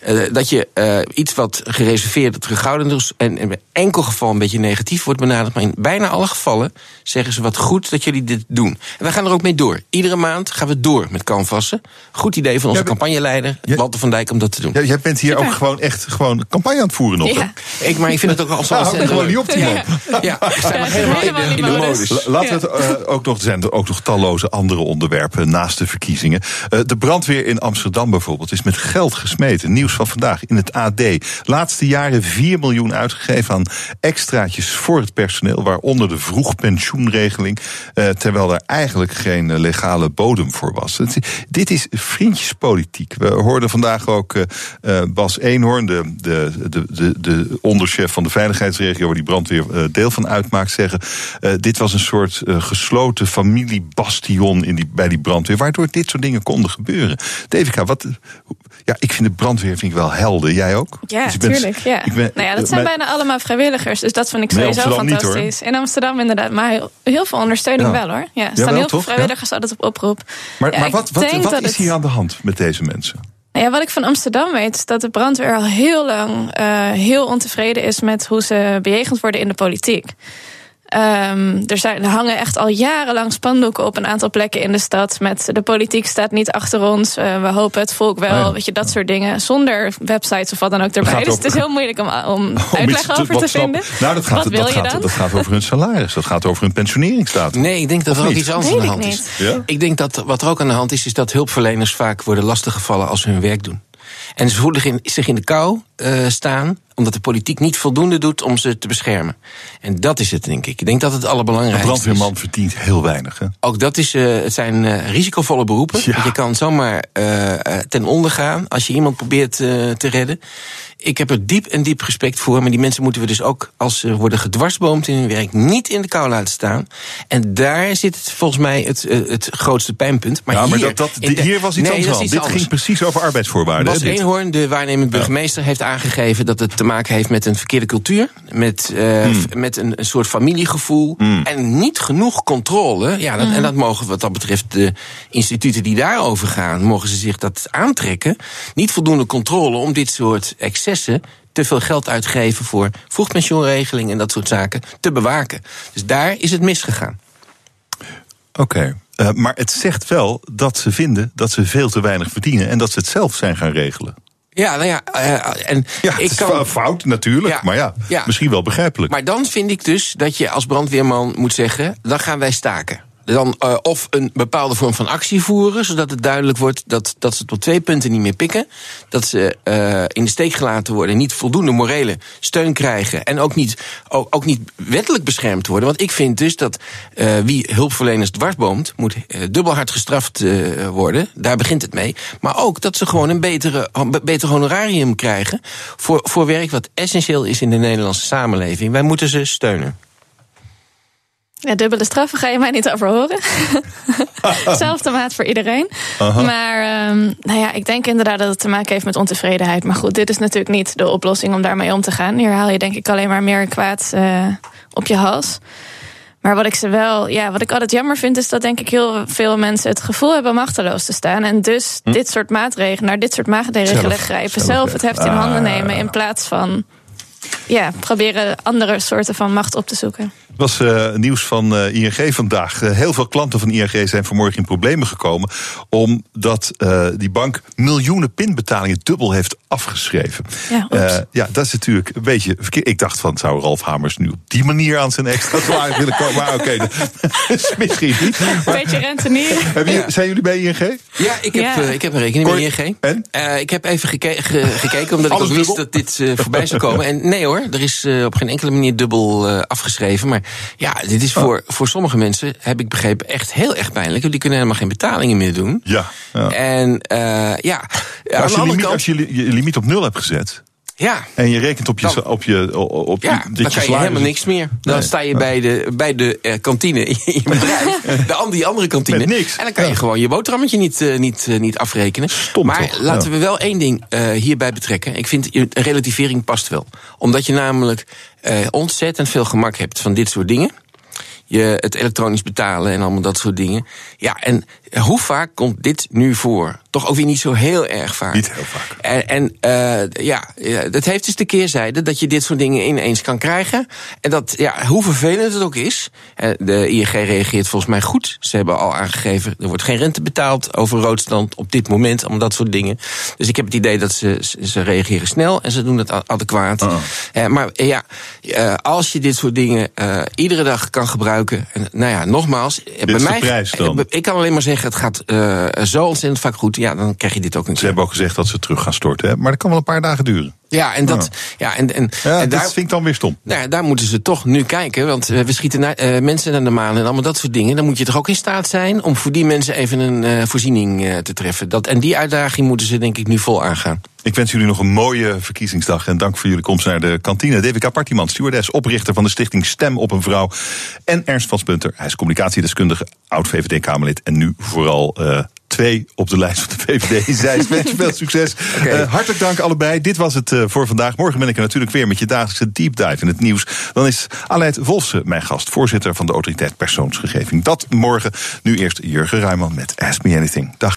eh, dat je eh, iets wat gereserveerd terughoudend is... en in enkel geval een beetje negatief wordt benaderd... maar in bijna alle gevallen zeggen ze wat goed dat jullie dit doen. En wij gaan er ook mee door. Iedere maand gaan we door met canvassen. Goed idee van onze campagneleider, Walter van Dijk, om dat te doen. Ja, jij bent hier ook gewoon echt gewoon campagne aan het voeren nog. hè? Ja. Ik, maar ik vind het ook al zo Nou, gewoon niet op, die man. Ja, ik sta nog helemaal in de, in de modus. La- Laten we het eh, ook nog, er zijn er ook nog talloze andere onderwerpen naast de verkiezingen. Eh, de brandweer in Amsterdam bijvoorbeeld is met geld gesmeten. Nieuws van vandaag in het AD. Laatste jaren 4 miljoen uitgegeven aan extraatjes voor het personeel, waaronder de vroegpensioenregeling. eh, terwijl er eigenlijk geen eh, legale bodem voor was. Dit is vriendjespolitiek. We hoorden vandaag ook Bas Eenhoorn, de, de, de, de, de onderchef van de veiligheidsregio, waar die brandweer deel van uitmaakt, zeggen: dit was een soort gesloten familiebastion in die, bij die brandweer, waardoor dit soort dingen konden gebeuren. Devika, wat. Ja, ik vind de brandweer vind ik wel helder. Jij ook? Ja, Dus ik ben- tuurlijk. Ja. ben- nou ja, dat zijn mijn- bijna allemaal vrijwilligers. Dus dat vind ik sowieso Amsterdam niet, hoor. fantastisch. In Amsterdam inderdaad. Maar heel, heel veel ondersteuning Ja. wel hoor. Ja, er staan heel veel vrijwilligers altijd op oproep. Maar, maar wat, wat, wat is het- hier aan de hand met deze mensen? Nou ja, wat ik van Amsterdam weet, is dat de brandweer al heel lang eh, heel ontevreden is met hoe ze bejegend worden in de politiek. Ehm, er, zijn, er hangen echt al jarenlang spandoeken op een aantal plekken in de stad. Met de politiek staat niet achter ons. eh, we hopen het volk wel. Ah, ja. Weet je, dat soort dingen. Zonder websites of wat dan ook erbij. Dus het is heel moeilijk om, om Om iets uitleg over te snap- vinden. Nou, dat gaat, wat wil dat, je gaat, dan? dat gaat over hun salaris. Dat gaat over hun pensioneringsstatus. Nee, ik denk dat Of er ook iets anders aan de ik hand is. Ja? Ik denk dat wat er ook aan de hand is, is dat hulpverleners vaak worden lastiggevallen als ze hun werk doen. En ze voelen zich in de kou eh, staan, omdat de politiek niet voldoende doet om ze te beschermen. En dat is het, denk ik. Ik denk dat het Een allerbelangrijkste is. brandweerman verdient heel weinig. Hè? Ook dat is, eh, het zijn eh, risicovolle beroepen. Je kan zomaar ten onder gaan als je iemand probeert te redden. Ik heb er diep en diep respect voor. Maar die mensen moeten we dus ook, als ze worden gedwarsboomd in hun werk, niet in de kou laten staan. En daar zit het, volgens mij het, eh, het grootste pijnpunt. Maar, ja, maar hier, dat, dat, de- hier was iets Nee, anders Dit ging precies over arbeidsvoorwaarden. Bas. Eenhoorn, de waarnemend burgemeester, heeft aangegeven dat het te maken heeft met een verkeerde cultuur. Met, eh, Hmm. met een, een soort familiegevoel. En niet genoeg controle. Ja, dat, En dat mogen wat dat betreft de instituten die daarover gaan, mogen ze zich dat aantrekken. Niet voldoende controle om dit soort excessen te veel geld uitgeven voor vroegpensioenregeling en dat soort zaken te bewaken. Dus daar is het misgegaan. Oké. Eh, maar het zegt wel dat ze vinden dat ze veel te weinig verdienen en dat ze het zelf zijn gaan regelen. Ja, nou ja, eh, en Ja, het is kan. fout natuurlijk, maar ja, Ja. misschien wel begrijpelijk. Maar dan vind ik dus dat je als brandweerman moet zeggen: dan gaan wij staken. Dan, eh, of een bepaalde vorm van actie voeren, zodat het duidelijk wordt dat, dat ze tot twee punten niet meer pikken. Dat ze eh, in de steek gelaten worden, niet voldoende morele steun krijgen. En ook niet, ook, ook niet wettelijk beschermd worden. Want ik vind dus dat eh, wie hulpverleners dwarsboomt, moet dubbel hard gestraft worden. Daar begint het mee. Maar ook dat ze gewoon een betere, beter honorarium krijgen voor, voor werk wat essentieel is in de Nederlandse samenleving. Wij moeten ze steunen. Ja, dubbele straffen ga je mij niet over horen. Zelfde maat voor iedereen. Aha. Maar ehm, nou ja, ik denk inderdaad dat het te maken heeft met ontevredenheid. Maar goed, dit is natuurlijk niet de oplossing om daarmee om te gaan. Hier haal je denk ik alleen maar meer kwaad eh, op je hals. Maar wat ik ze wel, ja, wat ik altijd jammer vind, is dat denk ik heel veel mensen het gevoel hebben machteloos te staan. En dus dit soort maatregelen, naar dit soort maatregelen Zelf- grijpen. zelf Zelf, het heft in Ah, handen ja, nemen in plaats van ja, proberen andere soorten van macht op te zoeken. Het was eh, nieuws van eh, ING vandaag. Eh, heel veel klanten van ING zijn vanmorgen in problemen gekomen. omdat eh, die bank miljoenen pinbetalingen dubbel heeft afgeschreven. Ja. Eh, ja, dat is natuurlijk een beetje verkeerd. Ik dacht van, zou Ralf Hamers nu op die manier aan zijn extra salaris willen komen? Maar oké, dat is misschien niet. Maar, Beetje rentenier. jullie- Zijn jullie bij ING? Ja, ik heb, Ja. eh, ik heb een rekening bij ING. Eh, ik heb even geke- ge- gekeken, omdat ik wist dubbel? dat dit voorbij zou komen. En nee hoor, er is op geen enkele manier dubbel eh, afgeschreven. Maar ja, dit is voor, voor sommige mensen, heb ik begrepen, echt heel erg pijnlijk. Want die kunnen helemaal geen betalingen meer doen. Ja. ja. En eh, ja, Maar als, de je andere limiet, kant... als je je limiet op nul hebt gezet. Ja. En je rekent op je, sa- op je, op Ja, je, dan je salaris- helemaal niks meer. Dan Nee. sta je bij de, bij de eh, kantine in je bedrijf. de, die andere kantine. Met niks. En dan kan je gewoon je boterhammetje niet, eh, niet, eh, niet afrekenen. maar toch? laten Ja. we wel één ding hierbij betrekken. Ik vind een relativering past wel. Omdat je namelijk ontzettend veel gemak hebt van dit soort dingen. je, het elektronisch betalen en allemaal dat soort dingen. Ja, en hoe vaak komt dit nu voor? Toch ook weer niet zo heel erg vaak. Niet heel vaak. En, en uh, ja, dat heeft dus de keerzijde dat je dit soort dingen ineens kan krijgen. En dat, ja, hoe vervelend het ook is. eh, De ING reageert volgens mij goed. Ze hebben al aangegeven, er wordt geen rente betaald over roodstand op dit moment, allemaal dat soort dingen. Dus ik heb het idee dat ze, ze- reageren snel en ze doen het adequaat. Eh, maar ja, als je dit soort dingen iedere dag kan gebruiken. En, nou ja, nogmaals. is de prijs dan? eh, Ik kan alleen maar zeggen, het gaat eh, zo ontzettend vaak goed. Ja, dan krijg je dit ook een Ze hebben ook gezegd dat ze terug gaan storten. Hè? Maar dat kan wel een paar dagen duren. Ja, en dat. Ja, en, en, Ja, en dat daar, vind ik dan weer stom. nou daar moeten ze toch nu kijken. Want eh, we schieten na- eh, mensen naar de maan en allemaal dat soort dingen. Dan moet je toch ook in staat zijn om voor die mensen even een eh, voorziening te treffen. Dat, en die uitdaging moeten ze denk ik nu vol aangaan. Ik wens jullie nog een mooie verkiezingsdag. En dank voor jullie komst naar de kantine. DWK Partiman, stewardess, oprichter van de stichting Stem op een Vrouw. En Ernst van Spunter, hij is communicatiedeskundige, oud-VVD-Kamerlid. En nu vooral twee op de lijst van de VVD. Zij wens je veel succes. Eh, hartelijk dank allebei. Dit was het eh, voor vandaag. Morgen ben ik er natuurlijk weer met je dagelijkse deep dive in het nieuws. Dan is Aleid Wolfsen mijn gast, voorzitter van de autoriteit persoonsgegeving. Dat morgen. Nu eerst Jurgen Ruijman met Ask Me Anything. Dag.